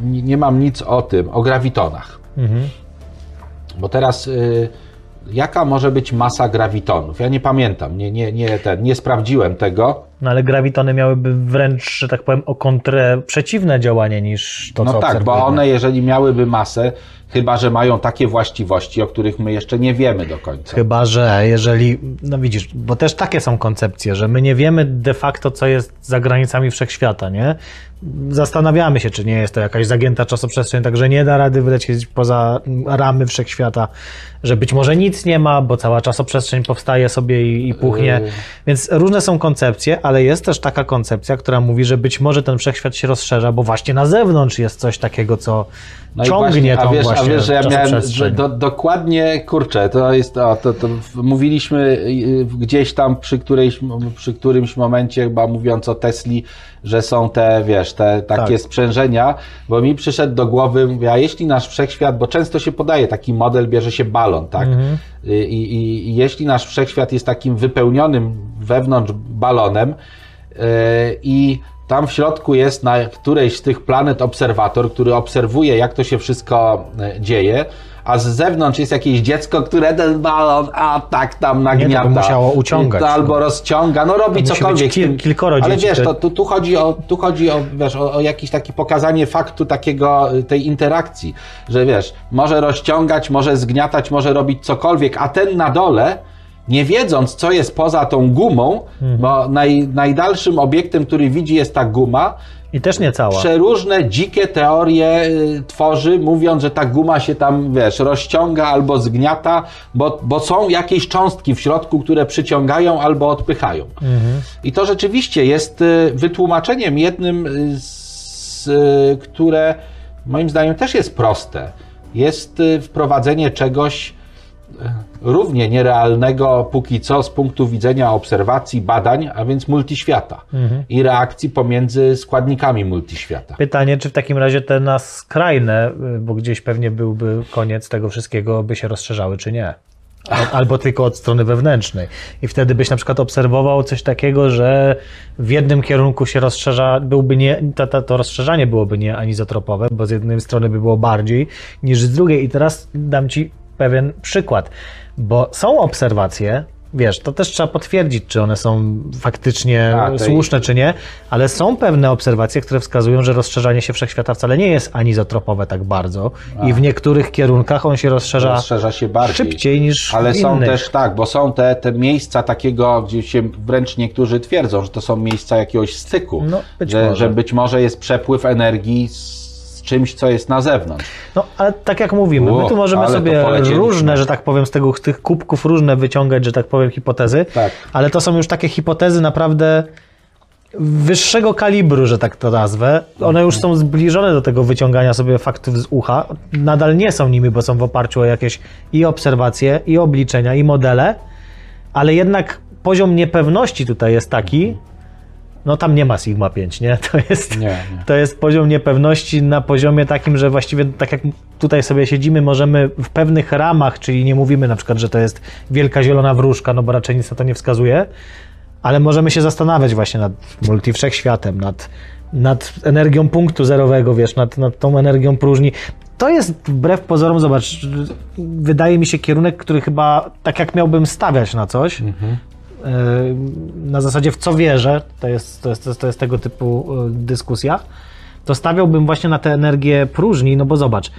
Nie, nie mam nic o tym, o grawitonach. Mhm. Bo teraz y, jaka może być masa grawitonów? Ja nie pamiętam, nie, nie, nie, ten, nie sprawdziłem tego. No ale grawitony miałyby wręcz, że tak powiem, o kontrę przeciwne działanie niż to, no co tak, bo one, jeżeli miałyby masę, chyba że mają takie właściwości, o których my jeszcze nie wiemy do końca. Chyba, że jeżeli, no widzisz, bo też takie są koncepcje, że my nie wiemy de facto, co jest za granicami wszechświata, nie? Zastanawiamy się, czy nie jest to jakaś zagięta czasoprzestrzeń, także nie da rady wylecieć poza ramy wszechświata, że być może nic nie ma, bo cała czasoprzestrzeń powstaje sobie i, i puchnie. Yy. Więc różne są koncepcje, ale jest też taka koncepcja, która mówi, że być może ten wszechświat się rozszerza, bo właśnie na zewnątrz jest coś takiego, co No ciągnie właśnie, tą a wiesz, właśnie a wiesz, że ja miałem że do, dokładnie, kurczę, to jest, o, to, to mówiliśmy y, gdzieś tam przy, którejś, przy którymś momencie, chyba mówiąc o Tesli, że są te, wiesz, te takie Tak. sprzężenia, bo mi przyszedł do głowy, mówię, a jeśli nasz wszechświat, bo często się podaje taki model, bierze się balon, tak? Mhm. I, i, I jeśli nasz wszechświat jest takim wypełnionym wewnątrz balonem yy, i tam w środku jest na którejś z tych planet obserwator, który obserwuje, jak to się wszystko e, dzieje, a z zewnątrz jest jakieś dziecko, które ten balon, a tak tam nagniata. to by musiało uciągać, To albo no. rozciąga, no robi To cokolwiek. kil- kilkoro Ale dzieci, wiesz, to- to, tu, tu chodzi, o, tu chodzi o, wiesz, o, o jakieś takie pokazanie faktu takiego, y, tej interakcji, że wiesz, może rozciągać, może zgniatać, może robić cokolwiek, a ten na dole, nie wiedząc, co jest poza tą gumą, Mhm. bo naj, najdalszym obiektem, który widzi, jest ta guma, I też nie cała. przeróżne dzikie teorie y, tworzy, mówiąc, że ta guma się tam, wiesz, rozciąga albo zgniata, bo, bo są jakieś cząstki w środku, które przyciągają albo odpychają. I to rzeczywiście jest y, wytłumaczeniem jednym, y, z, y, które moim zdaniem też jest proste. Jest wprowadzenie czegoś równie nierealnego póki co z punktu widzenia obserwacji, badań, a więc multiświata i reakcji pomiędzy składnikami multiświata. Pytanie, czy w takim razie te na skrajne, y, bo gdzieś pewnie byłby koniec tego wszystkiego, by się rozszerzały, czy nie? Al- Albo tylko od strony wewnętrznej. I wtedy byś na przykład obserwował coś takiego, że w jednym kierunku się rozszerza, byłby nie, to, to, to rozszerzanie byłoby nie anizotropowe, bo z jednej strony by było bardziej niż z drugiej. I teraz dam Ci pewien przykład, bo są obserwacje, wiesz, to też trzeba potwierdzić, czy one są faktycznie A, to i- słuszne, czy nie, ale są pewne obserwacje, które wskazują, że rozszerzanie się wszechświata wcale nie jest anizotropowe tak bardzo i w niektórych kierunkach on się rozszerza, Rozszerza się bardziej. szybciej niż Ale w są innych. też tak, bo są te, te miejsca takiego, gdzie się wręcz niektórzy twierdzą, że to są miejsca jakiegoś styku. No, być że, że być może jest przepływ energii z czymś, co jest na zewnątrz. No, ale tak jak mówimy, my tu możemy sobie różne, że tak powiem, z tego, tych kubków różne wyciągać, że tak powiem, hipotezy, Tak. ale to są już takie hipotezy naprawdę wyższego kalibru, że tak to nazwę. One już są zbliżone do tego wyciągania sobie faktów z ucha. Nadal nie są nimi, bo są w oparciu o jakieś i obserwacje, i obliczenia, i modele, ale jednak poziom niepewności tutaj jest taki, no tam nie ma Sigma 5, nie? To jest, Nie, nie. to jest poziom niepewności na poziomie takim, że właściwie tak jak tutaj sobie siedzimy, możemy w pewnych ramach, czyli nie mówimy na przykład, że to jest wielka zielona wróżka, no bo raczej nic na to nie wskazuje, ale możemy się zastanawiać właśnie nad multiwszechświatem, nad, nad energią punktu zerowego, wiesz, nad, nad tą energią próżni. To jest wbrew pozorom, zobacz, wydaje mi się kierunek, który chyba, tak jak miałbym stawiać na coś, e, na zasadzie w co wierzę, to jest, to jest, to jest, tego typu e, dyskusja, to stawiałbym właśnie na tę energię próżni, no bo zobacz,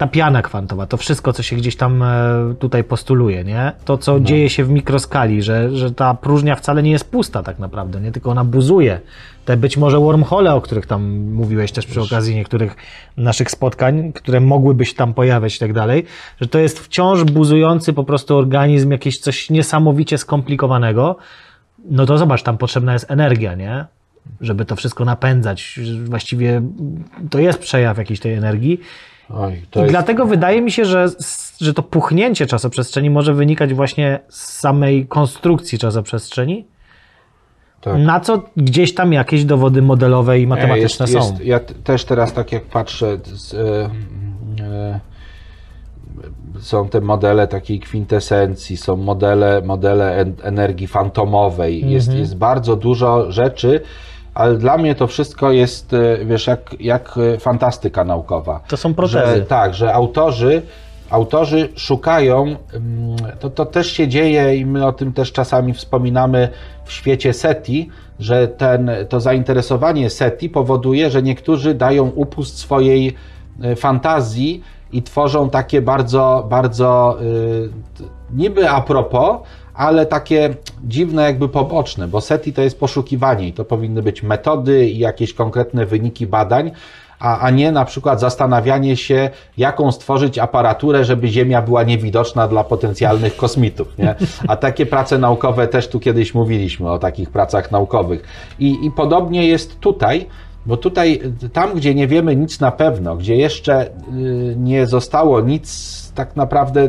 ta piana kwantowa, to wszystko, co się gdzieś tam e, tutaj postuluje, nie? To, co dzieje się w mikroskali, że, że ta próżnia wcale nie jest pusta tak naprawdę, nie? Tylko ona buzuje. Te być może wormhole, o których tam mówiłeś też przy okazji niektórych naszych spotkań, które mogłyby się tam pojawiać i tak dalej, że to jest wciąż buzujący po prostu organizm, jakieś coś niesamowicie skomplikowanego, no to zobacz, tam potrzebna jest energia, nie? Żeby to wszystko napędzać. Właściwie to jest przejaw jakiejś tej energii. Oj, I jest, dlatego wydaje mi się, że, że to puchnięcie czasoprzestrzeni może wynikać właśnie z samej konstrukcji czasoprzestrzeni, tak. na co gdzieś tam jakieś dowody modelowe i matematyczne jest, są. Jest, ja też teraz tak jak patrzę, z, e, e, są te modele takiej kwintesencji, są modele, modele en, energii fantomowej, Mhm. jest, jest bardzo dużo rzeczy, ale dla mnie to wszystko jest, e, wiesz, jak, jak e, fantastyka naukowa. To są protezy. Że, tak, że autorzy, autorzy szukają, mm, to, to też się dzieje i my o tym też czasami wspominamy w świecie SETI, że ten, to zainteresowanie SETI powoduje, że niektórzy dają upust swojej e, fantazji i tworzą takie bardzo, bardzo y, niby a propos, ale takie dziwne jakby poboczne, bo SETI to jest poszukiwanie i to powinny być metody i jakieś konkretne wyniki badań, a, a nie na przykład zastanawianie się, jaką stworzyć aparaturę, żeby Ziemia była niewidoczna dla potencjalnych kosmitów. Nie? A takie prace naukowe też tu kiedyś mówiliśmy o takich pracach naukowych. I, i podobnie jest tutaj. Bo tutaj, tam gdzie nie wiemy nic na pewno, gdzie jeszcze y, nie zostało nic, tak naprawdę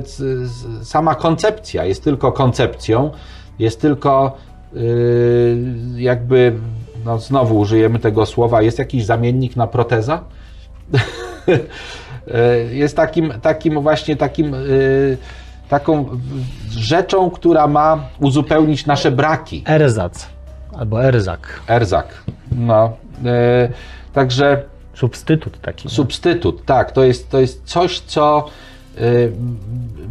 sama koncepcja jest tylko koncepcją, jest tylko y, jakby, no znowu użyjemy tego słowa, jest jakiś zamiennik na proteza? Y, jest takim, takim właśnie takim, y, taką rzeczą, która ma uzupełnić nasze braki. Erzac albo erzak, Erzak. No. Także substytut taki. substytut, tak, to jest, to jest coś, co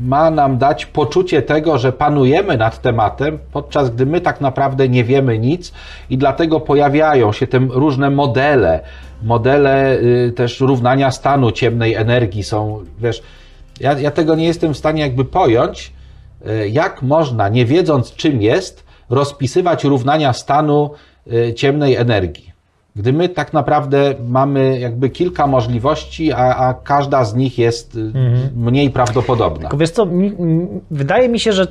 ma nam dać poczucie tego, że panujemy nad tematem, podczas gdy my tak naprawdę nie wiemy nic i dlatego pojawiają się te różne modele, modele y, też równania stanu ciemnej energii są, wiesz, ja, ja tego nie jestem w stanie jakby pojąć, y, jak można, nie wiedząc czym jest, rozpisywać równania stanu y, ciemnej energii. Gdy my tak naprawdę mamy jakby kilka możliwości, a, a każda z nich jest y, mniej prawdopodobna. Tylko wiesz co, mi, wydaje mi się, że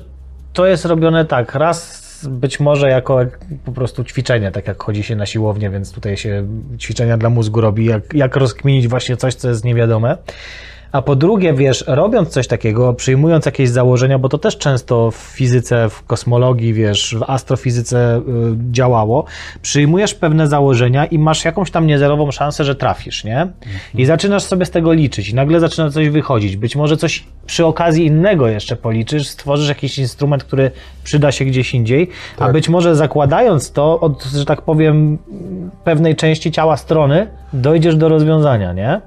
to jest robione tak, raz być może jako jak po prostu ćwiczenie, tak jak chodzi się na siłownię, więc tutaj się ćwiczenia dla mózgu robi, jak, jak rozkminić właśnie coś, co jest niewiadome. A po drugie, wiesz, robiąc coś takiego, przyjmując jakieś założenia, bo to też często w fizyce, w kosmologii, wiesz, w astrofizyce y, działało, przyjmujesz pewne założenia i masz jakąś tam niezerową szansę, że trafisz, nie? I zaczynasz sobie z tego liczyć i nagle zaczyna coś wychodzić. Być może coś przy okazji innego jeszcze policzysz, stworzysz jakiś instrument, który przyda się gdzieś indziej, a Tak. być może zakładając to od, że tak powiem, pewnej części ciała strony, dojdziesz do rozwiązania, nie?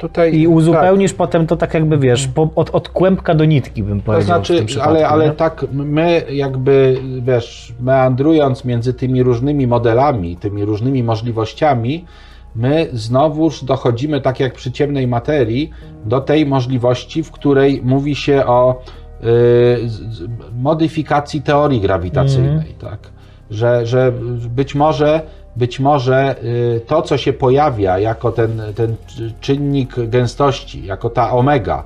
Tutaj, I tak. uzupełnisz potem to tak jakby, wiesz, po, od, od kłębka do nitki bym To powiedział w znaczy, ale, ale nie? tak my jakby, wiesz, meandrując między tymi różnymi modelami, tymi różnymi możliwościami, my znowuż dochodzimy, tak jak przy ciemnej materii, do tej możliwości, w której mówi się o y, z- modyfikacji teorii grawitacyjnej, tak? Że, że być może, być może y, to, co się pojawia jako ten, ten czynnik gęstości, jako ta omega,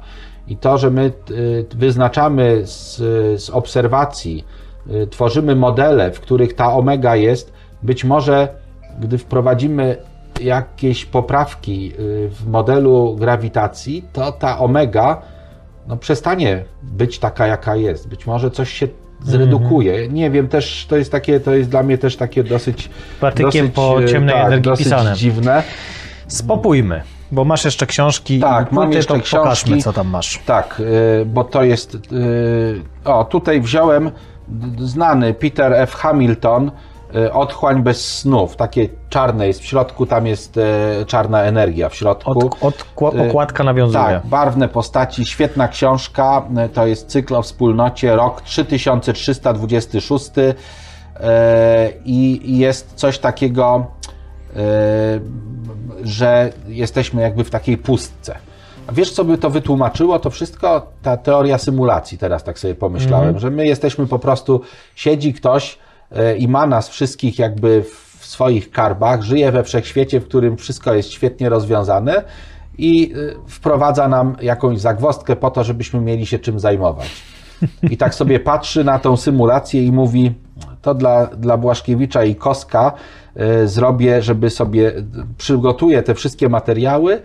i to, że my y, wyznaczamy z, z obserwacji, y, tworzymy modele, w których ta omega jest, być może gdy wprowadzimy jakieś poprawki w modelu grawitacji, to ta omega no, przestanie być taka, jaka jest. Być może coś się zredukuje. Nie wiem, też to jest takie, to jest dla mnie też takie dosyć. Partykiem po y, ciemnej tak, energii dosyć pisane. dziwne. Spopójmy, bo masz jeszcze książki Tak, i mam jeszcze to książki. pokażmy, co tam masz. Tak, y, bo to jest. y, O, tutaj wziąłem znany Peter F. Hamilton. Y, Otchłań bez snów. Takie czarne jest w środku, tam jest e, czarna energia w środku. Od, od, Y, okładka nawiązuje. Tak, barwne postaci, świetna książka. To jest cykl o wspólnocie, rok 3326. e, I jest coś takiego, e, że jesteśmy jakby w takiej pustce. A wiesz, co by to wytłumaczyło? To wszystko ta teoria symulacji, teraz tak sobie pomyślałem, że my jesteśmy po prostu, siedzi ktoś e, i ma nas wszystkich jakby w swoich karbach, żyje we wszechświecie, w którym wszystko jest świetnie rozwiązane i e, wprowadza nam jakąś zagwozdkę po to, żebyśmy mieli się czym zajmować. I tak sobie patrzy na tą symulację i mówi, to dla, dla Błaszkiewicza i Koska y, zrobię, żeby sobie, przygotuję te wszystkie materiały,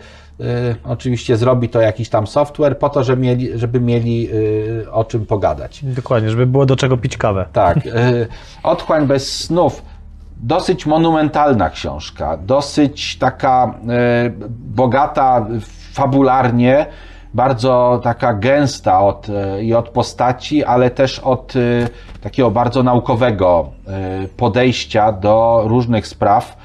oczywiście zrobi to jakiś tam software po to, żeby mieli, żeby mieli y, o czym pogadać. Dokładnie, żeby było do czego pić kawę. Tak. y, Otchłań bez snów. Dosyć monumentalna książka, dosyć taka y, bogata fabularnie, bardzo taka gęsta od, y, i od postaci, ale też od y, takiego bardzo naukowego y, podejścia do różnych spraw.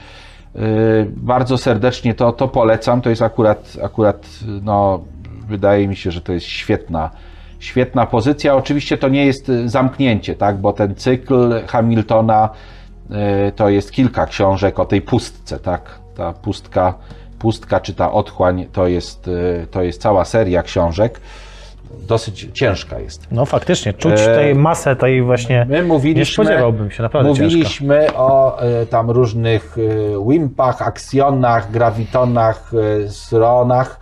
Y, Bardzo serdecznie to, to polecam. To jest akurat, akurat no, wydaje mi się, że to jest świetna, świetna pozycja. Oczywiście to nie jest y, zamknięcie, tak? bo ten cykl Hamiltona y, to jest kilka książek o tej pustce. Tak? Ta pustka, pustka czy ta otchłań to jest, to jest cała seria książek. Dosyć ciężka jest. No faktycznie, czuć E, tej masę, tej właśnie... My mówiliśmy, nie spodziewałbym się, naprawdę ciężka. Mówiliśmy o y, tam różnych y, wimpach, gravitonach, y, sronach,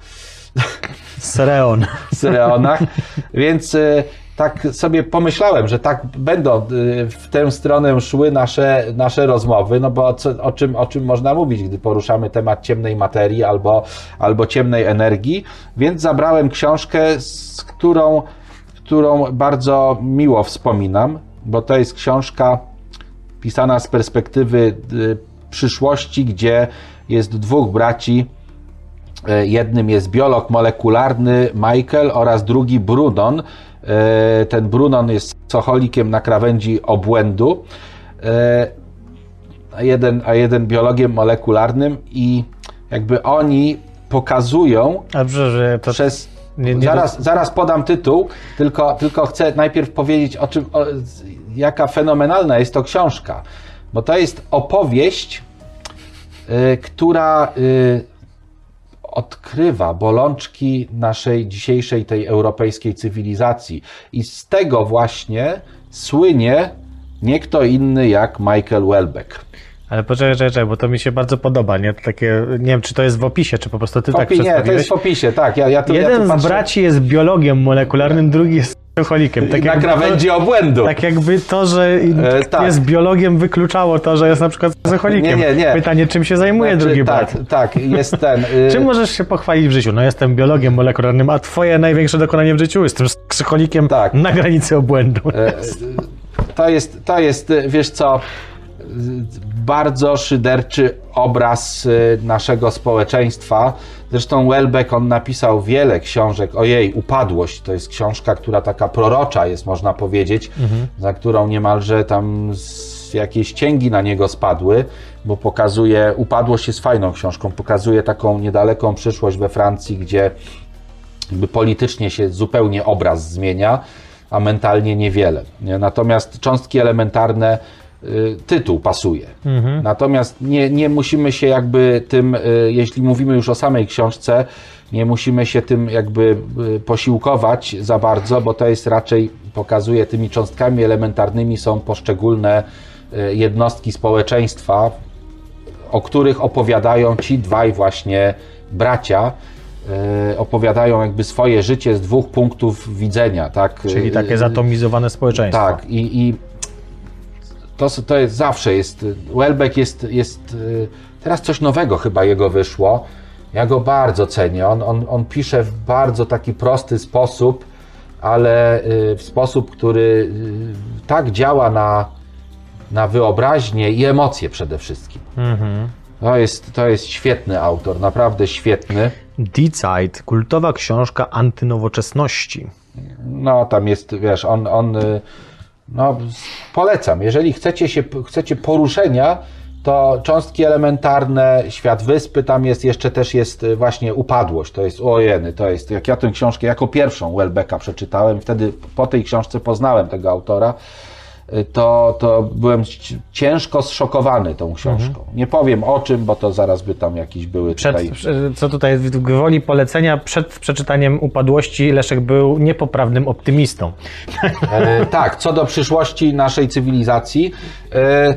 Sereon. syreonach, więc y, tak sobie pomyślałem, że tak będą y, w tę stronę szły nasze, nasze rozmowy, no bo co, o, czym, o czym można mówić, gdy poruszamy temat ciemnej materii albo, albo ciemnej energii, więc zabrałem książkę, z którą, którą bardzo miło wspominam, bo to jest książka pisana z perspektywy y, przyszłości, gdzie jest dwóch braci, E, Jednym jest biolog molekularny Michael oraz drugi Brunon. E, Ten Brunon jest socholikiem na krawędzi obłędu, e, a jeden, a jeden biologiem molekularnym i jakby oni pokazują Dobrze, że to... przez... nie- nie- zaraz, zaraz podam tytuł, tylko, tylko chcę najpierw powiedzieć o czym, o, jaka fenomenalna jest to książka, bo to jest opowieść, y, która y, odkrywa bolączki naszej dzisiejszej tej europejskiej cywilizacji i z tego właśnie słynie nie kto inny jak Michael Welbeck. Ale poczekaj, czekaj, czekaj, bo to mi się bardzo podoba, nie? To takie, nie wiem, czy to jest w opisie, czy po prostu ty W tak opi- nie, to przedstawiłeś. jest w opisie, tak. Ja, ja tu, ja Jeden tu z braci jest biologiem molekularnym, drugi jest alkoholikiem. Tak na krawędzi To, obłędu. tak jakby to, że E, tak. jest biologiem wykluczało to, że jest na przykład alkoholikiem. Nie, nie, nie. Pytanie, czym się zajmuje Znaczy, drugi tak, brat? tak, jest ten. y, Czym możesz się pochwalić w życiu? No jestem biologiem molekularnym, a twoje największe dokonanie w życiu jestem psycholikiem Tak. na granicy obłędu. E, To jest, to jest, y, wiesz co, y, bardzo szyderczy obraz y, naszego społeczeństwa. Zresztą Welbeck, on napisał wiele książek. Ojej, Upadłość to jest książka, która taka prorocza jest, można powiedzieć, za którą niemalże tam jakieś cięgi na niego spadły, bo pokazuje, Upadłość jest fajną książką, pokazuje taką niedaleką przyszłość we Francji, gdzie jakby politycznie się zupełnie obraz zmienia, a mentalnie niewiele. Nie? Natomiast cząstki elementarne, tytuł pasuje. Natomiast nie, nie musimy się jakby tym, y, jeśli mówimy już o samej książce, nie musimy się tym jakby y, posiłkować za bardzo, bo to jest raczej, pokazuje tymi cząstkami elementarnymi są poszczególne y, jednostki społeczeństwa, o których opowiadają ci dwaj właśnie bracia, opowiadają jakby swoje życie z dwóch punktów widzenia, tak? Czyli takie zatomizowane społeczeństwo. Tak, i, i to, to jest zawsze jest. Welbeck jest, jest. y, Teraz coś nowego chyba jego wyszło. Ja go bardzo cenię. On, on, on pisze w bardzo taki prosty sposób, ale y, w sposób, który y, tak działa na, na wyobraźnię i emocje przede wszystkim. Mhm. To jest, to jest świetny autor, naprawdę świetny. Zeit, kultowa książka antynowoczesności. No, tam jest, wiesz, on, on no, polecam. Jeżeli chcecie się, chcecie poruszenia, to cząstki elementarne, świat wyspy, tam jest jeszcze też jest y, właśnie upadłość. To jest ojeny, to jest, jak ja tę książkę jako pierwszą Welbecka przeczytałem, wtedy po tej książce poznałem tego autora. To, to byłem ci- ciężko zszokowany tą książką. Nie powiem o czym, bo to zaraz by tam jakieś były Przed, tutaj... co tutaj w gwoli polecenia, przed przeczytaniem Upadłości Leszek był niepoprawnym optymistą. E, tak, co do przyszłości naszej cywilizacji. E,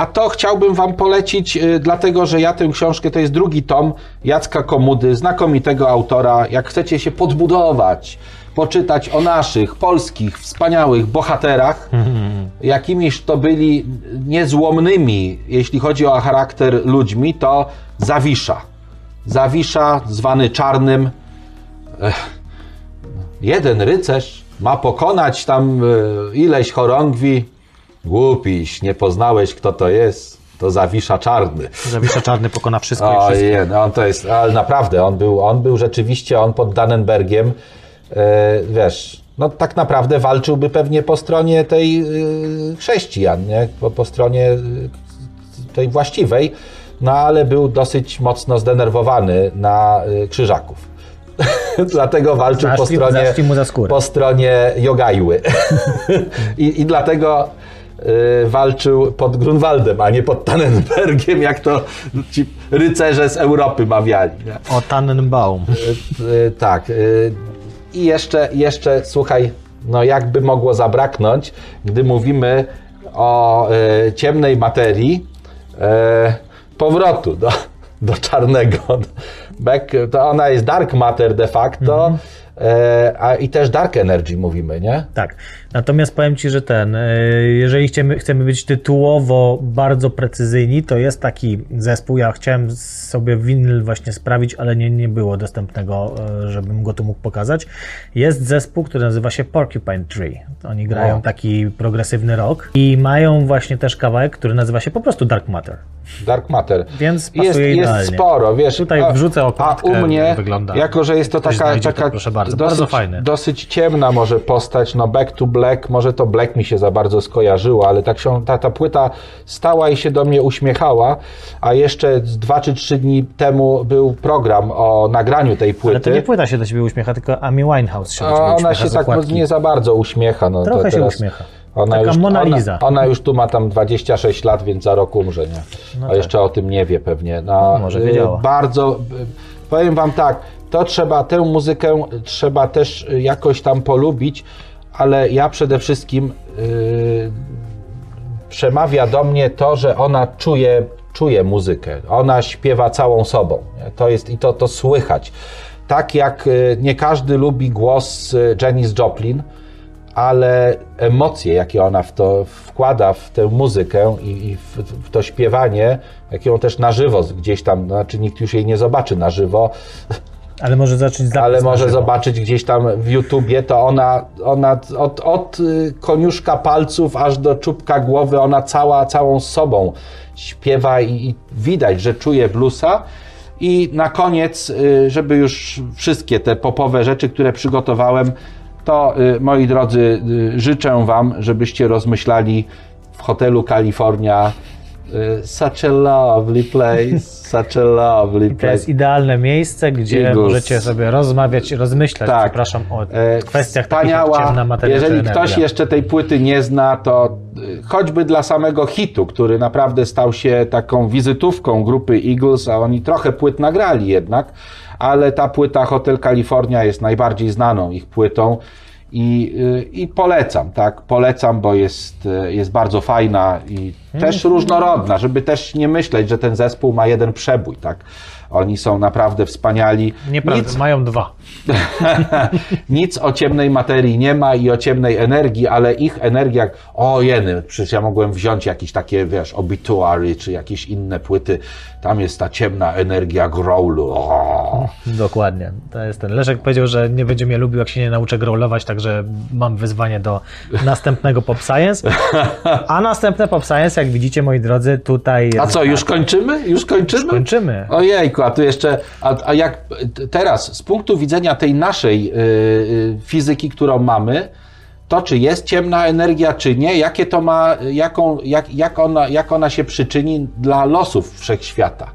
a to chciałbym Wam polecić, e, dlatego że ja tę książkę, to jest drugi tom Jacka Komudy, znakomitego autora. Jak chcecie się podbudować, poczytać o naszych polskich, wspaniałych bohaterach, jakimiż to byli niezłomnymi, jeśli chodzi o charakter ludźmi, to Zawisza. Zawisza, zwany Czarnym, jeden rycerz ma pokonać tam e, ileś chorągwi. Głupiś, nie poznałeś kto to jest. To Zawisza Czarny. Zawisza Czarny pokona wszystko i wszystko. Ojej, no on to jest, ale naprawdę, on był, on był rzeczywiście, on pod Dannenbergiem, e, wiesz, no tak naprawdę walczyłby pewnie po stronie tej e, chrześcijan, nie? Po, po stronie e, tej właściwej, no ale był dosyć mocno zdenerwowany na krzyżaków. Dlatego walczył po Zaszli- stronie, za skórę. po stronie Jogajły. I, I dlatego walczył pod Grunwaldem, a nie pod Tannenbergiem, jak to ci rycerze z Europy mawiali. O Tannenbaum. Y, y, tak. y, I jeszcze, jeszcze, słuchaj, no jakby mogło zabraknąć, gdy mówimy o y, ciemnej materii, y, powrotu do, do czarnego. Back, to ona jest dark matter de facto, Mhm. y, a i też dark energy mówimy, nie? Tak. Natomiast powiem Ci, że ten, y, jeżeli chcemy, chcemy być tytułowo bardzo precyzyjni, to jest taki zespół, ja chciałem sobie winyl właśnie sprawić, ale nie, nie było dostępnego, y, żebym go tu mógł pokazać. Jest zespół, który nazywa się Porcupine Tree. Oni grają O. taki progresywny rock i mają właśnie też kawałek, który nazywa się po prostu Dark Matter. Dark matter. Więc Jest, pasuje jest idealnie. sporo, wiesz. Tutaj a, wrzucę A okładkę, u mnie, wygląda. jako że jest to taka, znajdzie, to taka proszę bardzo. dosyć, Bardzo fajne. dosyć ciemna może postać, no Back to Black, może to Black mi się za bardzo skojarzyło, ale ta, książ- ta, ta płyta stała i się do mnie uśmiechała, a jeszcze dwa czy trzy dni temu był program o nagraniu tej płyty. Ale to nie płyta się do Ciebie uśmiecha, tylko Amy Winehouse się do A Ciebie ona się tak okładki. nie za bardzo uśmiecha. No, Trochę to się teraz uśmiecha. Ona Taka już, Mona ona, Lisa. ona już tu ma tam 26 lat, więc za rok umrze, nie? No a tak. jeszcze o tym nie wie pewnie. No, może y, wiedziała. Bardzo, y, powiem wam tak, to trzeba, tę muzykę trzeba też jakoś tam polubić, ale ja przede wszystkim y, przemawia do mnie to, że ona czuje, czuje muzykę. Ona śpiewa całą sobą. To jest i to, to słychać. Tak jak y, nie każdy lubi głos y, Janis Joplin, ale emocje, jakie ona w to wkłada w tę muzykę i, w, to śpiewanie, jak ją też na żywo gdzieś tam, znaczy nikt już jej nie zobaczy na żywo, Ale może zacząć zapis ale może żywo. zobaczyć gdzieś tam w YouTubie, to ona, ona od, od y, koniuszka palców aż do czubka głowy, ona cała, całą sobą śpiewa i, i widać, że czuje bluesa. I na koniec, y, żeby już wszystkie te popowe rzeczy, które przygotowałem, to y, moi drodzy, życzę Wam, żebyście rozmyślali w hotelu Kalifornia. Y, Such a lovely place, such a lovely To place. jest idealne miejsce, gdzie Eagles. możecie sobie rozmawiać, rozmyślać, Tak. przepraszam, o E, kwestiach takich Wspaniała. ciemna materia czy Jeżeli ktoś jeszcze tej płyty nie zna, to y, choćby dla samego hitu, który naprawdę stał się taką wizytówką grupy Eagles, a oni trochę płyt nagrali jednak, ale ta płyta Hotel California jest najbardziej znaną ich płytą. I, y, I polecam, tak? Polecam, bo jest, y, jest bardzo fajna i też różnorodna, żeby też nie myśleć, że ten zespół ma jeden przebój, tak? Oni są naprawdę wspaniali. Nieprawda, Nic mają dwa. nic o ciemnej materii nie ma i o ciemnej energii, ale ich energia, o jeny, przecież ja mogłem wziąć jakieś takie, wiesz, obituary, czy jakieś inne płyty, tam jest ta ciemna energia growlu. O. Dokładnie. To jest ten. Leszek powiedział, że nie będzie mnie lubił, jak się nie nauczę growlować, także mam wyzwanie do następnego Pop Science. A następne Pop Science, jak widzicie, moi drodzy, tutaj. A co, już kończymy? Już kończymy? Kończymy. Ojejku, a tu jeszcze, a, a jak teraz, z punktu widzenia tej naszej y, y, fizyki, którą mamy, to czy jest ciemna energia, czy nie, jakie to ma, jaką, jak, jak, ona, jak ona się przyczyni dla losów wszechświata.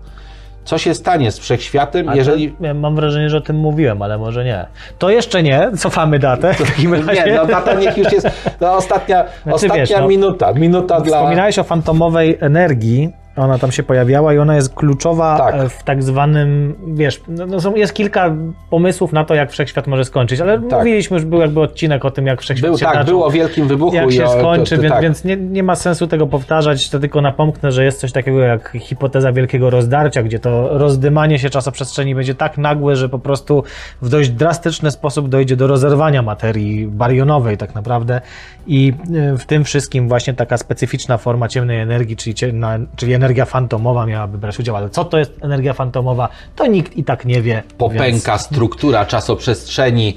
co się stanie z wszechświatem, A jeżeli... to, ja mam wrażenie, że o tym mówiłem, ale może nie. To jeszcze nie, cofamy datę w takim razie. Nie, no data niech już jest, no, ostatnia, Znaczy, ostatnia wiesz, no, minuta, minuta dla... Wspominałeś o fantomowej energii, ona tam się pojawiała i ona jest kluczowa Tak. e, w tak zwanym, wiesz, no, no są, jest kilka pomysłów na to, jak wszechświat może skończyć, ale Tak. mówiliśmy, już był jakby odcinek o tym, jak wszechświat Był, się tak, było o wielkim wybuchu. jak i się skończy, to- to- więc, tak. więc nie, nie ma sensu tego powtarzać, to tylko napomknę, że jest coś takiego jak hipoteza wielkiego rozdarcia, gdzie to rozdymanie się czasoprzestrzeni będzie tak nagłe, że po prostu w dość drastyczny sposób dojdzie do rozerwania materii barionowej tak naprawdę i y, w tym wszystkim właśnie taka specyficzna forma ciemnej energii, czyli, ciemna, czyli energia fantomowa miałaby brać udział, ale co to jest energia fantomowa, to nikt i tak nie wie. Popęka Więc... struktura czasoprzestrzeni.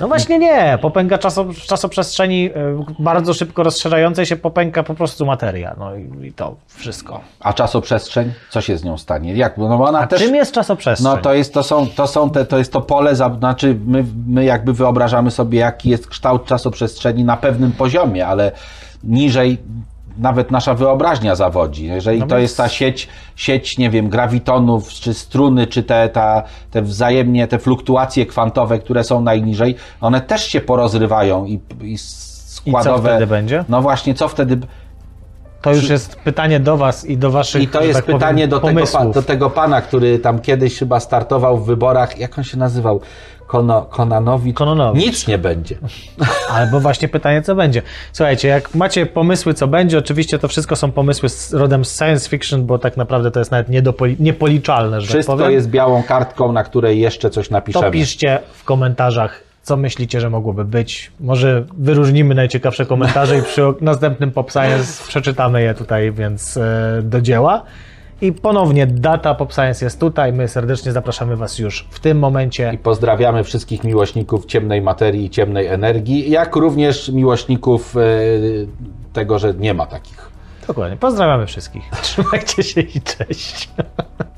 No właśnie nie, popęka czaso, czasoprzestrzeni y, bardzo szybko rozszerzającej się popęka po prostu materia, no i, i to wszystko. A czasoprzestrzeń? Co się z nią stanie? Jak? No ona A też... czym jest czasoprzestrzeń? No to jest, to są, to są te, to jest to pole, znaczy my, my jakby wyobrażamy sobie, jaki jest kształt czasoprzestrzeni na pewnym poziomie, ale niżej nawet nasza wyobraźnia zawodzi. Jeżeli No to jest ta sieć, sieć, nie wiem, grawitonów, czy struny, czy te, ta, te wzajemnie, te fluktuacje kwantowe, które są najniżej, one też się porozrywają i, i I co składowe. wtedy będzie? No właśnie, co wtedy... To już jest pytanie do Was i do Waszych I to jest tak powiem, pytanie do tego, do tego pana, który tam kiedyś chyba startował w wyborach. Jak on się nazywał? Kono? Kononowicz. Nic nie będzie. Albo właśnie pytanie, co będzie. Słuchajcie, jak macie pomysły, co będzie, oczywiście to wszystko są pomysły z rodem z science fiction, bo tak naprawdę to jest nawet niedopoli- niepoliczalne, że tak Wszystko powiem. jest białą kartką, na której jeszcze coś napiszemy. To piszcie w komentarzach, co myślicie, że mogłoby być. Może wyróżnimy najciekawsze komentarze i przy następnym Pop Science przeczytamy je tutaj, więc e, do dzieła. I ponownie data Pop Science jest tutaj. My serdecznie zapraszamy Was już w tym momencie. I pozdrawiamy wszystkich miłośników ciemnej materii i ciemnej energii, jak również miłośników e, tego, że nie ma takich. Dokładnie. Pozdrawiamy wszystkich. Trzymajcie się i cześć.